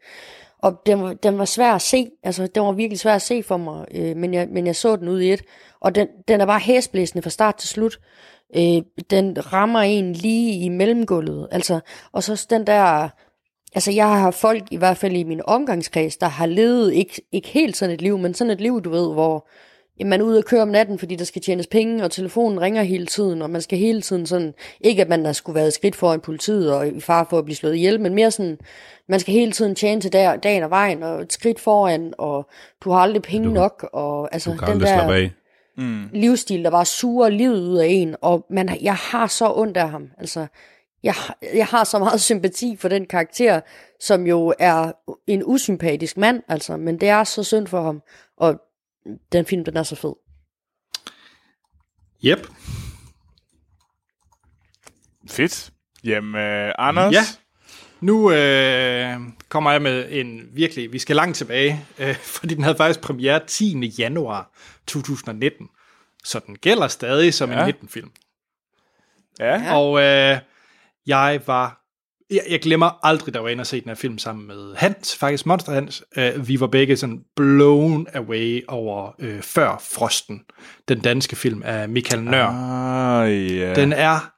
Og den var, den var svær at se. Altså, den var virkelig svær at se for mig. Øh, men, jeg, men jeg så den ud i et. Og den, den er bare hæsblæsende fra start til slut. Øh, den rammer en lige i mellemgulvet. Altså, og så den der... Altså, jeg har folk, i hvert fald i min omgangskreds, der har levet ikke, ikke helt sådan et liv, men sådan et liv, du ved, hvor jamen, man er ude og køre om natten, fordi der skal tjenes penge, og telefonen ringer hele tiden, og man skal hele tiden sådan, ikke at man har skulle været skridt foran politiet og i far for at blive slået ihjel, men mere sådan, man skal hele tiden tjene til der, dagen og vejen, og et skridt foran, og du har aldrig penge Du- nok, og altså Du kan den der af. livsstil, der bare suger livet ud af en, og man, jeg har så ondt af ham, altså, jeg, har- jeg har så meget sympati for den karakter, som jo er en usympatisk mand, altså, men det er så synd for ham, og den film, den er så fed. Yep. Fedt. Jamen, øh, Anders? Ja. Nu øh, kommer jeg med en virkelig, vi skal langt tilbage, øh, fordi den havde faktisk premiere 10. januar 2019. Så den gælder stadig som ja. En 19-film. Ja. Ja. Og øh, jeg var... Jeg, jeg glemmer aldrig, da jeg var inde og se den her film sammen med Hans, faktisk Monster Hans. Øh, vi var begge sådan blown away over øh, Før Frosten, den danske film af Michael Nør. Ah, ja. Den er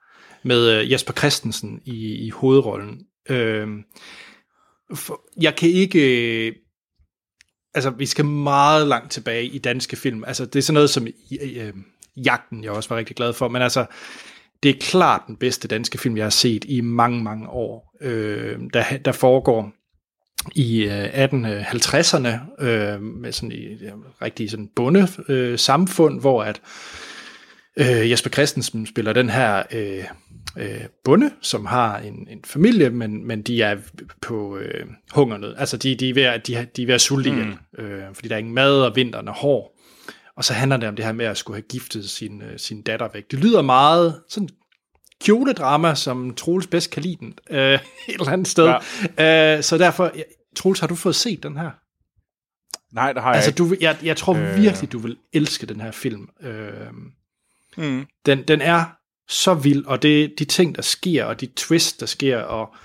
med øh, Jesper Christensen i, i hovedrollen. Øh, for, jeg kan ikke... Øh, altså, vi skal meget langt tilbage i danske film. Altså, det er sådan noget som øh, øh, Jagten, jeg også var rigtig glad for. Men altså, det er klart den bedste danske film, jeg har set i mange, mange år. Øh, der, der foregår i øh, 1850'erne øh, med sådan et ja, øh, rigtig sådan bunde øh, samfund, hvor at øh, Jesper Christensen spiller den her øh, øh, bonde, som har en, en familie, men, men de er på øh, hungernød. Altså, de, de, er ved at, de, er- de er ved at sulte ihjel, øh, fordi der er ingen mad, og vinteren er hård. Og så handler det om det her med at skulle have giftet sin, øh, sin datter væk. Det lyder meget sådan kjoledrama, som Troels bedst kan lide den, øh, et eller andet sted. Ja. Øh, så derfor, ja, Troels, har du fået set den her? Nej, det har jeg Altså, ikke. du, jeg, jeg tror Øh. virkelig, du vil elske den her film. Øh, Mm. den, den er så vild, og det de ting, der sker, og de twist, der sker, og,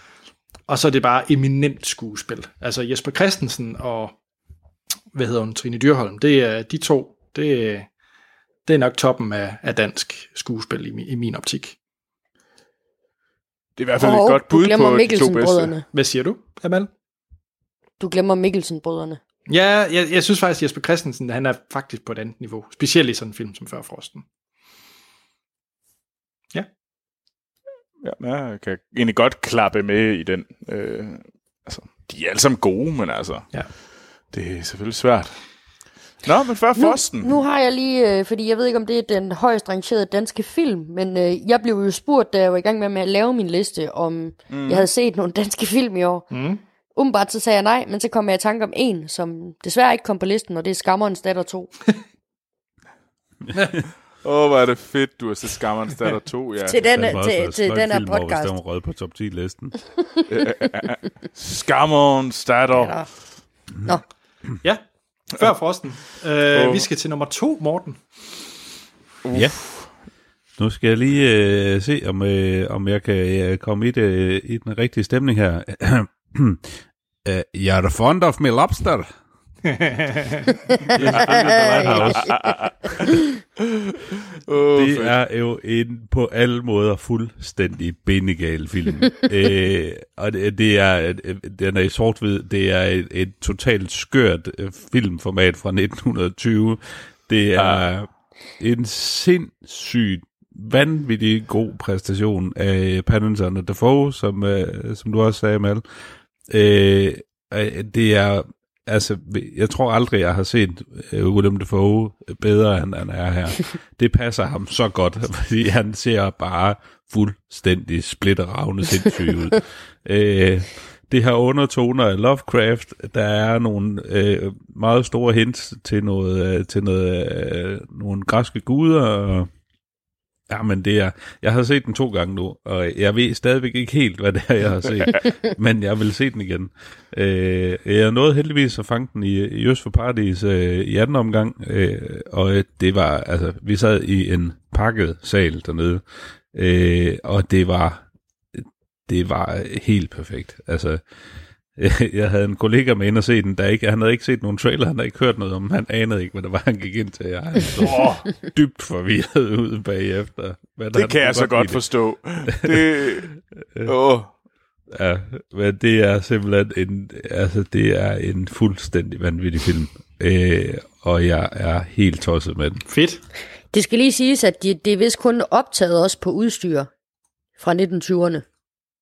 og så er det bare eminent skuespil. Altså Jesper Christensen og, hvad hedder hun, Trine Dyrholm, det er de to, det, det er nok toppen af, af dansk skuespil i, min- i min optik. Det er i hvert fald Og et godt bud på de to bedste. Hvad siger du, Amal? Du glemmer Mikkelsen-brødrene. Ja, jeg, jeg synes faktisk, at Jesper Christensen, han er faktisk på et andet niveau. Specielt i sådan en film som Før Frosten. Ja, jeg kan egentlig godt klappe med i den. Øh, altså, de er alle sammen gode, men altså, Ja. det er selvfølgelig svært. Nå, men før Nu, nu har jeg lige, øh, fordi jeg ved ikke, om det er den højst rangerede danske film, men øh, jeg blev jo spurgt, da jeg var i gang med, med at lave min liste, om mm. jeg havde set nogle danske film i år. Mm. Umiddelbart så sagde jeg nej, men så kom jeg i tanke om en, som desværre ikke kom på listen, og det er Skammerens datter 2. Åh, oh, hvor er det fedt, du har set Skammerens datter 2, ja. til den, Den til, til den her film over, hvis podcast. den på top 10-listen. Skammerens datter. Ja. Nå, Ja, Før Frosten. Øh, Åh. Vi skal til nummer to, Morten. Ja. Nu skal jeg lige øh, se, om, øh, om jeg kan øh, komme i, det, i den rigtige stemning her. uh, you're fond of me lobster. Det er jo en på alle måder fuldstændig benegal film. øh, og det, det er, den er i sort-hvid, det er et, et totalt skørt øh, filmformat fra 1920. Det er en sindssygt vanvittig god præstation af Pattinson og Dafoe, som, øh, som du også sagde, Mal. Øh, det er, altså, jeg tror aldrig, jeg har set øh, Willem Dafoe bedre, end han er her. Det passer ham så godt, fordi han ser bare fuldstændig splitteravne sindssyg ud. øh, det har undertoner af Lovecraft. Der er nogle øh, meget store hints til noget, øh, til noget, øh, nogle græske guder. Og, ja, men det er, jeg har set den to gange nu, og jeg ved stadigvæk ikke helt, hvad det er, jeg har set. men jeg vil se den igen. Øh, jeg nåede heldigvis at fange den i, i Øst for Paradis øh, i anden omgang, øh, og det var, altså, vi sad i en pakket sal dernede, øh, og det var det var helt perfekt. Altså, jeg havde en kollega med ind og se den, der ikke, han havde ikke set nogen trailer, han havde ikke hørt noget om, han anede ikke, hvad det var, han gik ind til. Jeg så dybt forvirret ud bagefter. Hvad det kan jeg så godt forstå. Det, åh. Ja, men det er simpelthen en, altså det er en fuldstændig vanvittig film, øh, og jeg er helt tosset med den. Fedt. Det skal lige siges, at det, det er vist kun optaget også på udstyr fra 1920'erne.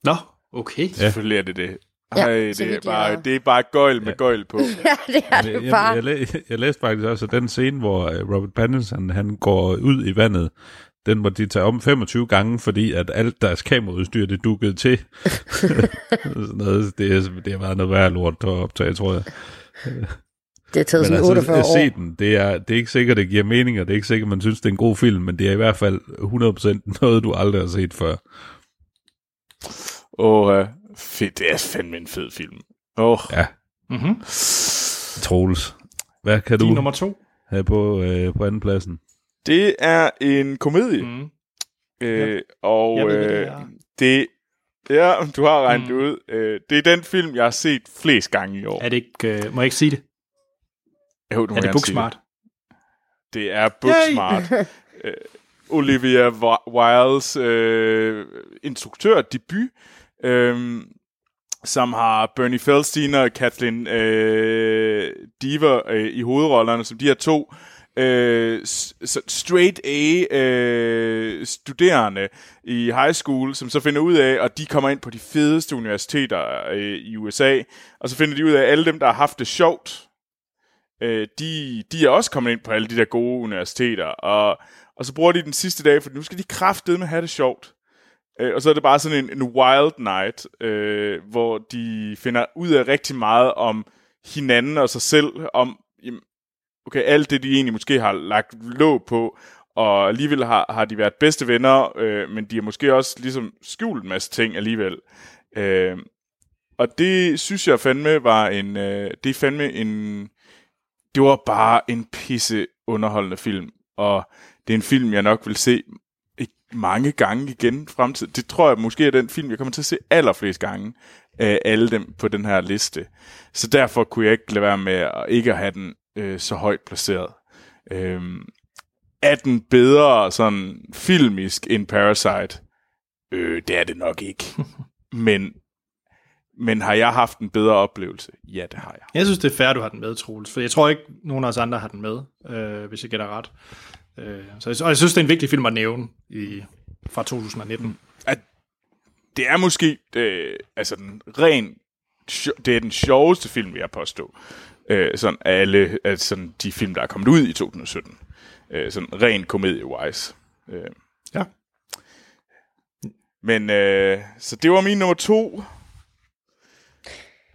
Nå, okay. Ja. Selvfølgelig er det det. Ja, Ej, det, er bare, det er bare gøjl med ja. gøjl på. ja, det er det bare. Jeg, jeg, jeg, jeg læste faktisk også, den scene, hvor øh, Robert Pattinson han går ud i vandet, den må de tage om 25 gange, fordi at alt deres kameraudstyr, det dukkede til. sådan noget, det, er, det har været noget værre lort at optage, tror jeg. Det har taget sådan 48 altså, år. Se den. Det er, det er ikke sikkert, det giver mening, og det er ikke sikkert, man synes, det er en god film, men det er i hvert fald 100% noget, du aldrig har set før. Åh, uh, fedt. Det er fandme en fed film. Åh. Oh. Ja. Mm-hmm. Troels. Hvad kan Din du nummer to. have på, øh, på anden pladsen? Det er en komedie. Mm. Øh, ja. Og Jeg ved, det øh, er. det, ja, du har regnet mm. det ud. Øh, det er den film, jeg har set flest gange i år. Er det ikke, øh, må jeg ikke sige det? Jo, du må er det Booksmart? Det er Booksmart. øh, Olivia Wildes øh, instruktør debut, øh, som har Bernie Feldstein og Kathleen øh, Dever øh, i hovedrollerne, som de her to øh, straight A øh, studerende i high school, som så finder ud af, at de kommer ind på de fedeste universiteter øh, i USA, og så finder de ud af, at alle dem, der har haft det sjovt, øh, de, de er også kommet ind på alle de der gode universiteter, og, og så bruger de den sidste dag, for nu skal de kraftedeme have det sjovt. Øh, og så er det bare sådan en, en wild night, øh, hvor de finder ud af rigtig meget om hinanden og sig selv, om jamen, okay, alt det, de egentlig måske har lagt låg på, og alligevel har, har de været bedste venner, øh, men de har måske også ligesom skjult en masse ting alligevel. Øh, og det synes jeg fandme var en, øh, det er fandme en, det var bare en pisse underholdende film, og det er en film, jeg nok vil se mange gange igen fremtid. Det tror jeg måske er den film, jeg kommer til at se allerflest gange af alle dem på den her liste. Så derfor kunne jeg ikke lade være med at ikke at have den øh, så højt placeret. Øhm, er den bedre sådan filmisk end Parasite? Øh, det er det nok ikke. men, men har jeg haft en bedre oplevelse? Ja, det har jeg. Jeg synes, det er fair, du har den med, Troels. For jeg tror ikke, nogen af os andre har den med, øh, hvis jeg gætter ret. Øh, så jeg, og jeg synes, det er en vigtig film at nævne i, fra 2019. At det er måske øh, altså den ren det er den sjoveste film, jeg påstå. Øh, sådan alle altså sådan de film, der er kommet ud i 2017. Øh, sådan ren komedie-wise. Øh. Ja. Men øh, så det var min nummer to.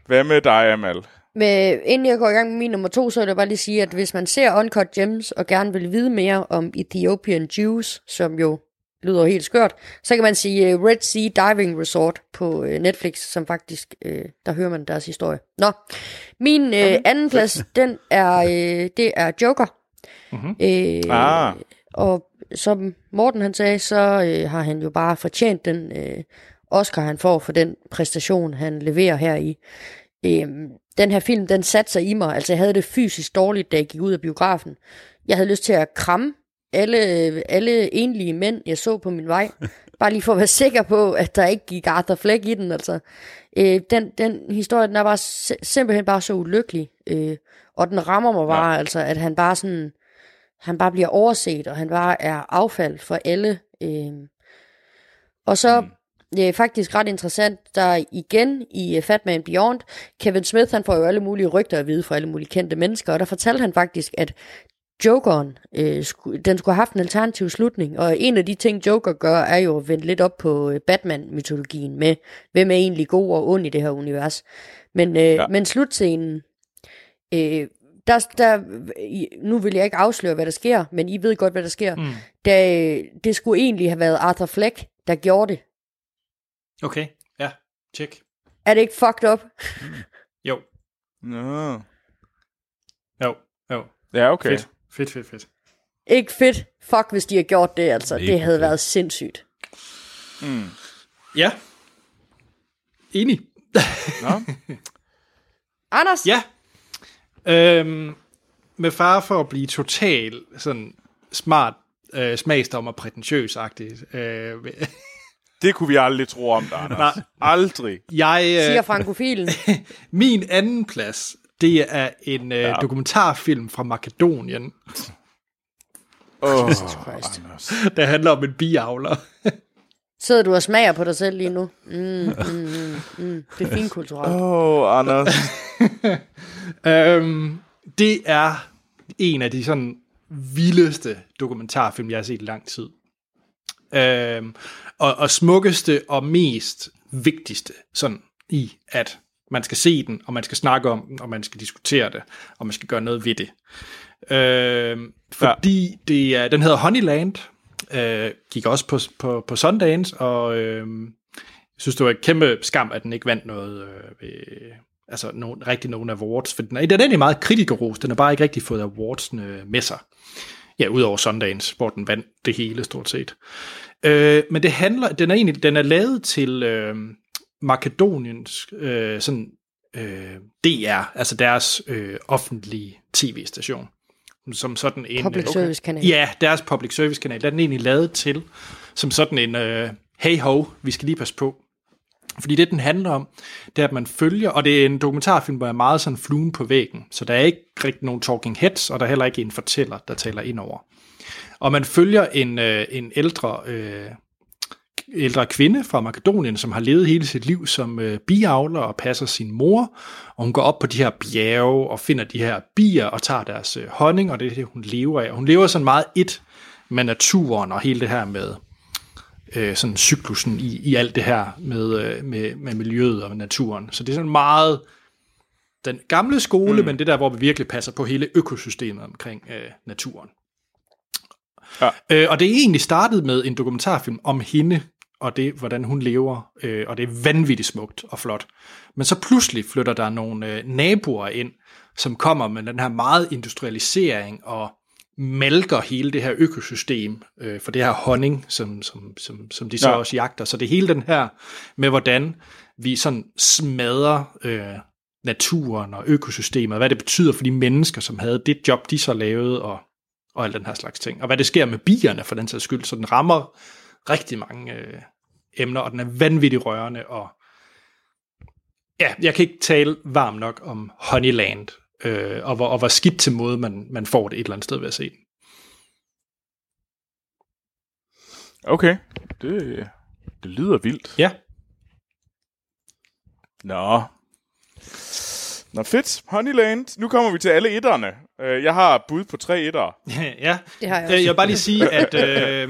Hvad med dig, Amal? Men inden jeg går i gang med min nummer to, så vil jeg bare lige sige, at hvis man ser Uncut Gems og gerne vil vide mere om Ethiopian Jews, som jo lyder helt skørt, så kan man sige uh, Red Sea Diving Resort på uh, Netflix, som faktisk, uh, der hører man deres historie. Nå, min uh, anden plads, den er, det er Joker. Mm-hmm. Uh, Ah. Og som Morten han sagde, så øh, har han jo bare fortjent den øh, Oscar, han får for den præstation, han leverer her i. Øhm, den her film, den satte sig i mig. Altså, jeg havde det fysisk dårligt, da jeg gik ud af biografen. Jeg havde lyst til at kramme alle, alle enlige mænd, jeg så på min vej. Bare lige for at være sikker på, at der ikke gik Arthur Fleck i den. Altså. Øh, den, den historie, den er bare si- simpelthen bare så ulykkelig. Øh, og den rammer mig bare, ja. altså, at han bare sådan han bare bliver overset, og han bare er affald for alle Øh, og så mm. Det er faktisk ret interessant, der igen i uh, Fat Man Beyond, Kevin Smith han får jo alle mulige rygter at vide fra alle mulige kendte mennesker, og der fortalte han faktisk, at Jokeren, øh, sku, den skulle have haft en alternativ slutning, og en af de ting, Joker gør, er jo at vende lidt op på øh, Batman-mytologien med, hvem er egentlig god og ond i det her univers. Men, øh, ja. men slutscenen, øh, der, der, nu vil jeg ikke afsløre, hvad der sker, men I ved godt, hvad der sker. Mm. Da, det skulle egentlig have været Arthur Fleck, der gjorde det. Okay, ja, tjek. Er det ikke fucked up? Jo, Nå. jo, jo. Ja, okay. Fedt, fedt, fedt, fedt. Ikke fedt. Fuck, hvis de har gjort det, altså. Mega det havde fedt. været sindssygt. Ja. Enig. Nå. Anders? Ja. Øhm, med far for at blive total sådan smart, øh, smagsdommer, prætentiøs-agtigt. Øh, Det kunne vi aldrig tro om dig, Anders. Nej. Aldrig. jeg, Siger øh, frankofilen. min anden plads, det er en øh, Ja. dokumentarfilm fra Makedonien, Oh, der handler om en biavler. Sidder du og smager på dig selv lige nu? Mm, mm, mm, mm. Det er fint kulturelt. Åh, oh, Anders. Øhm, det er en af de sådan vildeste dokumentarfilm, jeg har set i lang tid. Øhm, og, og smukkeste og mest vigtigste sådan i, at man skal se den, og man skal snakke om den, og man skal diskutere det, og man skal gøre noget ved det. Øhm, fordi ja. det er, den hedder Honeyland, øh, gik også på, på, på Sundance, og øh, jeg synes, det var et kæmpe skam, at den ikke vandt noget øh, ved, altså nogen, rigtig nogen awards, for den er, den er egentlig meget kritikerros, den har bare ikke rigtig fået awardsene med sig. Ja, udover Sundance, hvor den vandt det hele stort set. Øh, men det handler, den er egentlig, den er lavet til øh, Makedoniens øh, sådan øh, DR, altså deres øh, offentlige tv-station. Som sådan en... Public øh, service kanal. Ja, deres public service kanal, der er den egentlig lavet til, som sådan en, øh, hey ho, vi skal lige passe på. Fordi det, den handler om, det er, at man følger, og det er en dokumentarfilm, hvor er meget sådan fluen på væggen, så der er ikke rigtig nogen talking heads, og der er heller ikke en fortæller, der taler ind over. Og man følger en, øh, en ældre, øh, ældre kvinde fra Makedonien, som har levet hele sit liv som øh, biavler og passer sin mor, og hun går op på de her bjerge og finder de her bier og tager deres øh, honning, og det er det, hun lever af. Og hun lever sådan meget et med naturen og hele det her med øh, sådan cyklusen i, i alt det her med, øh, med, med miljøet og naturen. Så det er sådan meget den gamle skole, mm. men det der, hvor vi virkelig passer på hele økosystemet omkring øh, naturen. Ja. Øh, og det er egentlig startet med en dokumentarfilm om hende, og det, hvordan hun lever, øh, og det er vanvittigt smukt og flot. Men så pludselig flytter der nogle øh, naboer ind, som kommer med den her meget industrialisering og malker hele det her økosystem øh, for det her honning, som, som, som, som de så Ja. også jagter. Så det hele den her med, hvordan vi sådan smadrer øh, naturen og økosystemet, og hvad det betyder for de mennesker, som havde det job, de så lavede, og, og al den her slags ting. Og hvad det sker med bierne for den sags skyld. Så den rammer rigtig mange øh, emner, og den er vanvittigt rørende, og ja, jeg kan ikke tale varmt nok om Honeyland, øh, og, hvor, og hvor skidt til måde, man, man får det et eller andet sted ved at se den. Okay, det, det lyder vildt. Ja. Nå. Nå fedt, Honeyland. Nu kommer vi til alle etterne. Øh, Jeg har bud på tre etter. ja. Det har jeg Øh, også. Jeg vil bare lige sige, at øh,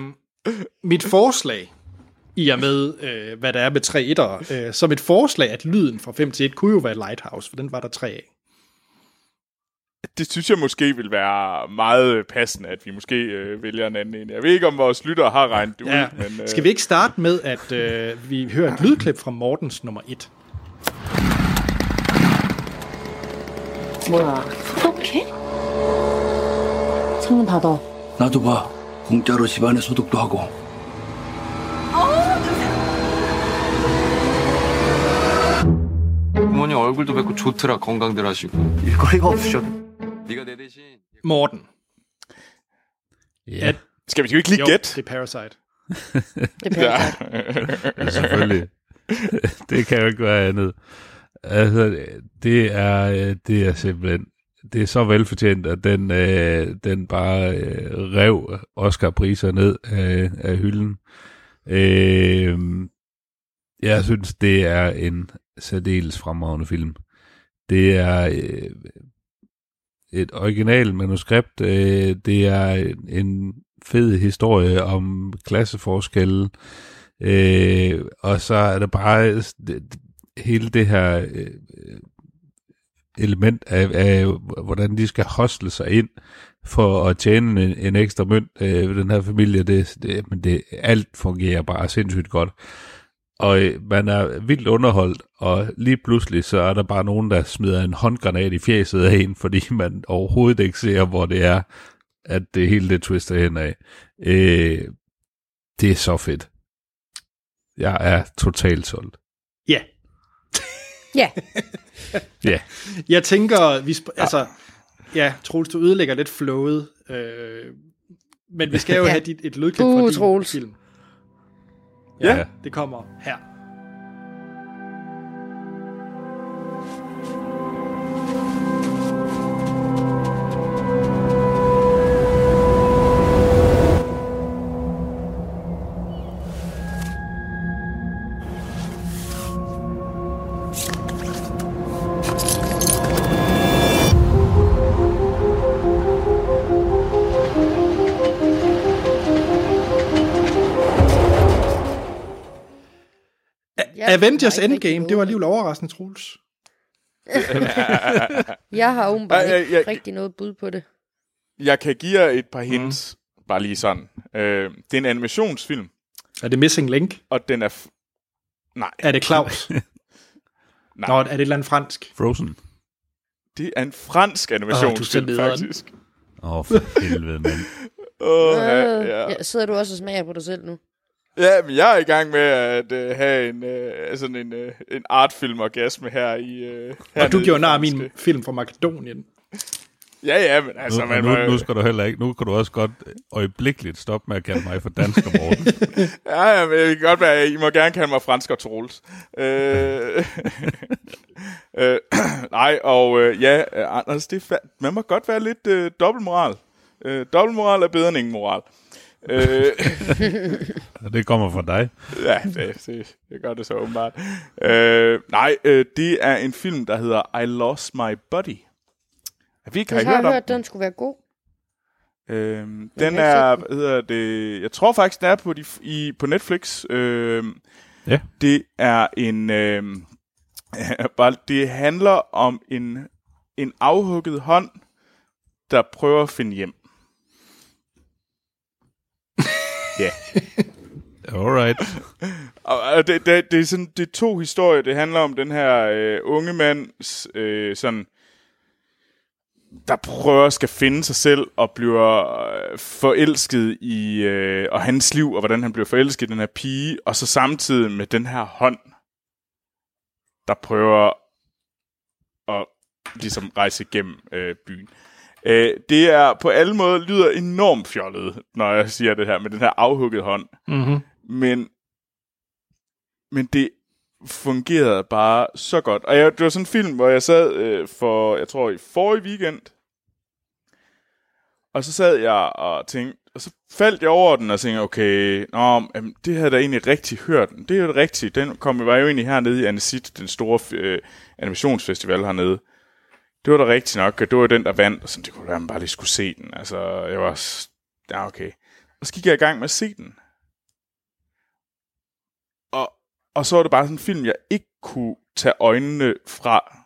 mit forslag, i og med, øh, hvad der er med tre etter, øh, så mit forslag, at lyden fra 5 til 1 kunne jo være Lighthouse, for den var der tre af. Det synes jeg måske vil være meget passende, at vi måske øh, vælger en anden en. Jeg ved ikke, om vores lyttere har regnet det Ja. ud, men... Øh, Skal vi ikke starte med, at øh, vi hører et lydklip fra Mortens nummer 1? 뭐야, 소독해? 창문 닫아. 나도 봐. 공짜로 집안에 소독도 하고. 부모님 얼굴도 뵙고 좋더라 건강들 하시고 일거리가 없으셔도. 네가 내 대신 Morten. Ja, Skal vi ikke lige Jo, gætte? det er Parasite. Det er ja. selvfølgelig. det kan jo ikke være andet. Altså, det er, øh, det er simpelthen det er så velfortjent, at den, øh, den bare øh, rev Oscar-priser ned af, af hylden. Øh, jeg synes, det er en særdeles fremragende film. Det er øh, et originalt manuskript. Øh, det er en fed historie om klasseforskelle. Øh, og så er det bare det, hele det her øh, øh, element af, af, hvordan de skal hostle sig ind for at tjene en, en ekstra mønt øh, den her familie. Det, det, men det, alt fungerer bare sindssygt godt. Og øh, man er vildt underholdt, og lige pludselig så er der bare nogen, der smider en håndgranat i fjeset af en, fordi man overhovedet ikke ser, hvor det er, at det hele det twister hen af. Øh, det er så fedt. Jeg er totalt solgt. Ja. Ja. Ja. Jeg tænker, vi sp- altså, ja, Troels, du ødelægger lidt flowet, øh, men vi skal jo Ja. have dit, et lydklip Uh, fra din Troels. film. Ja. Det kommer her. Avengers Endgame, det var alligevel overraskende, Troels. Jeg har åbenbart ikke jeg- rigtig noget bud på det. Jeg kan give jer et par hints, mm. bare lige sådan. Øh, det er en animationsfilm, Er det Missing Link? og den er... F- Nej, Er det Claus? Nej. Nå, er det et eller andet fransk? Frozen. det er en fransk animationsfilm, nederen. faktisk. Åh, oh, for helvede, mand. Åh, Øh, ja, ja. ja, sidder du også og smager på dig selv nu? Ja, men jeg er i gang med at øh, have en, øh, sådan en, øh, en artfilm-orgasme her i... Øh, Og du gjorde nar min film fra Makedonien. Ja, ja, men altså... Nu, man, nu, nu skal du heller ikke, nu kan du også godt øjeblikkeligt stoppe med at kalde mig for dansk om morgenen. Ja, ja, men det kan godt være, I må gerne kalde mig fransk og Troels. Øh, øh, nej, og øh, ja, øh, Anders, det er fa- man må godt være lidt øh, dobbeltmoral. Øh, dobbeltmoral er bedre end ingen moral. øh, Og det kommer fra dig. ja, det, det, det gør det så åbenbart. Øh, nej, øh, det er en film, der hedder I Lost My Body. Har vi ikke har I Jeg har hørt hørt, den skulle være god. Øhm, den er, hvad hedder det, jeg tror faktisk, den er på, de, i, på Netflix. Øhm, Ja. Det er en, øhm, bare, det handler om en, en afhugget hånd, der prøver at finde hjem. Ja. Alright. Og og det, det, det, er sådan, det er to historier. Det handler om den her øh, unge mand, øh, sådan, der prøver at skal finde sig selv og bliver øh, forelsket i øh, og hans liv, og hvordan han bliver forelsket i den her pige, og så samtidig med den her hånd, der prøver at ligesom rejse igennem øh, byen. Øh, det er på alle måder lyder enormt fjollet, når jeg siger det her med den her afhugget hånd. Mm-hmm. Men, men det fungerede bare så godt. Og jeg, det var sådan en film, hvor jeg sad øh, for, jeg tror i forrige weekend, og så sad jeg og tænkte, og så faldt jeg over den og tænkte, okay, nå, jamen, det havde jeg da egentlig rigtig hørt. Det er jo det rigtige. Den kom, var jo egentlig hernede i Anesit, den store øh, animationsfestival hernede. Det var da rigtigt nok, og det var den, der vandt, og sådan, det kunne være, at man bare lige skulle se den. Altså, jeg var, ja, okay. Og så gik jeg i gang med at se den. Og, og så var det bare sådan en film, jeg ikke kunne tage øjnene fra.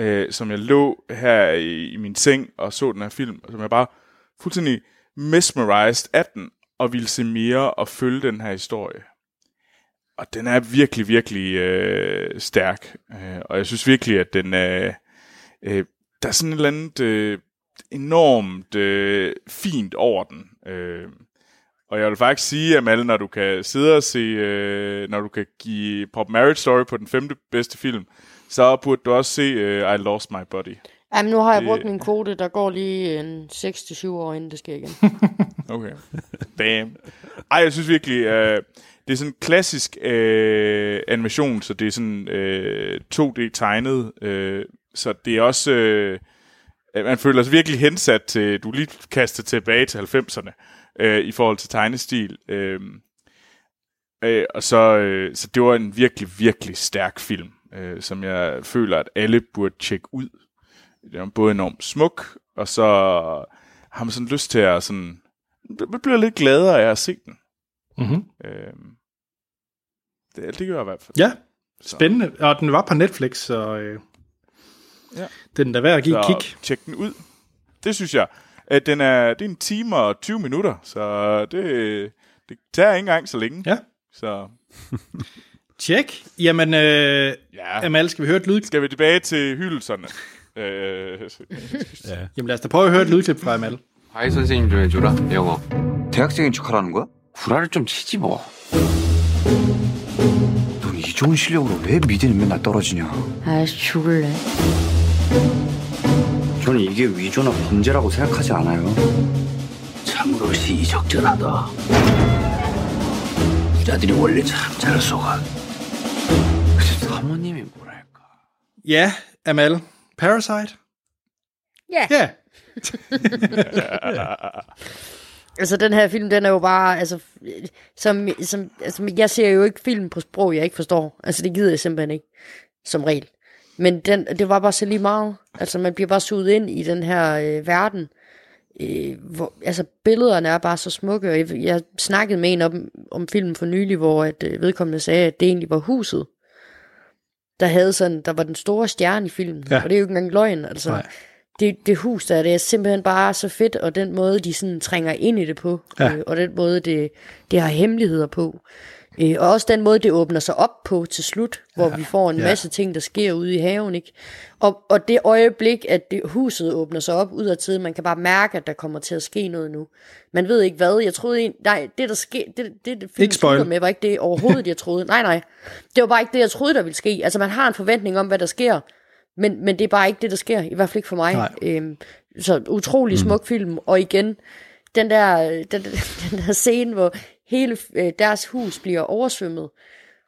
Øh, som jeg lå her i, i min seng og så den her film, og som jeg bare fuldstændig mesmerized af den, og ville se mere og følge den her historie. Og den er virkelig, virkelig øh, stærk. Øh, og jeg synes virkelig, at den øh, øh, der er sådan et eller andet øh, enormt øh, fint over den. Øh, og jeg vil faktisk sige, Amal, når du kan sidde og se, øh, når du kan give Pop Marriage Story på den femte bedste film, så burde du også se øh, I Lost My Body. Jamen, nu har jeg Det- brugt min kvote. Der går lige en 6-7 år, inden det sker igen. Okay. Damn. Ej, jeg synes virkelig, øh, det er sådan en klassisk øh, animation, så det er sådan øh, 2D tegnet, øh, så det er også, øh, man føler sig virkelig hensat til, du lige kastet tilbage til 90'erne, øh, i forhold til tegnestil. Øh, øh, og så, øh, så det var en virkelig, virkelig stærk film, øh, som jeg føler, at alle burde tjekke ud. Det er både enormt smuk, og så har man sådan lyst til at sådan, man bliver lidt gladere af at se den. Mm-hmm. Øh, det, det gør jeg i hvert fald. Ja, spændende. Og den var på Netflix, så øh, Ja. den er da værd at give et Så kig. tjek den ud. Det synes jeg. At den er, det er en time og 20 minutter, så det, det tager ikke engang så længe. Ja. Så Tjek. Jamen, øh, ja. Amal, skal vi høre et lyd? skal vi tilbage til hyldelserne. øh, Ja. Jamen lad os da prøve at høre et lydklip fra Amal. 과외 선생님 좀 해줘라 영어 대학생인 척하라는 거야? 구라를 좀 치지 뭐. 넌 이 좋은 실력으로 왜 미대는 맨날 떨어지냐? 아이씨, 죽을래. 저는 이게 위조나 범죄라고 생각하지 않아요. 참으로 시의적절하다. 부자들이 원래 참 잘 속아. 근데 사모님이 뭐랄까. Ja, Amal. Parasite? Ja. Ja. Altså, den her film, den er jo bare, altså, som, som, altså, jeg ser jo ikke film på sprog, jeg ikke forstår. Altså, det gider jeg simpelthen ikke, som regel. Men den, det var bare så lige meget. Altså, man bliver bare suget ind i den her øh, verden. Øh, hvor, altså, billederne er bare så smukke, og jeg, jeg snakkede med en om, om filmen for nylig, hvor at, øh, vedkommende sagde, at det egentlig var huset, der havde sådan, der var den store stjerne i filmen. Ja. Og det er jo ikke engang løgn, altså. Nej. Det, det hus der, det er simpelthen bare så fedt, og den måde, de sådan trænger ind i det på, Ja. øh, og den måde, det, det har hemmeligheder på. Øh, og også den måde, det åbner sig op på til slut, hvor vi får en Ja. masse ting, der sker ude i haven, ikke? Og, og det øjeblik, at det, huset åbner sig op ud af tiden, man kan bare mærke, at der kommer til at ske noget nu. Man ved ikke hvad. Jeg troede egentlig, nej, det der sker, det, det, det spoil. slutter med, var ikke det overhovedet, jeg troede. Nej, nej. Det var bare ikke det, jeg troede, der ville ske. Altså, man har en forventning om, hvad der sker, men, men det er bare ikke det, der sker. I hvert fald ikke for mig. Nej. Øhm, så utrolig smuk film. Og igen, den der, den, den der scene, hvor hele øh, deres hus bliver oversvømmet,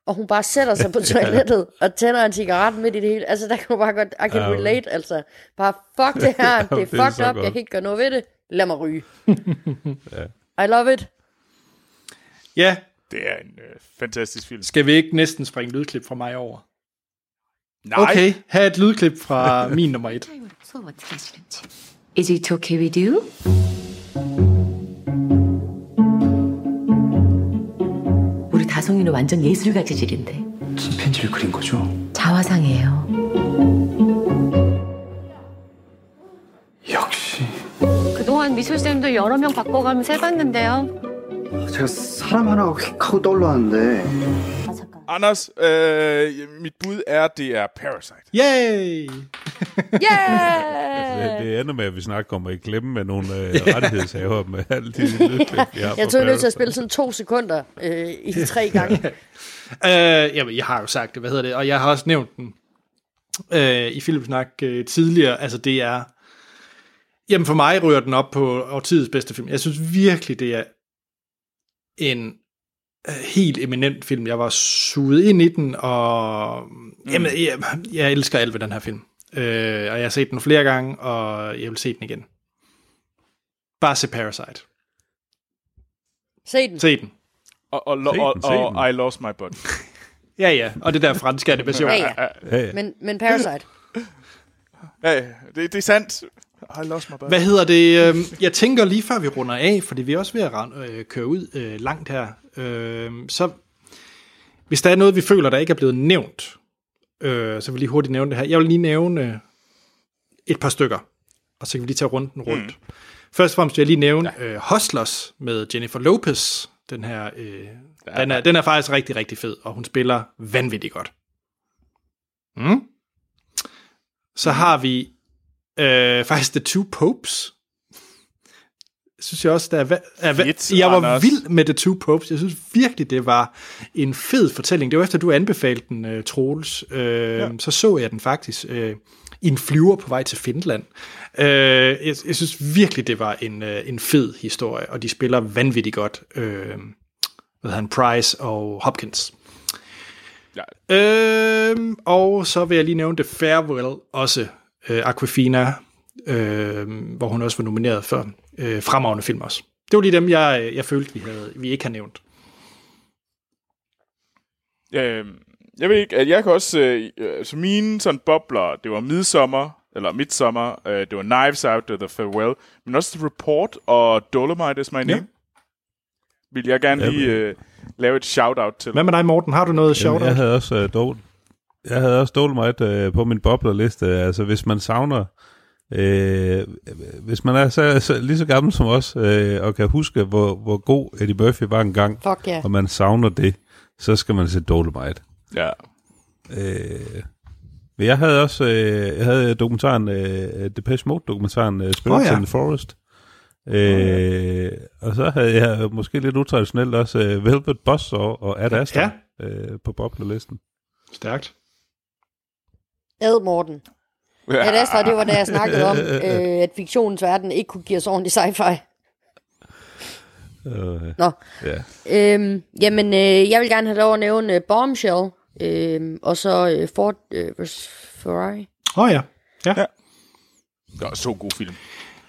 og hun bare sætter sig på toilettet ja. og tænder en cigaret midt i det hele. Altså, der kan man bare godt, I can relate, altså. Bare, fuck det her, det er fucked up, godt. jeg kan ikke gøre noget ved det. Lad mig ryge. ja. I love it. Ja, det er en øh, fantastisk film. Skal vi ikke næsten springe lydklip fra mig over? Nej. Okay, have et lydklip fra min nummer et. Is it okay we do? 다송이는 완전 예술가 재질인데 침팬지를 그린 거죠? 자화상이에요. 역시. 그동안 미술쌤도 여러 명 바꿔가면서 해봤는데요. 제가 사람 하나가 휙 하고 떠올랐는데 Anders, øh, mit bud er, at det er Parasite. Yay! Yeah! Det, det ender med, at vi snart kommer i klemme med nogle øh, rettighedshaver med alle de lydklip, vi har Jeg tog nødt til at spille sådan to sekunder øh, i tre gange. Øh, jamen, jeg har jo sagt det, hvad hedder det, og jeg har også nævnt den øh, i Filmsnak øh, tidligere. Altså, det er... Jamen, for mig ryger den op på årtidets bedste film. Jeg synes virkelig, det er en helt eminent film. Jeg var suget ind i den, og mm. jamen, jeg, jeg elsker alt ved den her film. Øh, og jeg har set den flere gange, og jeg vil se den igen. Bare se Parasite. Se den. Se den. Og, og, Se den, og, se og, den. og I Lost My Body. Ja, ja. Og det der franske animation. Ja, ja. Ja, ja. Men, men Parasite. Ja, ja, det, det er sandt. I Lost My Body. Hvad hedder det? øhm, Jeg tænker lige før vi runder af, fordi vi er også ved at øh, køre ud øh, langt her. Øh, så hvis der er noget, vi føler, der ikke er blevet nævnt, øh, så vil jeg lige hurtigt nævne det her. Jeg vil lige nævne et par stykker, og så kan vi lige tage runden rundt. Mm. Først og fremmest vil jeg lige nævne ja. øh, Hustlers med Jennifer Lopez. Den her, øh, ja, den, er, den er faktisk rigtig, rigtig fed, og hun spiller vanvittigt godt. Mm. Så har vi øh, faktisk The Two Popes. Synes jeg også, der er, er Fedt, jeg var Anders. vild med The Two Popes. Jeg synes virkelig, det var en fed fortælling. Det var efter, du anbefalede den, uh, Troels. Uh, ja. Så så jeg den faktisk uh, i en flyver på vej til Finland. Uh, jeg, jeg synes virkelig, det var en, uh, en fed historie, og de spiller vanvittigt godt. Uh, hvad hedder han? Price og Hopkins. Ja. Øhm, og så vil jeg lige nævne The Farewell også. Øh, Aquafina øh, hvor hun også var nomineret for øh, fremragende film også. Det var lige dem, jeg, jeg følte, vi, havde, vi ikke har nævnt. Øh, jeg ved ikke, at jeg kan også... Øh, øh, så mine sådan bobler, det var Midsommer, eller Midsommer, øh, det var Knives Out, og The Farewell, men også The Report og Dolomite is my name. Ja. Vil jeg gerne Ja, lige øh, lave et shout-out til. Hvad med dig, Morten? Har du noget Jamen, shout jeg havde også uh, Dol. Jeg havde også Dolomite uh, på min boblerliste. Altså, hvis man savner... Øh, hvis man er så, så, lige så gammel som os, øh, og kan huske, hvor, hvor god Eddie Murphy var engang, Fuck ja. og man savner det, så skal man se Dolomite. Ja. Øh, men jeg havde også øh, jeg havde dokumentaren, øh, Depeche Mode-dokumentaren, øh, Spirits oh, ja. ja. in the Forest. Øh, og så havde jeg måske lidt utraditionelt også øh, Velvet Buzzsaw og Ad Astra ja. øh, på boblerlisten. Stærkt. Ad Morten. Ja, det, Astra, det var da jeg snakkede om, øh, at fiktionens verden ikke kunne give os ordentlig sci-fi. Øh, Nå. Ja. Øhm, jamen, øh, jeg vil gerne have lov at nævne øh, Bombshell, øh, og så øh, Ford øh, vs. Ferrari. Åh oh, ja. ja. ja. Det var så god film.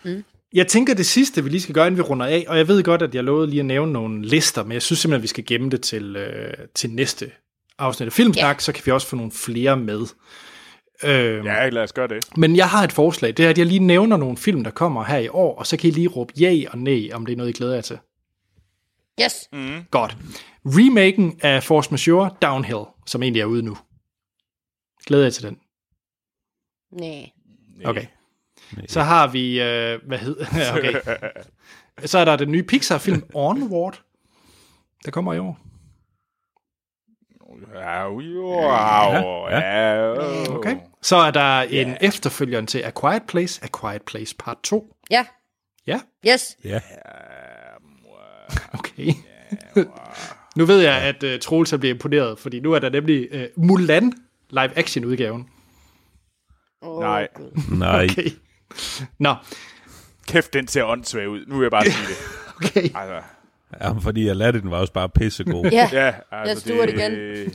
Mm. Jeg tænker det sidste, vi lige skal gøre, inden vi runder af, og jeg ved godt, at jeg lovede lige at nævne nogle lister, men jeg synes simpelthen, at vi skal gemme det til, øh, til næste afsnit af Filmsnak, yeah. så kan vi også få nogle flere med. Øh, Ja, lad os gøre det. Men jeg har et forslag, det er, at jeg lige nævner nogle film, der kommer her i år, og så kan I lige råbe ja og nej, om det er noget, I glæder jer til. Yes. Mm. Godt. Remaken af Force Majeure Downhill, som egentlig er ude nu. Glæder jeg til den? Nej. Okay. Så har vi, øh, hvad hedder okay. Så er der den nye Pixar-film Onward, der kommer i år. Ja, wow, ja, ja. Okay. Så er der en yeah. efterfølger til A Quiet Place, A Quiet Place Part 2. Ja. Ja. Yes. Ja. Okay. nu ved jeg, at uh, Troels er blevet imponeret, fordi nu er der nemlig uh, Mulan live-action-udgaven. Oh, Nej. Nej. Okay. Nå. Kæft, den ser åndssvag ud. Nu vil jeg bare sige det. okay. Altså, Ja, fordi Aladdin var også bare pissegod. Ja, ja jeg altså, stuer det igen.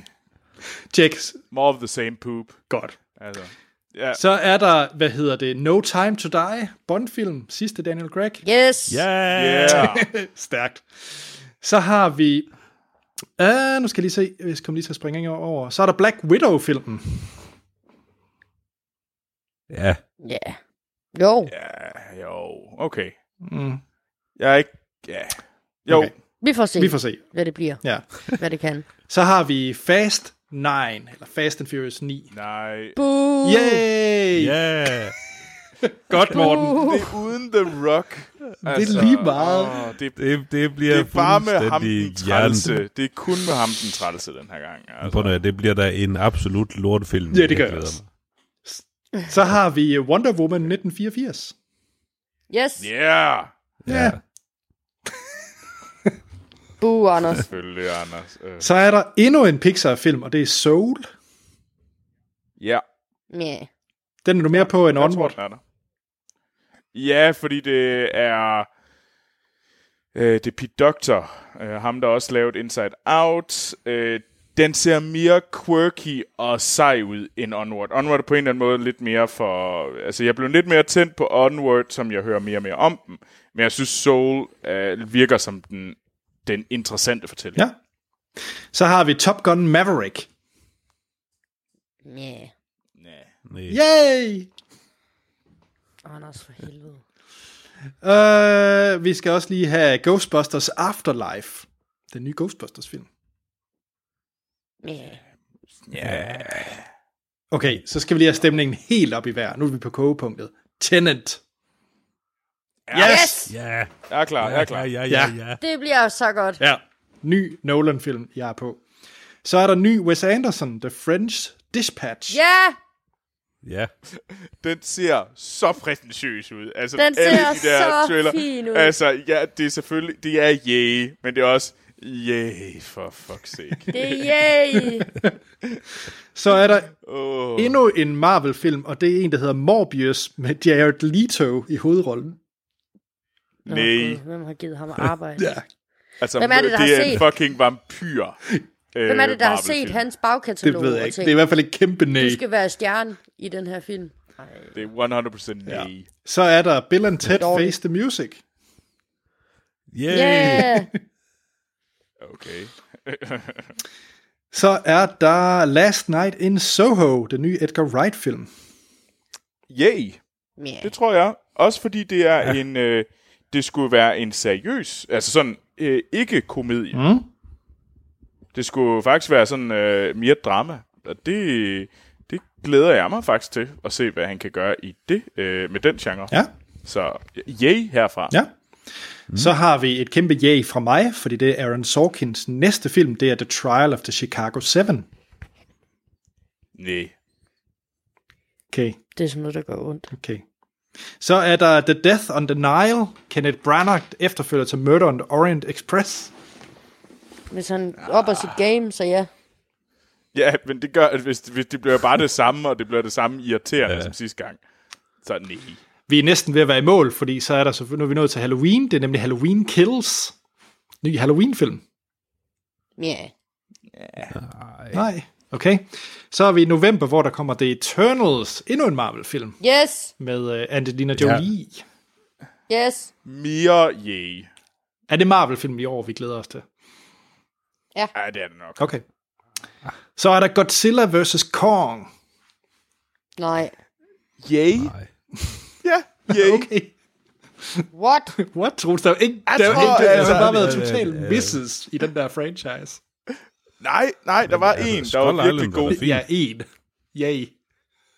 Check. More of the same poop. Godt. Altså, ja. Så er der, hvad hedder det, No Time to Die, Bond-film, sidste Daniel Craig. Yes. Yeah. Yeah. Stærkt. Så har vi, uh, nu skal jeg lige se, jeg kommer lige til at springe over. Så er der Black Widow-filmen. Ja. Ja. Yeah. Jo. Ja, jo, okay. Mm. Jeg er ikke... Ja. Jo. Okay. Vi får se, Vi får se. hvad det bliver. Ja. Hvad det kan. Så har vi Fast 9, eller Fast and Furious 9. Nej. Boo! Yay! Yeah. Godt, Morten. Det er uden The Rock. Altså, det er lige meget. Åh, det, Det, det bliver det er bare med ham den trælse. Det er kun med ham den trælse den her gang. Prøv Altså. nu, at det bliver da en absolut lortefilm. Ja, det gør jeg også. Så har vi Wonder Woman 1984. Yes. Yeah. Ja. Boo, Anders. Selvfølgelig, Anders. Øh. Så er der endnu en Pixar-film, og det er Soul. Ja. Ja. Den er du mere på end Jeg tror, Onward. den er der. Ja, fordi det er... Øh, det er Pete Doctor, øh, ham der også lavede Inside Out. Øh, den ser mere quirky og sej ud end Onward. Onward er på en eller anden måde lidt mere for... Altså, jeg blev lidt mere tændt på Onward, som jeg hører mere og mere om dem. Men jeg synes, Soul øh, virker som den, den interessante fortælling. Ja. Så har vi Top Gun Maverick. Ja. Nej. Yay! Anders for helvede. Uh, vi skal også lige have Ghostbusters Afterlife. Den nye Ghostbusters-film. Ja. Ja. Okay, så skal vi lige have stemningen helt op i vejr. Nu er vi på kogepunktet. Tenant. Yes! Ja. Jeg er klar, jeg er klar. Ja, ja, Ja. ja. Det bliver så godt. Ja. Ny Nolan-film, jeg er på. Så er der ny Wes Anderson, The French Dispatch. Ja! Ja. Den ser så prætentiøs ud. Altså, Den alle ser de der så trailer, fin ud. Altså, ja, det er selvfølgelig, det er yay, men det er også yay, for fuck's sake. Det er yay! Så er der oh. endnu en Marvel-film, og det er en, der hedder Morbius, med Jared Leto i hovedrollen. Nå, Nej. Gud, hvem har givet ham arbejde? Ja. Altså, Hvem er det, der det har er en set? fucking vampyr. Hvem er det, der har set hans Det bagkatalog? ved jeg og ikke. tænkt, Det er i hvert fald et kæmpe nej. Du skal være stjerne i den her film. Det er 100% nej. Ja. Så er der Bill and Ted Face the Music. Yay! Yeah. Okay. Så er der Last Night in Soho, den nye Edgar Wright-film. Yay! Yeah. Det tror jeg. Også fordi det er ja. en... Øh, det skulle være en seriøs... Altså sådan øh, ikke komedie. Mm. Det skulle faktisk være sådan øh, mere drama. Og det, det glæder jeg mig faktisk til at se, hvad han kan gøre i det øh, med den genre. Ja. Så yay herfra. Ja. Mm. Så har vi et kæmpe yay fra mig, fordi det er Aaron Sorkins næste film, det er The Trial of the Chicago 7. Nej. Okay, Det er sådan noget, der gør ondt. okay. Så er der The Death on the Nile, Kenneth Branagh efterfølger til Murder on the Orient Express. Hvis han op op sit game, så ja. Ja, men det gør, at hvis, hvis det bliver bare det samme, og det bliver det samme irriterende ja. som sidste gang, så nej. Vi er næsten ved at være i mål, fordi så er der så, nu er vi nået til Halloween, det er nemlig Halloween Kills. Ny Halloween-film. Ja. Nej. Okay. Så er vi i november, hvor der kommer The Eternals, endnu en Marvel-film, Yes. med uh, Angelina Jolie. Ja. Yes. Mere yay. Er det Marvel-film i år, vi glæder os til? Ja, det er det nok. Okay. Så er der Godzilla vs. Kong. Nej. Yay. Nej. Ja, yay. Okay. What? What, Troels? Der er jo ikke, Jeg der er jo tror, ikke, der har altså- bare været Ja, ja, total ja. misses i den der franchise. Nej, nej, der var altså, en, der var virkelig god. Ja, en. Yay.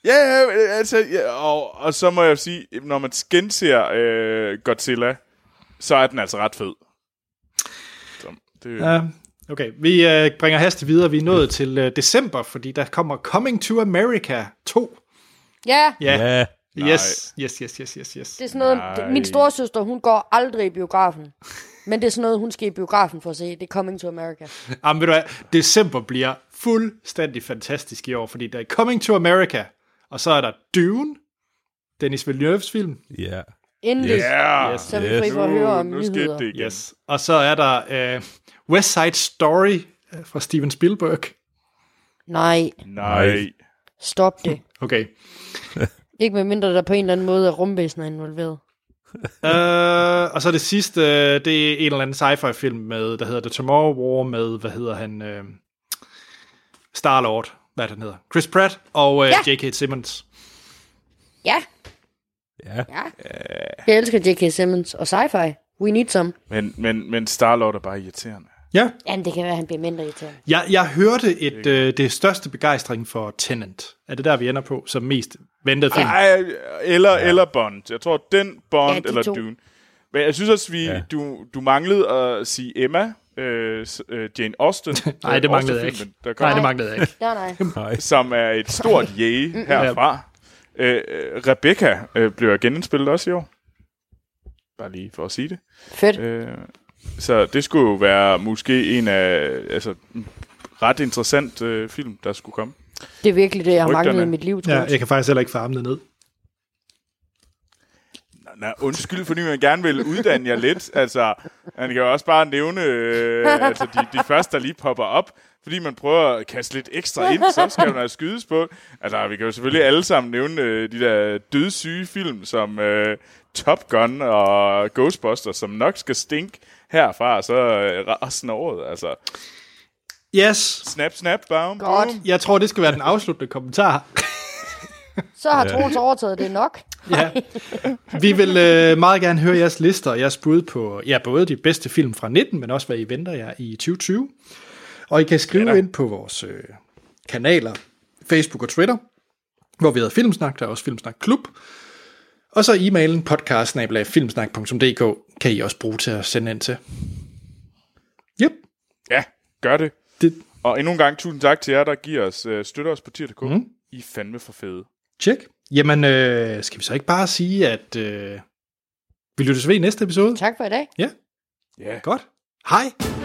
Ja, ja, altså, ja, og, og så må jeg sige, når man genser øh, Godzilla, så er den altså ret fed. Så, det, ja. Ja, okay. Vi øh, bringer hastigt videre. Vi er nået til øh, december, fordi der kommer Coming to America 2. Ja, Ja. Ja. Yes, yes, yes, yes, yes, yes. det er sådan noget, Nej. min storesøster, hun går aldrig i biografen. Men det er sådan noget, hun skal i biografen for at se. Det er Coming to America. Jamen, ved du hvad? December bliver fuldstændig fantastisk i år, fordi der er Coming to America, og så er der Dune, Dennis Villeneuve's film. Ja. Endelig. Ja, Yes. Så er vi fri for at nu, høre om nu skete nyheder. det igen. Yes. Og så er der øh, West Side Story øh, fra Steven Spielberg. Nej, Nej. stop det. Okay. Ikke med mindre, der på en eller anden måde er rumvæsener involveret. Uh, og så det sidste, øh, det er en eller anden sci-fi film med, der hedder The Tomorrow War med, hvad hedder han, uh, Star-Lord, hvad den hedder, Chris Pratt og uh, Ja. J.K. Simmons. Ja, Ja. ja. Jeg elsker J.K. Simmons og sci-fi. We need some. Men, men, men Star-Lord er bare irriterende. Ja, Jamen, det kan være, at han bliver mindre irriterende. jeg, jeg hørte et, uh, det største begejstring for Tenant. Er det der, vi ender på, som mest ventet film? Ej, eller, ja. eller Bond. Jeg tror, den Bond Ja, de eller to. Dune. Men jeg synes også, vi, Ja. du, du manglede at sige Emma, øh, øh, Jane Austen. Nej, det øh, manglede jeg Austen-filmen, Der Nej, det manglede jeg ikke. Nej, nej. Som er et stort jæge herfra. Øh, øh, Rebecca øh, bliver genindspillet også i år. Bare lige for at sige det. Fedt. Øh, så det skulle jo være måske en af altså ret interessant øh, film, der skulle komme. Det er virkelig det, jeg har manglet i mit liv, tror Ja, jeg. jeg kan faktisk heller ikke få armene ned. Nå, undskyld, fordi man gerne vil uddanne jer lidt. Altså, man kan jo også bare nævne øh, altså de, de første, der lige popper op. Fordi man prøver at kaste lidt ekstra ind, så skal man have skydes på. Altså, vi kan jo selvfølgelig alle sammen nævne øh, de der dødssyge film, som øh, Top Gun og Ghostbusters, som nok skal stinke herfra, så øh, resten af året. Altså, Yes, snap, snap, bam, Godt. boom. jeg tror, det skal være den afsluttende kommentar. Så har Troels overtaget det nok. Ja. Vi vil øh, meget gerne høre jeres lister og jeres bud på ja, både de bedste film fra 19, men også hvad I venter jer i 2020. Og I kan skrive Ja ind på vores øh, kanaler, Facebook og Twitter, hvor vi hedder Filmsnak, der er også Filmsnak Klub. Og så e-mailen podcast-filmsnak.dk kan I også bruge til at sende ind til. Yep, Ja, gør det. Det, Og endnu en gang tusind tak til jer, der giver os øh, støtter os på tier.dk. Mm. I er fandme for fede. check. Jamen, øh, skal vi så ikke bare sige, at øh, vi lyttes ved i næste episode? Tak for i dag. Ja, Ja. godt. Hej.